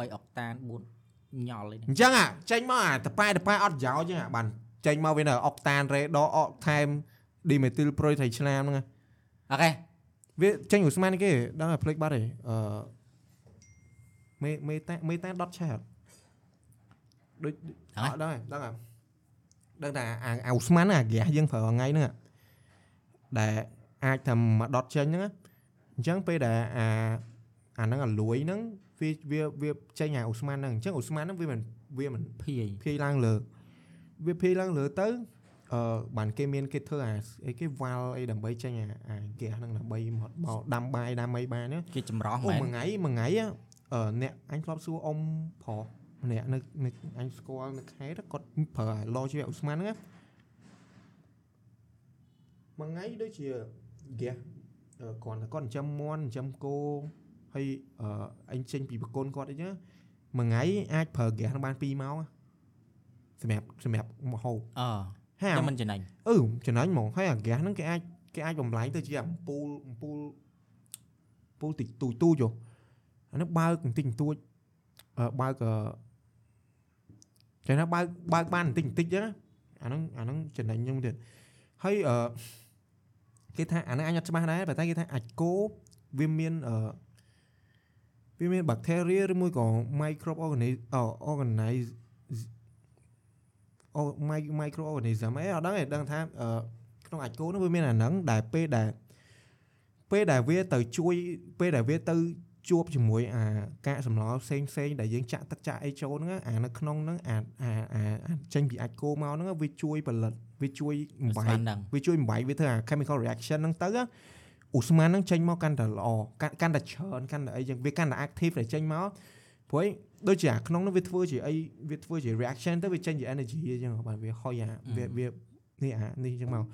3អុកតាន4 ញ៉ល់អីហ្នឹងអញ្ចឹងអាចេញមកអាតប៉ែតប៉ែអត់ប្រយោជន៍អញ្ចឹងអាបានចេញមកវានៅអុកតានរ៉េដអុកថែមឌីមេទីលប្រូត្រីឆ្នាំហ្នឹងណាអូខេវាចេញឧស្ម័នគេដឹងតែភ្លេចបាត់ហើយអឺមេមេតាមេតាដុតឆេះអត់ដូចអត់ដឹងហើយដឹងហើយដឹងតែអាអាឧស្ម័នហ្នឹងអាហ្គាសយើងប្រើថ្ងៃហ្នឹងអាដែលអាចថាមកដុតចេញហ្នឹងណាអញ្ចឹងពេលដែលអាអាហ្នឹងអាលួយហ្នឹង វាវាវាចេញអាឧស្ម័នហ្នឹងអញ្ចឹងឧស្ម័នហ្នឹងវាមិនវាមិនភាយភាយឡើងលើវាភាយឡើងលើទៅអឺបានគេមានគេធ្វើអាអីគេវ៉ាល់អីដើម្បីចេញអាអាហ្គាសហ្នឹងដើម្បីមកមកដាំបាយដាំអីបានណាគេចម្រោះអូមែនមួយថ្ងៃមួយថ្ងៃអឺអ្នកអញធ្លាប់សួរអ៊ំប្រុសម្នាក់នៅនៅអញស្គាល់នៅខេត្តគាត់ប្រើអាឡជីវៈឧស្ម័នហ្នឹងណាមួយថ្ងៃដូចជាហ្គាសអឺគាត់តែគាត់ចិញ្ចឹមមាន់ចិញ្ចឹមគោ ហើយអឺអញចេញពីប្រគុណគាត់អីចឹងមួយថ្ងៃអាចប្រើហ្គាសហ្នឹងបាន2ម៉ោងណាសម្រាប់សម្រាប់មកហូបអឺហើយតែអាមិនចំណេញអឺចំណេញហ្មងហើយអាហ្គាសហ្នឹងគេអាចគេអាចបំលែងទៅជាអំពូលអំពូលអំពូលតិចទូចទូចហ៎អានេះបើកបន្តិចបន្តួចអឺបើកអឺគេថាបើកបើកបានបន្តិចបន្តិចចឹងណាអាហ្នឹងអាហ្នឹងចំណេញខ្ញុំទៀតហើយអឺគេថាអាហ្នឹងអញអត់ច្បាស់ដែរប៉ុន្តែគេថាអាចគោវាមានអឺ វាមាន bacteria ឬមួយក៏ microorganism អ organize អូ microorganism អីអត់ដឹងទេដឹងថាអឺក្នុងអាចគោនោះវាមានអាហ្នឹងដែលពេលដែលពេលដែលវាទៅជួយពេលដែលវាទៅជួបជាមួយអាកាកសំណល់ផ្សេងផ្សេងដែលយើងចាក់ទឹកចាក់អីចូលហ្នឹងអានៅក្នុងហ្នឹងអាអាអាអាចេញពីអាចគោមកហ្នឹងវាជួយផលិតវាជួយបំស្បែមានកហ្នឹងវាជួយបំបែកវាធ្វើអា chemical reaction ហ្នឹងទៅណា ឧស្ម័នហ្នឹងចេញមកកាន់តែល្អកាន់កាន់តែច្រើនកាន់តែអីចឹងវាកាន់តែ active ដែលចេញមកព្រោះឯងដូចជាអាក្នុងហ្នឹងវាធ្វើជាអីវាធ្វើជា reaction ទៅវាចេញជា energy អញ្ចឹងបាទវាហុយអាវាវានេះអានេះអញ្ចឹងមក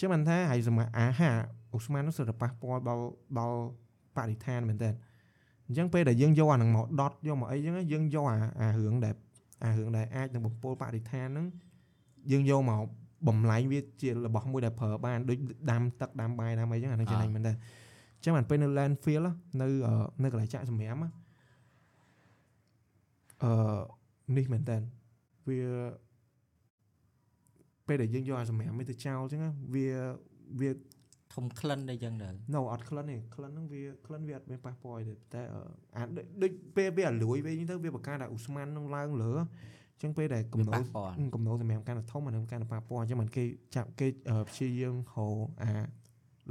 ចឹងមិនថាហើយសម្រាប់អាហារឧស្ម័នហ្នឹងសិតតែប៉ះពាល់ដល់ដល់បរិស្ថានមែនតើអញ្ចឹងពេលដែលយើងយកអាហ្នឹងមកដុតយកមកអីចឹងណាយើងយកអាអារឿងដែលអារឿងដែលអាចនឹងបំពុលបរិស្ថានហ្នឹងយើងយកមក បំលែងវាជារបស់មួយដែលប្រើបានដូចដាំទឹកដាំបាយដាំអីចឹងអាហ្នឹងចំណេញមែនតើអញ្ចឹងបានពេលនៅ landfill ណានៅអឺនៅកន្លែងចាក់សម្រាមណាអឺនេះមែនតើវាពេលដែលយើងយកអាសម្រាមនេះទៅចោលចឹងណាវាវាធំក្លិនអីចឹងទៅ no អត់ក្លិនទេក្លិនហ្នឹងវាក្លិនវាអត់មានប៉ះពាល់ទេតែអឺអាដូចដូចពេលវាអាលួយវិញទៅវាបង្កើតតែឧស្ម័នហ្នឹងឡើងលើអញ្ចឹងពេលដែលកំវាណោប៉ះពាល់កំណោសម្រាប់កាន់តែធំអានឹងកាន់តែប៉ះពាល់អញ្ចឹងមិនគេចាប់គេអឺព្យាយាមហៅអា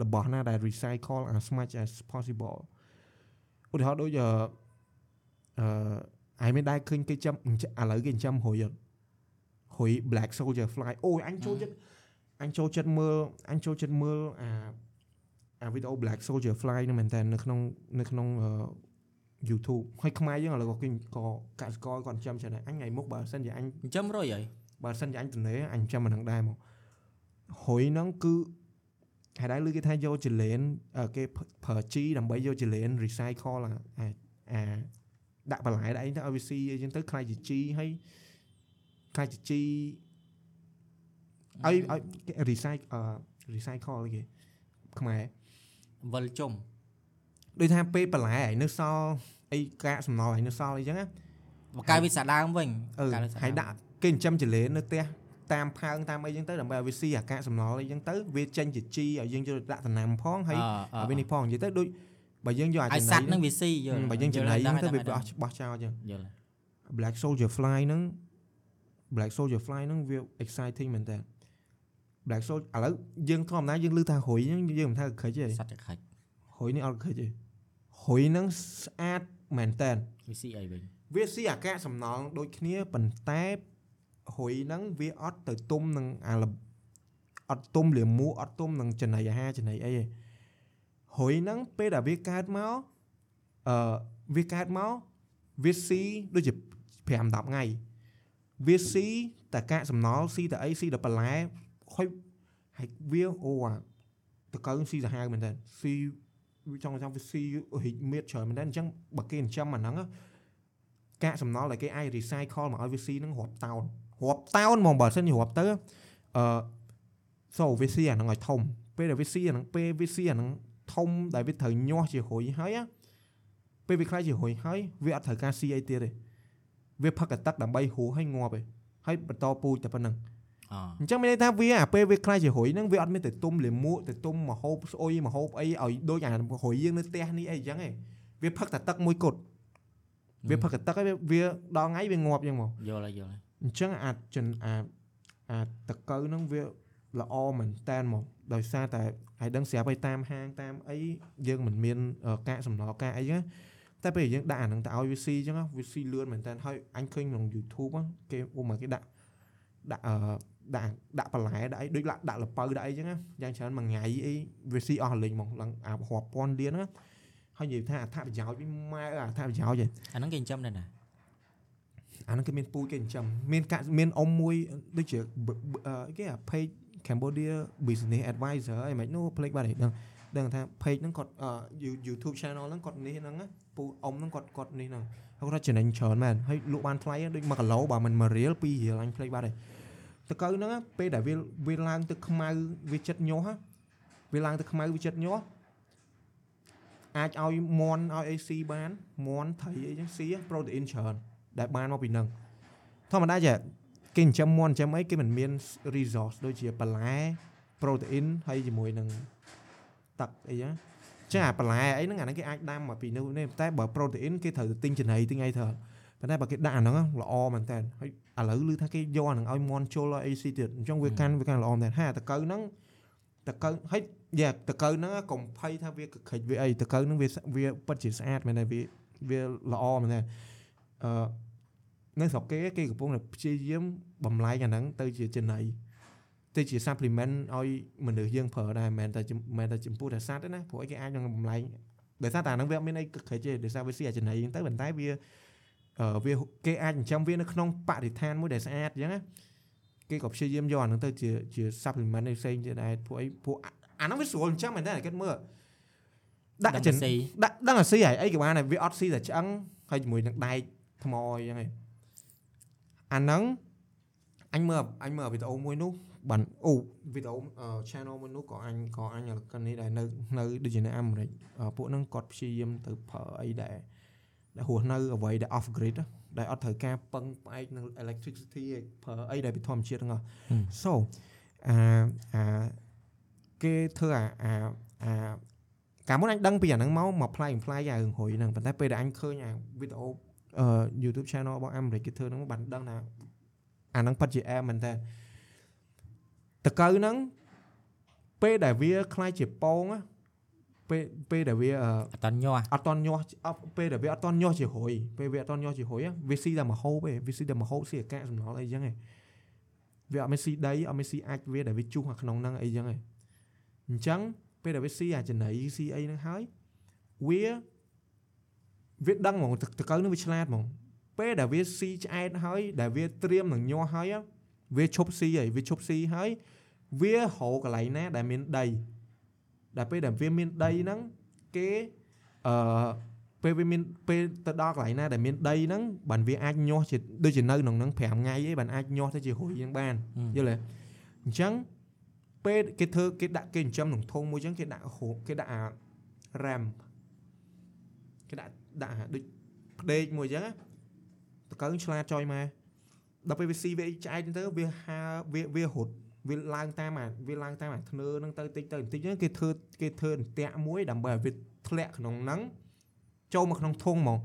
របស់ណាដែល recycle as much as possible ឧទាហរណ៍ដូចអឺអឺអាយមានដែរឃើញគេចាំឥឡូវគេចិញ្ចឹមហុយអត់ហុយ black soldier fly អូយអញចូលចិត្តអញចូលចិត្តមើលអញចូលចិត្តមើលអាអាវីដេអូ black soldier fly ហ្នឹងមែនតើនៅក្នុងនៅក្នុងអឺ YouTube ហើយខ្មែរយើងឥឡូវក៏គេក៏កសិករគាត់ចិញ្ចឹមច្រើនដែរអញថ្ងៃមុខបើសិនជាអញចិញ្ចឹមរុយហើយបើសិនជាអញទំនេរអញចាំមិននឹងដែរមកហុយហ្នឹងគឺហេតុដែរឮគេថាយកចលែនអឺគេប្រើជីដើម្បីយកចលែន recycle អាអាអាដាក់បន្លែដាក់អីទៅឲ្យវាស៊ីអីចឹងទៅខ្លាយជាជីហើយខ្លាយជាជីឲ្យឲ្យគេ recycle អឺ recycle អីគេខ្មែរវិលជុំ ដូចថាពេលបន្លែហើយនៅសល់អីកាកសំណល់ហើយនៅសល់អីចឹងណាបកកាយវាសាដើមវិញហើយដាក់គេចិញ្ចឹមចលេនៅផ្ទះតាមផើងតាមអីចឹងទៅដើម្បីឲ្យវាស៊ីអាកាកសំណល់អីចឹងទៅវាចេញជាជីឲ្យយើងយកដាក់ដំណាំផងហើយវានេះផងនិយាយទៅដូចបើយើងយកអាចំណីសัตว์នឹងវាស៊ីយល់បើយើងចំណីហ្នឹងទៅវាអស់បោះចោលចឹងយល់ Black Soldier Fly ហ្នឹង Black Soldier Fly ហ្នឹងវា exciting មែនតើ Black Soldier ឥឡូវយើងធម្មតាយើងឮថារុយយើងមិនថាក្រិចទេសត្វក្រិចរុយនេះអត់ក្រិចទេ រុយហ្នឹងស្អាតមែនតើវាស៊ីអីវិញវាស៊ីអាកាសសំណល់ដូចគ្នាប៉ុន្តែហ៊ុយហ្នឹងវាអត់ទៅទុំនឹងអាលអត់ទុំលាមួអត់ទុំនឹងចំណីអាហារចំណីអីទេហ៊ុយហ្នឹងពេលដែលវាកើតមកអឺវាកើតមកវាស៊ីដូចជា5 10ថ្ងៃវាស៊ីតែកាកសំណល់ស៊ីតែអីស៊ីតែបន្លែហុយហើយវាអូអាតកើស៊ីសាហាវមែនតើស៊ី វាចង់ចង់វាស៊ីរីកមៀតច្រើនមែនតើអញ្ចឹងបើគេចិញ្ចឹមអាហ្នឹងណាកាកសំណល់ដែលគេអាច recycle មកឲ្យវាស៊ីហ្នឹងរាប់តោនរាប់តោនហ្មងបើមិនជារាប់ទៅអឺ so វាស៊ីអាហ្នឹងឲ្យធំពេលដែលវាស៊ីអាហ្នឹងពេលវាស៊ីអាហ្នឹងធំដែលវាត្រូវញាស់ជារុយហើយណាពេលវាខ្លាយជារុយហើយវាអត់ត្រូវការស៊ីអីទៀតទេវាផឹកតែទឹកដើម្បីហួសឲ្យងាប់ឯងហើយបន្តពូជតែប៉ុណ្្នឹង អអញ្ចឹងមានន័យថាវាអាពេលវាខ្លាយជារុយហ្នឹងវាអត់មានទៅទុំលាមកទៅទុំមហូបស្អុយមហូបអីឲ្យដូចអារុយយើងនៅផ្ទះនេះអីអញ្ចឹងឯងវាផឹកតែទឹកមួយគត់វាផឹកតែទឹកហើយវាវាដល់ថ្ងៃវាងាប់អញ្ចឹងមកយល់ហើយយល់ហើយអញ្ចឹងអាចចិនអាអាតកៅហ្នឹងវាល្អមែនតែនមកដោយសារតែឲ្យដឹងស្រាប់ឲ្យតាមហាងតាមអីយើងមិនមានអឺកាកសំណល់កាកអីណាតែពេលយើងដាក់អាហ្នឹងទៅឲ្យវាស៊ីអញ្ចឹងណាវាស៊ីលឿនមែនតើហើយអញឃើញក្នុង YouTube ហ្នឹងគេឧបមាគេដាក់ដាក់អឺ ដាក់ដាក់បន្លែដាក់អីដូចដាក់ដាក់លពៅដាក់អីអញ្ចឹងណាយ៉ាងច្រើនមួយថ្ងៃអីវាស៊ីអស់លេងហ្មងឡើងអារាប់ពាន់លានណាហើយនិយាយថាអត្ថប្រយោជន៍វាម៉ែអត្ថប្រយោជន៍ឯងអាហ្នឹងគេចិញ្ចឹមនៅណាអាហ្នឹងគឺមានពូជគេចិញ្ចឹមមានកាក់មានអ៊ំមួយដូចជាបបអឺគេអា page Cambodia Business Advisor អីមិននោះផ្លេចបាត់ហើយដឹងដឹងថា page ហ្នឹងគាត់អឺ You- YouTube channel ហ្នឹងគាត់នេះហ្នឹងណាពូអ៊ំហ្នឹងគាត់គាត់នេះហ្នឹងហើយគាត់ចំណេញច្រើនមែនហើយលក់បានថ្លៃហ្នឹងដូច1គីឡូបើមិន1រៀល2រៀលអញផ្លេចបាត់ហើយ តកៅហ្នឹងណាពេលដែលវាវាឡើងទឹកខ្មៅវាចិត្តញាស់ណាវាឡើងទឹកខ្មៅវាចិត្តញាស់អាចឲ្យមន់ឲ្យអីស៊ីបានមន់ត្រីអីចឹងស៊ីប្រូតេអ៊ីនច្រើនដែលបានមកពីនឹងធម្មតាចាគេចិញ្ចឹមមន់ចិញ្ចឹមអីគេមិនមាន resource ដូចជាបន្លែ protein ហើយជាមួយនឹងទឹកអីចឹងចាអាបន្លែអីហ្នឹងអាហ្នឹងគេអាចដាំមកពីនោះនេះតែបើ protein គេត្រូវទៅទិញចំណីទិញអីត្រូវប៉ុន្តែបើគេដាក់អាហ្នឹងល្អមែនតើហើយ ឥឡូវឮថាគេយកអាហ្នឹងឲ្យមន់ជុលឲ្យអីស៊ីទៀតអញ្ចឹងវាកាន់វាកាន់ល្អមែនតើហាតកៅហ្នឹងតកៅហើយយ៉ាតកៅហ្នឹងកុំភ័យថាវាកក្រិចវាអីតកៅហ្នឹងវាវាពិតជាស្អាតមែនទេវាវាល្អមែនទេអឺនៅស្រុកគេគេកំពុងតែព្យាយាមបំលែងអាហ្នឹងទៅជាចំណីទៅជា supplement ឲ្យមនុស្សយើងប្រើដែរមិនមែនតែចំមិនមែនតែចំពោះតែសត្វទេណាព្រោះអីគេអាចនឹងបំលែងដោយសារតែអាហ្នឹងវាអត់មានអីកក្រិចទេដោយសារវាស៊ីអាចំណីហ្នឹងទៅប៉ុន្តែវាអឺ វាគេអាចចិញ្ចឹមវានៅក្នុងបរិស្ថានមួយដែលស្អាតអញ្ចឹងណាគេក៏ព្យាយាមយកអាហ្នឹងទៅជាជា supplement ផ្សេងទៀតដែរព្រោះអីព្រោះអាហ្នឹងវាស្រួលចិញ្ចឹមមែនតើគេមើលដាក់ដឹងចិនស៊ីដាក់ដឹងអាស៊ីហើយអីក៏បានដែរវាអត់ស៊ីតែឆ្អឹងហើយជាមួយនឹងដែកថ្មអីចឹងឯងអាហ្នឹងអញមើលអញមើលវីដេអូមួយនោះបានអូវីដេអូអឺ channel មួយនោះក៏អញក៏អញរកនេះដែរនៅនៅដូចជានៅអាមេរិកអឺពួកហ្នឹងគាត់ព្យាយាមទៅប្រើអីដែរ ដែលរស់នៅអ្វីដែល off grid ណាដែលអត់ត្រូវការពឹងផ្អែកនឹង electricity ឯងប្រើអីដែលពីធម្មជាតិហ្នឹងអស់ so អាអាគេធ្វើអាអាអាកាលមុនអញដឹងពីអាហ្នឹងមកមកផ្លាយផ្លាយអារឿងហុយហ្នឹងប៉ុន្តែពេលដែលអញឃើញអាវីដេអូអឺ YouTube channel របស់អាមេរិកគេធ្វើហ្នឹងបានដឹងថាអាហ្នឹងពិតជាអែមមែនតើតកៅហ្នឹងពេលដែលវាคล้ายជាពងណា ពេលពេលដែលវាអឺអត់តញាស់អត់តន់ញាស់អត់ពេលដែលវាអត់តន់ញាស់ជារុយពេលវាអត់តន់ញាស់ជារុយណាវាស៊ីតែមហូបឯងវាស៊ីតែមហូបស៊ីអាកាសសំណល់អីចឹងឯងវាអត់មានស៊ីដីអត់មានស៊ីអាចវាដែលវាជុះនៅក្នុងហ្នឹងអីចឹងឯងអញ្ចឹងពេលដែលវាស៊ីអាចំណីស៊ីអីហ្នឹងហើយវាវាដឹងហ្មងតតកៅនឹងវាឆ្លាតហ្មងពេលដែលវាស៊ីឆ្អែតហើយដែលវាត្រៀមនឹងញាស់ហើយ á វាឈប់ស៊ីហើយវាឈប់ស៊ីហើយវារកកន្លែងណាដែលមានដី ដែលពេលដែលវាមានដីហ្នឹងគេអឺពេលវាមានពេលទៅដល់កន្លែងណាដែលមានដីហ្នឹងបានវាអាចញាស់ជាដូចជានៅក្នុងហ្នឹង5ថ្ងៃអីបានអាចញាស់ទៅជារុយយ៉ាងបានយល់ទេអញ្ចឹងពេលគេធ្វើគេដាក់គេចិញ្ចឹមក្នុងធុងមួយអញ្ចឹងគេដាក់ហូបគេដាក់អា ram គេដាក់ដាក់អាដូចផ្ដេកមួយអញ្ចឹងណាតកើឆ្លាតចុយមកដល់ពេលវាស៊ីវាឆ្អែតទៅវាហាវាវារត់ វាឡើងតាមអាវាឡើងតាមអាធ្នើហ្នឹងទៅតិចទៅបន្តិចហ្នឹងគេធ្វើគេធ្វើអន្ទាក់មួយដើម្បីឲ្យវាធ្លាក់ក្នុងហ្នឹងចូលមកក្នុងធុងហ្មង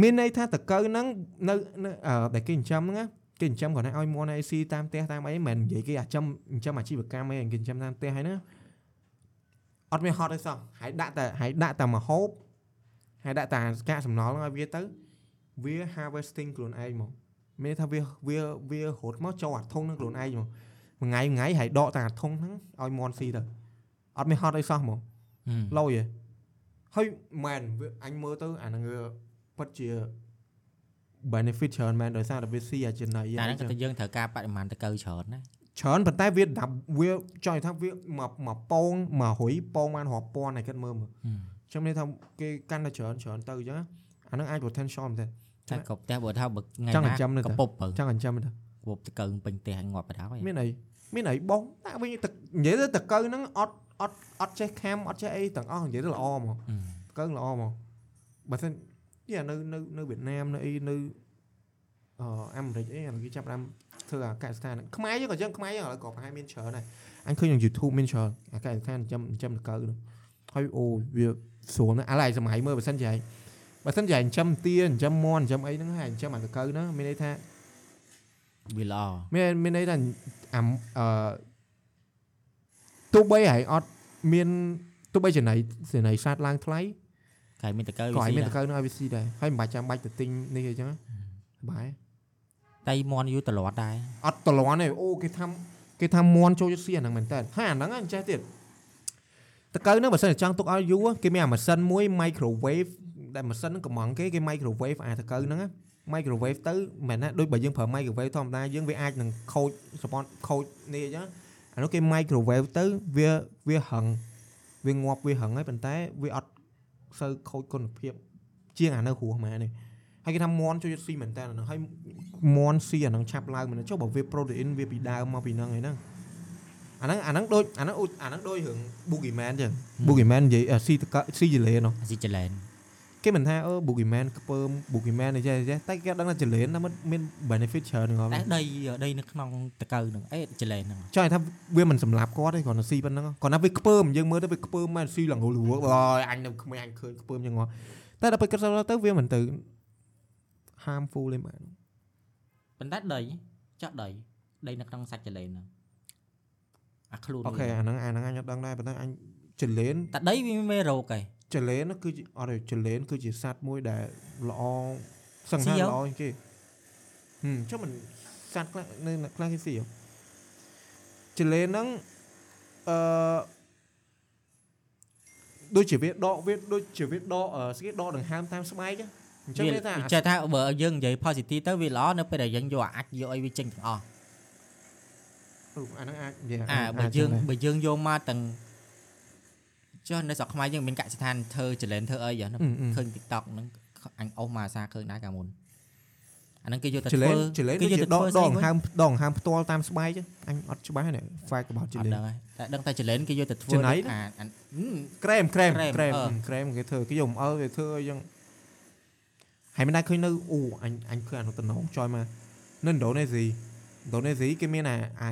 មានន័យថាតកើហ្នឹងនៅនៅអឺដែលគេចិញ្ចឹមហ្នឹងណាគេចិញ្ចឹមគាត់ឲ្យមន់ឲ្យស៊ីតាមផ្ទះតាមអីមិនមែននិយាយគេអាចិញ្ចឹមចិញ្ចឹមអាជីវកម្មអីគេចិញ្ចឹមតាមផ្ទះហើយណាអត់មានហត់ទេសោះហើយដាក់តែហើយដាក់តែមកហូបហហើយដាក់តាកាកសំណល់ហ្នឹងឲ្យវាទៅវា harvesting ខ្លួនឯងមកមានន័យថាវាវាវារត់មកចូលអាធុងហ្នឹងខ្លួនឯងមក មួយថ្ងៃមួយថ្ងៃហើយដកតាអាធុងហ្នឹងឲ្យមន់ស៊ីទៅអត់មានហត់អីសោះហ្មងលយហ៎ហើយមែនវាអញមើលទៅអាហ្នឹងវាពិតជា benefit ច្រើនមែនដោយសារតែវាស៊ីអាចំណៃតែហ្នឹងក៏តែយើងត្រូវការបរិមាណតកៅច្រើនណាច្រើនប៉ុន្តែវាដាប់វាចង់និយាយថាវាមកមកពងមករុយពងបានរាប់ពាន់ហើយគិតមើលមើលខ្ញុំនិយាយថាគេកាន់តែច្រើនច្រើនទៅអញ្ចឹងអាហ្នឹងអាច potential មែនទេតែក៏ផ្ទះបើថាបើថ្ងៃចង់ណាចិញ្ចឹមនៅកតែពុបបើចង់អញ្ចឹងមែនទេ កពុបតកៅពេញផ្ទះឲ្យងាប់បដៅហើយមានអីមានអីបងតែវិញទឹកនិយាយទៅតកៅហ្នឹងអត់អត់អត់ចេះខាំអត់ចេះអីទាំងអស់និយាយទៅល្អហ្មងកើងល្អមកបើមិនយ៉ានៅនៅនៅវៀតណាមនៅអីនៅអឺអាមេរិកអីអាគេចាប់ផ្ដើមធ្វើអាកសិដ្ឋានហ្នឹងខ្មែរយើងក៏ចឹងខ្មែរយើងឥឡូវក៏ប្រហែលមានច្រើនដែរអញឃើញក្នុង YouTube មានច្រើនអាកសិដ្ឋានចិញ្ចឹមចិញ្ចឹមតកៅហ្នឹងហើយអូវាស្រួលណាស់ឥឡូវសម័យមើលបើសិនជាឯងបើសិនជាឯងចិញ្ចឹមទាចិញ្ចឹមមន់ចិញ្ចឹមអីហ្នឹងហើយចិញ្ចឹមអាតកៅហ្នឹងមានន័យថា វាល្អមានមានន័យថាអាំអឺទោះបីឯងអត់មានទោះបីចំណៃចំណៃសាទឡើងថ្លៃកាយមានតកៅក៏ឲ្យមានតវាកៅនឹងឲ្យវាស៊ីដែរហើយមិនបាច់ចាំបាច់ទៅទិញនេះអីចឹងបាយតៃមន់យូរតលាត់ដែរអត់តលន់ទេអូគេថាគេថាមន់ចូលចិត្តស៊ីអាហ្នឹងមែនតើហើយអាហ្នឹងអញ្ចេះទៀតតកៅហ្នឹងបើសិនជាចង់ទុកឲ្យយូរគេមានអាម៉ាស៊ីនមួយ microwave ដែលម៉ាស៊ីនហ្នឹងកំងគេគេ microwave អាតកៅហ្នឹងណា microwave ទៅមិនមែនណាដូចបើយើងប្រើ microwave ធម្មតាយើងវាអាចនឹងខូចសពតខូចនេះអញ្ចឹងអានោះគេ microwave ទៅវាវាហឹងវាងាប់វាហឹងហើយប៉ុន្តែវាអត់សូវខូចគុណភាព ជាងអានៅរស់ម៉ែនេះហើយគេថាមន់ជួយស៊ីមែនតើអាហ្នឹងហើយមន់ស៊ីអាហ្នឹងឆាប់ឡើងមែនទេចុះបើវា protein វាពីដើមមកពីហ្នឹងឯហ្នឹងអាហ្នឹងអាហ្នឹងដូចអាហ្នឹងឧអាហ្នឹងដូចរឿង boogeyman ចឹង boogeyman និយាយអ่ะស៊ីតកស៊ីចលែនស៊ីចលែន គេមិនថាអឺ boogeyman ខ្ពើម boogeyman អីចេះអីចេះតែគេអត់ដឹងថាចលែនថាมันមាន benefit ច្រើនហ្នឹងតែដីដីនៅក្នុងតកៅហ្នឹងអេចលែនហ្នឹងចង់និយាយថាវាមិនសម្លាប់គាត់ទេគ្រាន់តែស៊ីប៉ុណ្ណឹងគ្រាន់តែវាខ្ពើមយើងមើលទៅវាខ្ពើមមែនស៊ីឡើងរលួអើយអញនៅក្មេងអញឃើញខ្ពើមចឹងហ៎តែដល់ពេលគិតទៅវាមិនទៅ harmful ទេមែនប៉ុន្តែដីចាក់ដីដីនៅក្នុងសាច់ចលែនហ្នឹងអាខ្លួនអូខេអាហ្នឹងអាហ្នឹងអញអត់ដឹងដែរប៉ុន្តែអញចលែនតែដីវាមានមេរោគឯង ចលែនហ្នឹងគឺជាអត់ទេចលែនគឺជាសត្វមួយដែលល្អសង្ហាស៊ីហ៎ល្អជាងគេហឹមចុះមិនសត្វខ្លះនៅខ្លះគេស៊ីហ៎ចលែនហ្នឹងអឺដូចជាវាដកវាដូចជាវាដកអឺស្គីដកដង្ហើមតាមស្បែកហ្នឹងអញ្ចឹងវាគេថាវាចេះថាបើយើងនិយាយ positive ទៅវាល្អនៅពេលដែលយើងយកអាអាចយកអីវាចេញទាំងអស់អឺអាហ្នឹងអាចនិយាយអាបើយើងបើយើងយកមកទាំង ចុះនៅស្រុកខ្មែរយើងមានកសិដ្ឋានធ្វើចលែនធ្វើអីយ៉ាងហ្នឹងឃើញ TikTok ហ្នឹងអញអស់មកអាសាឃើញដែរកាលមុនអាហ្នឹងគេយកទៅចលែធ្វើនចលែនគេគេយកយកទៅដកធ្វើដស្អីកដមួយង្ហើមដកដង្ហើមផ្ទាល់តាមស្បែកហ្នឹងអញអត់ច្បាស់នេះ fact about ចអត់លែនដឹងហើយតែដឹងតែចលែនគេយកទៅធ្វើចំណៃដូចណាអាអាក្រែមក្រែមក្រែមក្រែមអឺក្រែមគេធ្វើគេយកមកអើគេធ្វើអីចឹងហើយមិនដែរឃើញនៅអូអញអញឃើញអានោះតំណងចយមកនៅឥណ្ឌូនេស៊ីឥណ្ឌូនេស៊ីគេមានអាអា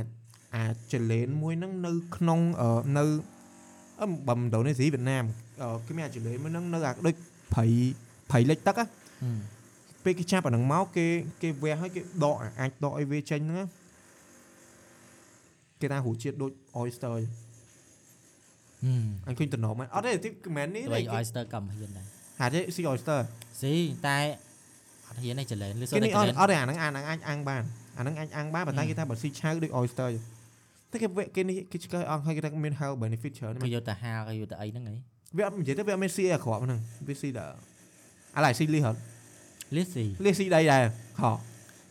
អាចលែនមួយហ្នឹងនៅក្នុងអឺនៅ អឺបើមិនឥណ្ឌូនេស៊ីវៀតណាមអឺគេមានអាចលែនមួយហ្នឹងនៅអាដូចព្រៃព្រៃលិចទឹក á ហឹមពេលគេចាប់អាហ្នឹងមកគេគេវះឲ្យគេដកអាអាចដកឲ្យវាចេញហ្នឹងណាគេថារសជាតិដូច oyster អញ្ចឹងហឹមអញឃើញតំណងមែនអត់ទេទីមិនមែននេះដូចទេ oyster កំហ៊ានដែរហាទេស៊ី oyster ស៊ីតែអត់ហ៊ានទេចលែនឬសូគេតែនេះចអត់លែនអត់ទេអាហ្នឹងអាហ្នឹងអាចអាំងបានអាហ្នឹងអាចអាំងបានប៉ុន្តែហឹមគេថាបើស៊ីឆៅដូច oyster ចឹង តែគេវគ្គគេនេះគេឆ្កឹះអស់ហើយគេថាមាន health benefit ច្រើនគេមែនយកទៅហាលគេយកទៅអីហ្នឹងហីវាអត់និយាយទៅវាអត់មានស៊ីអីអាក្រក់ហ្នឹងវាស៊ីដល់អាឡៃស៊ីលីហត់លីស៊ីលីស៊ីដីដែរហ៎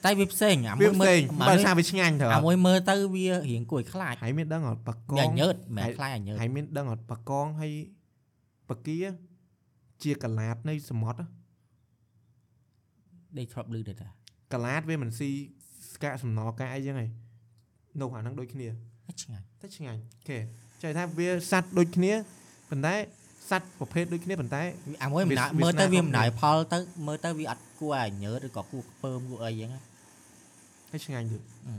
តែវាផ្សេងអាវាមួយផ្សេងមើបើលសារវាឆ្ងាញ់ទៅអាមួយមើលទៅវារៀងគួយខ្លាចហើយមានដឹងអត់បកកវាងញើតមិនមែនខ្លាចអាញើតហើយមានដឹងអត់បកងហើយបកាជាកលាតនៃសមុទ្រដេកធ្លាប់លឺទេតាកលាតវាមិនស៊ីស្កាកសំណល់កាអីចឹងឯងនោះអាហ្នឹងដូចគ្នា ឆ្ងាញ់ តែឆ្ងាញ់អូខេចែកថាវាសัตว์ដូចគ្នាប៉ុន្តែសัตว์ប្រភេទដូចគ្នាប៉ុន្តែ អាមួយមិនដា វា មើល ស្នា ទៅវា ខុស មិនដាយផលទៅមើលទៅវាអត់គួរឲ្យញើតឬក៏គួរខ្ពើមគួរអីចឹងណា តែឆ្ងាញ់ទៀត អឺ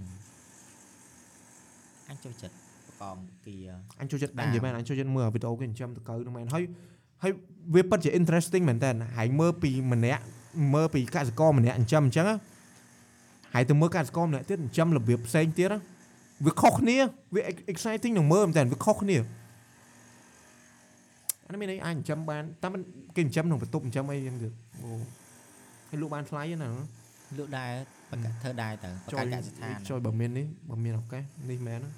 អញចូលចិត្តបកងគី អញចូលចិត្ត ដា អ ម ញនិយាយមែនអញចូលចិត្តមើលវីដេអូគេចិញ្ចឹមតកៅហ្នឹងមែនហើយហើយវាពិតជា interesting មែនតើហើយមើលពីម្នាក់មើលពីកសិករម្នាក់ចិញ្ចឹមអញ្ចឹងណាហើយទៅមើលកសិករម្នាក់ទៀតចិញ្ចឹមរបៀបផ្សេងទៀតណា វាខុសគ្នាវា exciting នឹងមើលមែនតើវាខុសគ្នាអានេះមានអីអាចចិញ្ចឹមបានតែមិនគេចិញ្ចឹមក្នុងបន្ទប់ចិញ្ចឹមអីយ៉ាងទៀតអូហើយលក់បានថ្លៃណាលក់ដែរបកធ្វើដែរទៅបកកសិដ្ឋានជួយបើមាននេះបើមានឱកាសនេះមែនណា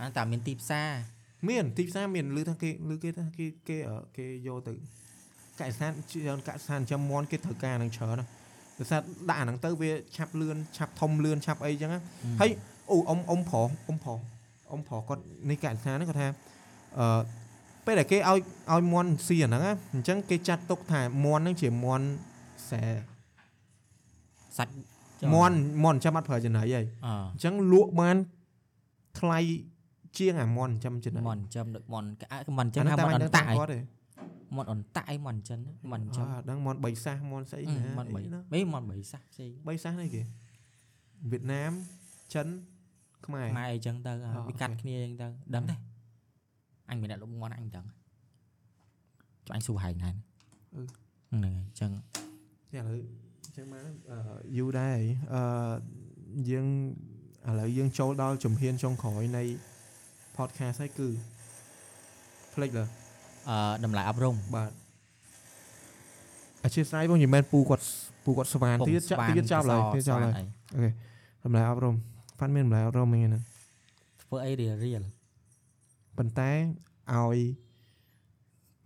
អានតែមានទីផ្សារមានទីផ្សារមានឮថាគេឮគេថាគេគេអឺគេយកទៅកសិដ្ឋានជាងកសិដ្ឋានចាំមន់គេត្រូវការនឹងច្រើនណា ដោយសារដាក់អាហ្នឹងទៅវាឆាប់លឿនឆាប់ធំលឿនឆាប់អីចឹងណាហើយអូអ៊ំអ៊ំប្រុសអ៊ំប្រុសអ៊ំប្រុសគាត់នេះកសិដ្ឋានហ្នឹងគាត់ថាអឺពេលដែលគេឲ្យឲ្យមន់ស៊ីអាហ្នឹងណាអញ្ចឹងគេចាត់ទុកថាមន់ហ្នឹងជាមន់សែសាច់មន់មន់ចាំអត់ប្រើចំណៃហីអអញ្ចឹងលក់បានថ្លៃជាងអាមន់ចាំចំណៃមន់ចំដឹកមន់ក្អាមន់ចឹងអាហៅហ្នឹងមន់អតែនតាក់ឯងគាត់ទេ មន់អនតាក់ឯងមន់ចិនមន់ចំអត់ដឹងមន់បីសាសមន់ស្អីណាមន់បីអីណាបីមន់បីសាសផ្សេងបីសាសនេះគេវៀតណាមចិនខ្មែរខ្មែរអីចឹងទៅអូវាកាត់អូខេគ្នាចឹងទៅដឹងទេអញមានអ្នកលុបមន់អញដឹងចុះអញសួរហែងណាស់ហ្នឹងហើយចឹងចាឥឡូវអញ្ចឹងមកអឺយូរដែរអឺយើងឥឡូវយើងចូលដល់ជំហានចុងក្រោយនៃ podcast ហើយគឺផ្លេចលើអឺ តម្លៃអប់រំបាទអធិស្ឋានបងនិយាយមែនពូគាត់ពូគាត់ស្វានទៀតចាក់ទៀតចប់ឡើយទៀតចប់ឡើយតម្លៃអប់រំប៉ាន់មានតម្លៃអប់រំអីហ្នឹងធ្វើអីរៀលរៀលប៉ុន្តែឲ្យ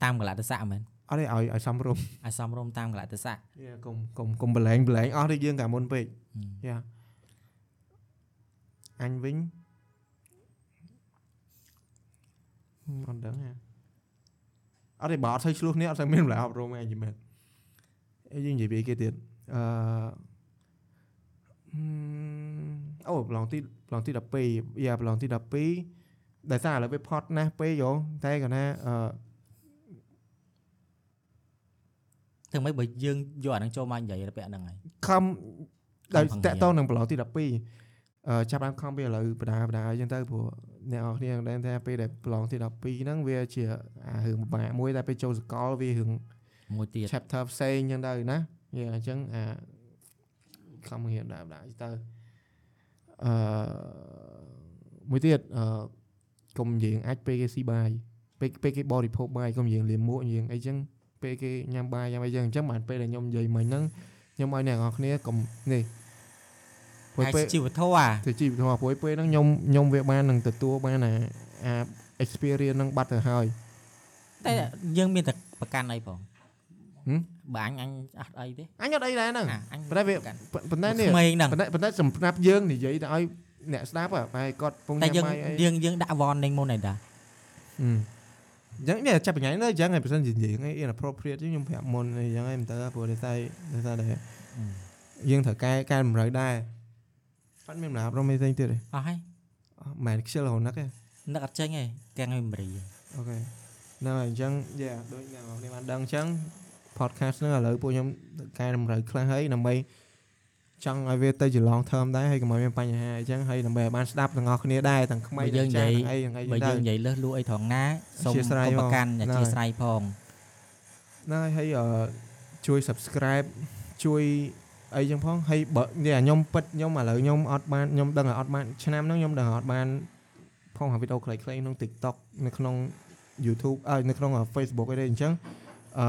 តាមកលៈទេសៈមែនអត់ទេឲ្យឲ្យសំរុំឲ្យសំរុំតាមកលៈទេសៈយ៉ាកុំកុំកុំបលែងបលែងអស់ដូចយើងកាលមុនពេកយ៉ាអញវិញហឹមអត់ដឹងហ่ะ អត់ទេបើអត់ស្អីឆ្លោះគ្នាអត់ស្អីមានតម្លៃអប់រំឯងយីមែនអីយើងនិយាយពីអីគេទៀតអឺហឹមអូប្រឡងទីប្រឡងទី12យ៉ាប្រឡងទី12ដោយសារឥឡូវវាផត់ណាស់ពេកហ៎តែគាត់ណាអឺធ្វើម៉េចបើយើងយកអាហ្នឹងចូលមកនិយាយទៅពាក់ហ្នឹងហើយខំដោយខំតាផឹងក់តងនឹងប្រឡងទី12អឺចាប់បានខំពីឥឡូវបដាបដាអញ្ចឹងទៅព្រោះ អ្នកនរគ្នាដឹងថាពេលដែលប្រឡងទី12ហ្នឹងវាជាអារឿងពិបាកមួយតែពេលចូលសកលវារឿងមួយទៀត chapter ផ្សេងអញ្ចឹងទៅណាយាអញ្ចឹងអាខំរៀនដាបដាទៅអឺមួយទៀតអឺកុំយើងអាចពេលគេស៊ីបាយពេលពេលគេបរិភោគបាយកុំយើងលាមកយើងអីចឹងពេលគេញ៉ាំបាយញ៉ាំអីចឹងអញ្ចឹងបានពេលដែលខ្ញុំនិយាយមិញហ្នឹងខ្ញុំឲ្យអ្នកនរគ្នាកុំនេះព្រោះ ហើយពេលជីវធម៌អាទៅជីវធម៌ព្រោះពេលហ្នឹងខ្ញុំខ្ញុំវាបាននឹងទទួលបានអាអា experience ហ្នឹងបាត់ទៅហើយតែយើងមានតែប្រកាន់អីផងហឹមបើអញអញអត់អីទេអញអត់អីដែរហ្នឹងអាអញប៉ុន្តែវាប្រកាន់ប៉ុន្តែនេះក្មេងហ្នឹងប៉ុន្តែប៉ុន្តែសម្រាប់យើងនិយាយទៅឲ្យអ្នកស្ដាប់ហ៎បែរគាត់ពងតែញ៉ាំយើងបាយអីយើងយើងដាក់ warning មុនឯតាអឺអញ្ចឹងនេះចាប់ពីថ្ងៃនេះអញ្ចឹងហើយបើសិនជានិយាយអី inappropriate ចឹងខ្ញុំប្រាប់មុនអីចឹងហើយមិនទៅព្រោះដោយសារដោយសារតែយើងត្រូវកែកែតម្រូវដែរ អត់មានម្លាប់រំអីផ្សេងទៀតទេអស់ហើយអស់មិនខ្ជិលរហូតណាស់ទេនឹកអត់ចេញទេកាំង memory អូខេហ្នឹងហើយអញ្ចឹងយ៉ាដូចអ្នកនរគ្នាបានដឹងអញ្ចឹង podcast ហ្នឹងឥឡូវពួកខ្ញុំកែតម្រូវខ្លះហើយដើម្បីចង់ឲ្យវាទៅជា long term ដែរហើយកុំឲ្យមានបញ្ហាអញ្ចឹងហើយដើម្បីឲ្យបានស្ដាប់ទាំងអស់គ្នាដែរទាំងក្មេងបើយើទាំងងចាស់និទាំងយាយអីទាំងអីបើចឹងយើទៅងនិយាយលើសលួអីត្រង់ណាសូមអធិស្ឋានកុំផងប្រកាន់អហ្នឹងធិស្ឋានផងហ្នឹងហើយហើយអឺជួយ subscribe ជួយ អីចឹងផងហើយបើនេះអាខ្ញុំពិតខ្ញុំឥឡូវខ្ញុំអត់បានខ្ញុំដឹងថាអត់បានឆ្នាំហ្នឹងខ្ញុំដឹងថាអត់បានផងវីដេអូខ្លីៗក្នុង TikTok នៅក្នុង YouTube អើនៅក្នុង Facebook អីទេអញ្ចឹងអឺ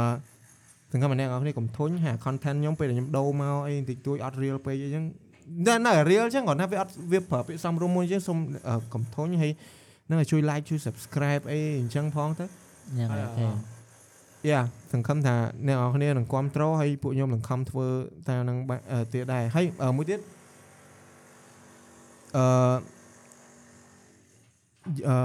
ទាំងកម្នាក់អ្នកនរគ្នាកុំធុញហា content ខ្ញុំពេលដែលខ្ញុំដូរមកអីបន្តិចតួចអត់ real ពេកអីចឹងនៅនៅ real ចឹងគាត់ថាវាអត់វាប្រើពាក្យសំរុំមួយចឹងសូមអឺកុំធុញហើយនឹងឲ្យជួយ like ជួយ subscribe អីអញ្ចឹងផងទៅយ៉ាងណាទេ យ៉ាសង្ឃឹមថាអ្នកនរគ្នានឹងគ្រប់គ្រងហើយពួកខ្ញុំនឹងខំធ្វើតាមនឹងបាអឺទៀតដែរហើយអឺមួយទៀតអឺអឺ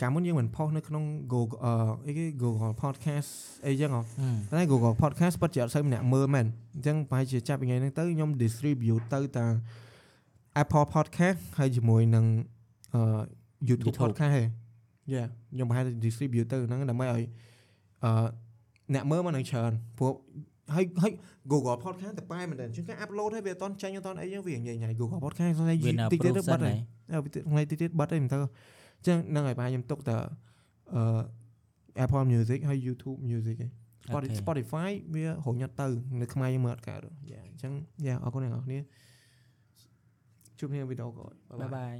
កាលមុនយើងមិនផុសនៅក្នុង Google អឺអីគេ Google Podcast អីចឹងហ៎ហឹមតែ Google Podcast ពិតជាអត់សូវម្នាក់មើលមែនអញ្ចឹងប្រហែលជាចាប់ពីថ្ងៃហ្នឹងទៅខ្ញុំ distribute ទៅតា Apple Podcast ហើយជាមួយនឹងអឺ YouTube YouTube Podcast ហ៎យ៉ាខ្ញុំប្រហែល distribute ទៅហ្នឹងដើម្បីឲ្យ អឺអ្នកមើលមកនឹងច្រើនព្រោះហើយហើយ Google Podcast តែប៉ែមែនតើអញ្ចឹងការ upload ហើយវាអត់តន់ចាញ់អត់តន់អីចឹងវាញ៉ៃញ៉ៃ Google Podcast ហ្នឹងវានៅតិចទៀតទៅ approve បាត់សិនហើយហើយអើថ្ងៃតិចទៀតបាត់ហើយមិនទៅអញ្ចឹងហ្នឹងហើយបាទខ្ញុំទុកតែអឺ Apple Music ហើយ YouTube Music ឯង Spotify- Okay. Spotify វារញអត់ទៅនៅខ្មែរយើងមើលអត់កើតយ៉ាអញ្ចឹងយ៉ាអរគុណអ្នកនរគ្នាជួបគ្នាវីដេអូក្រោយបាយបាយ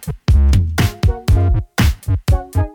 Bye. Thank you.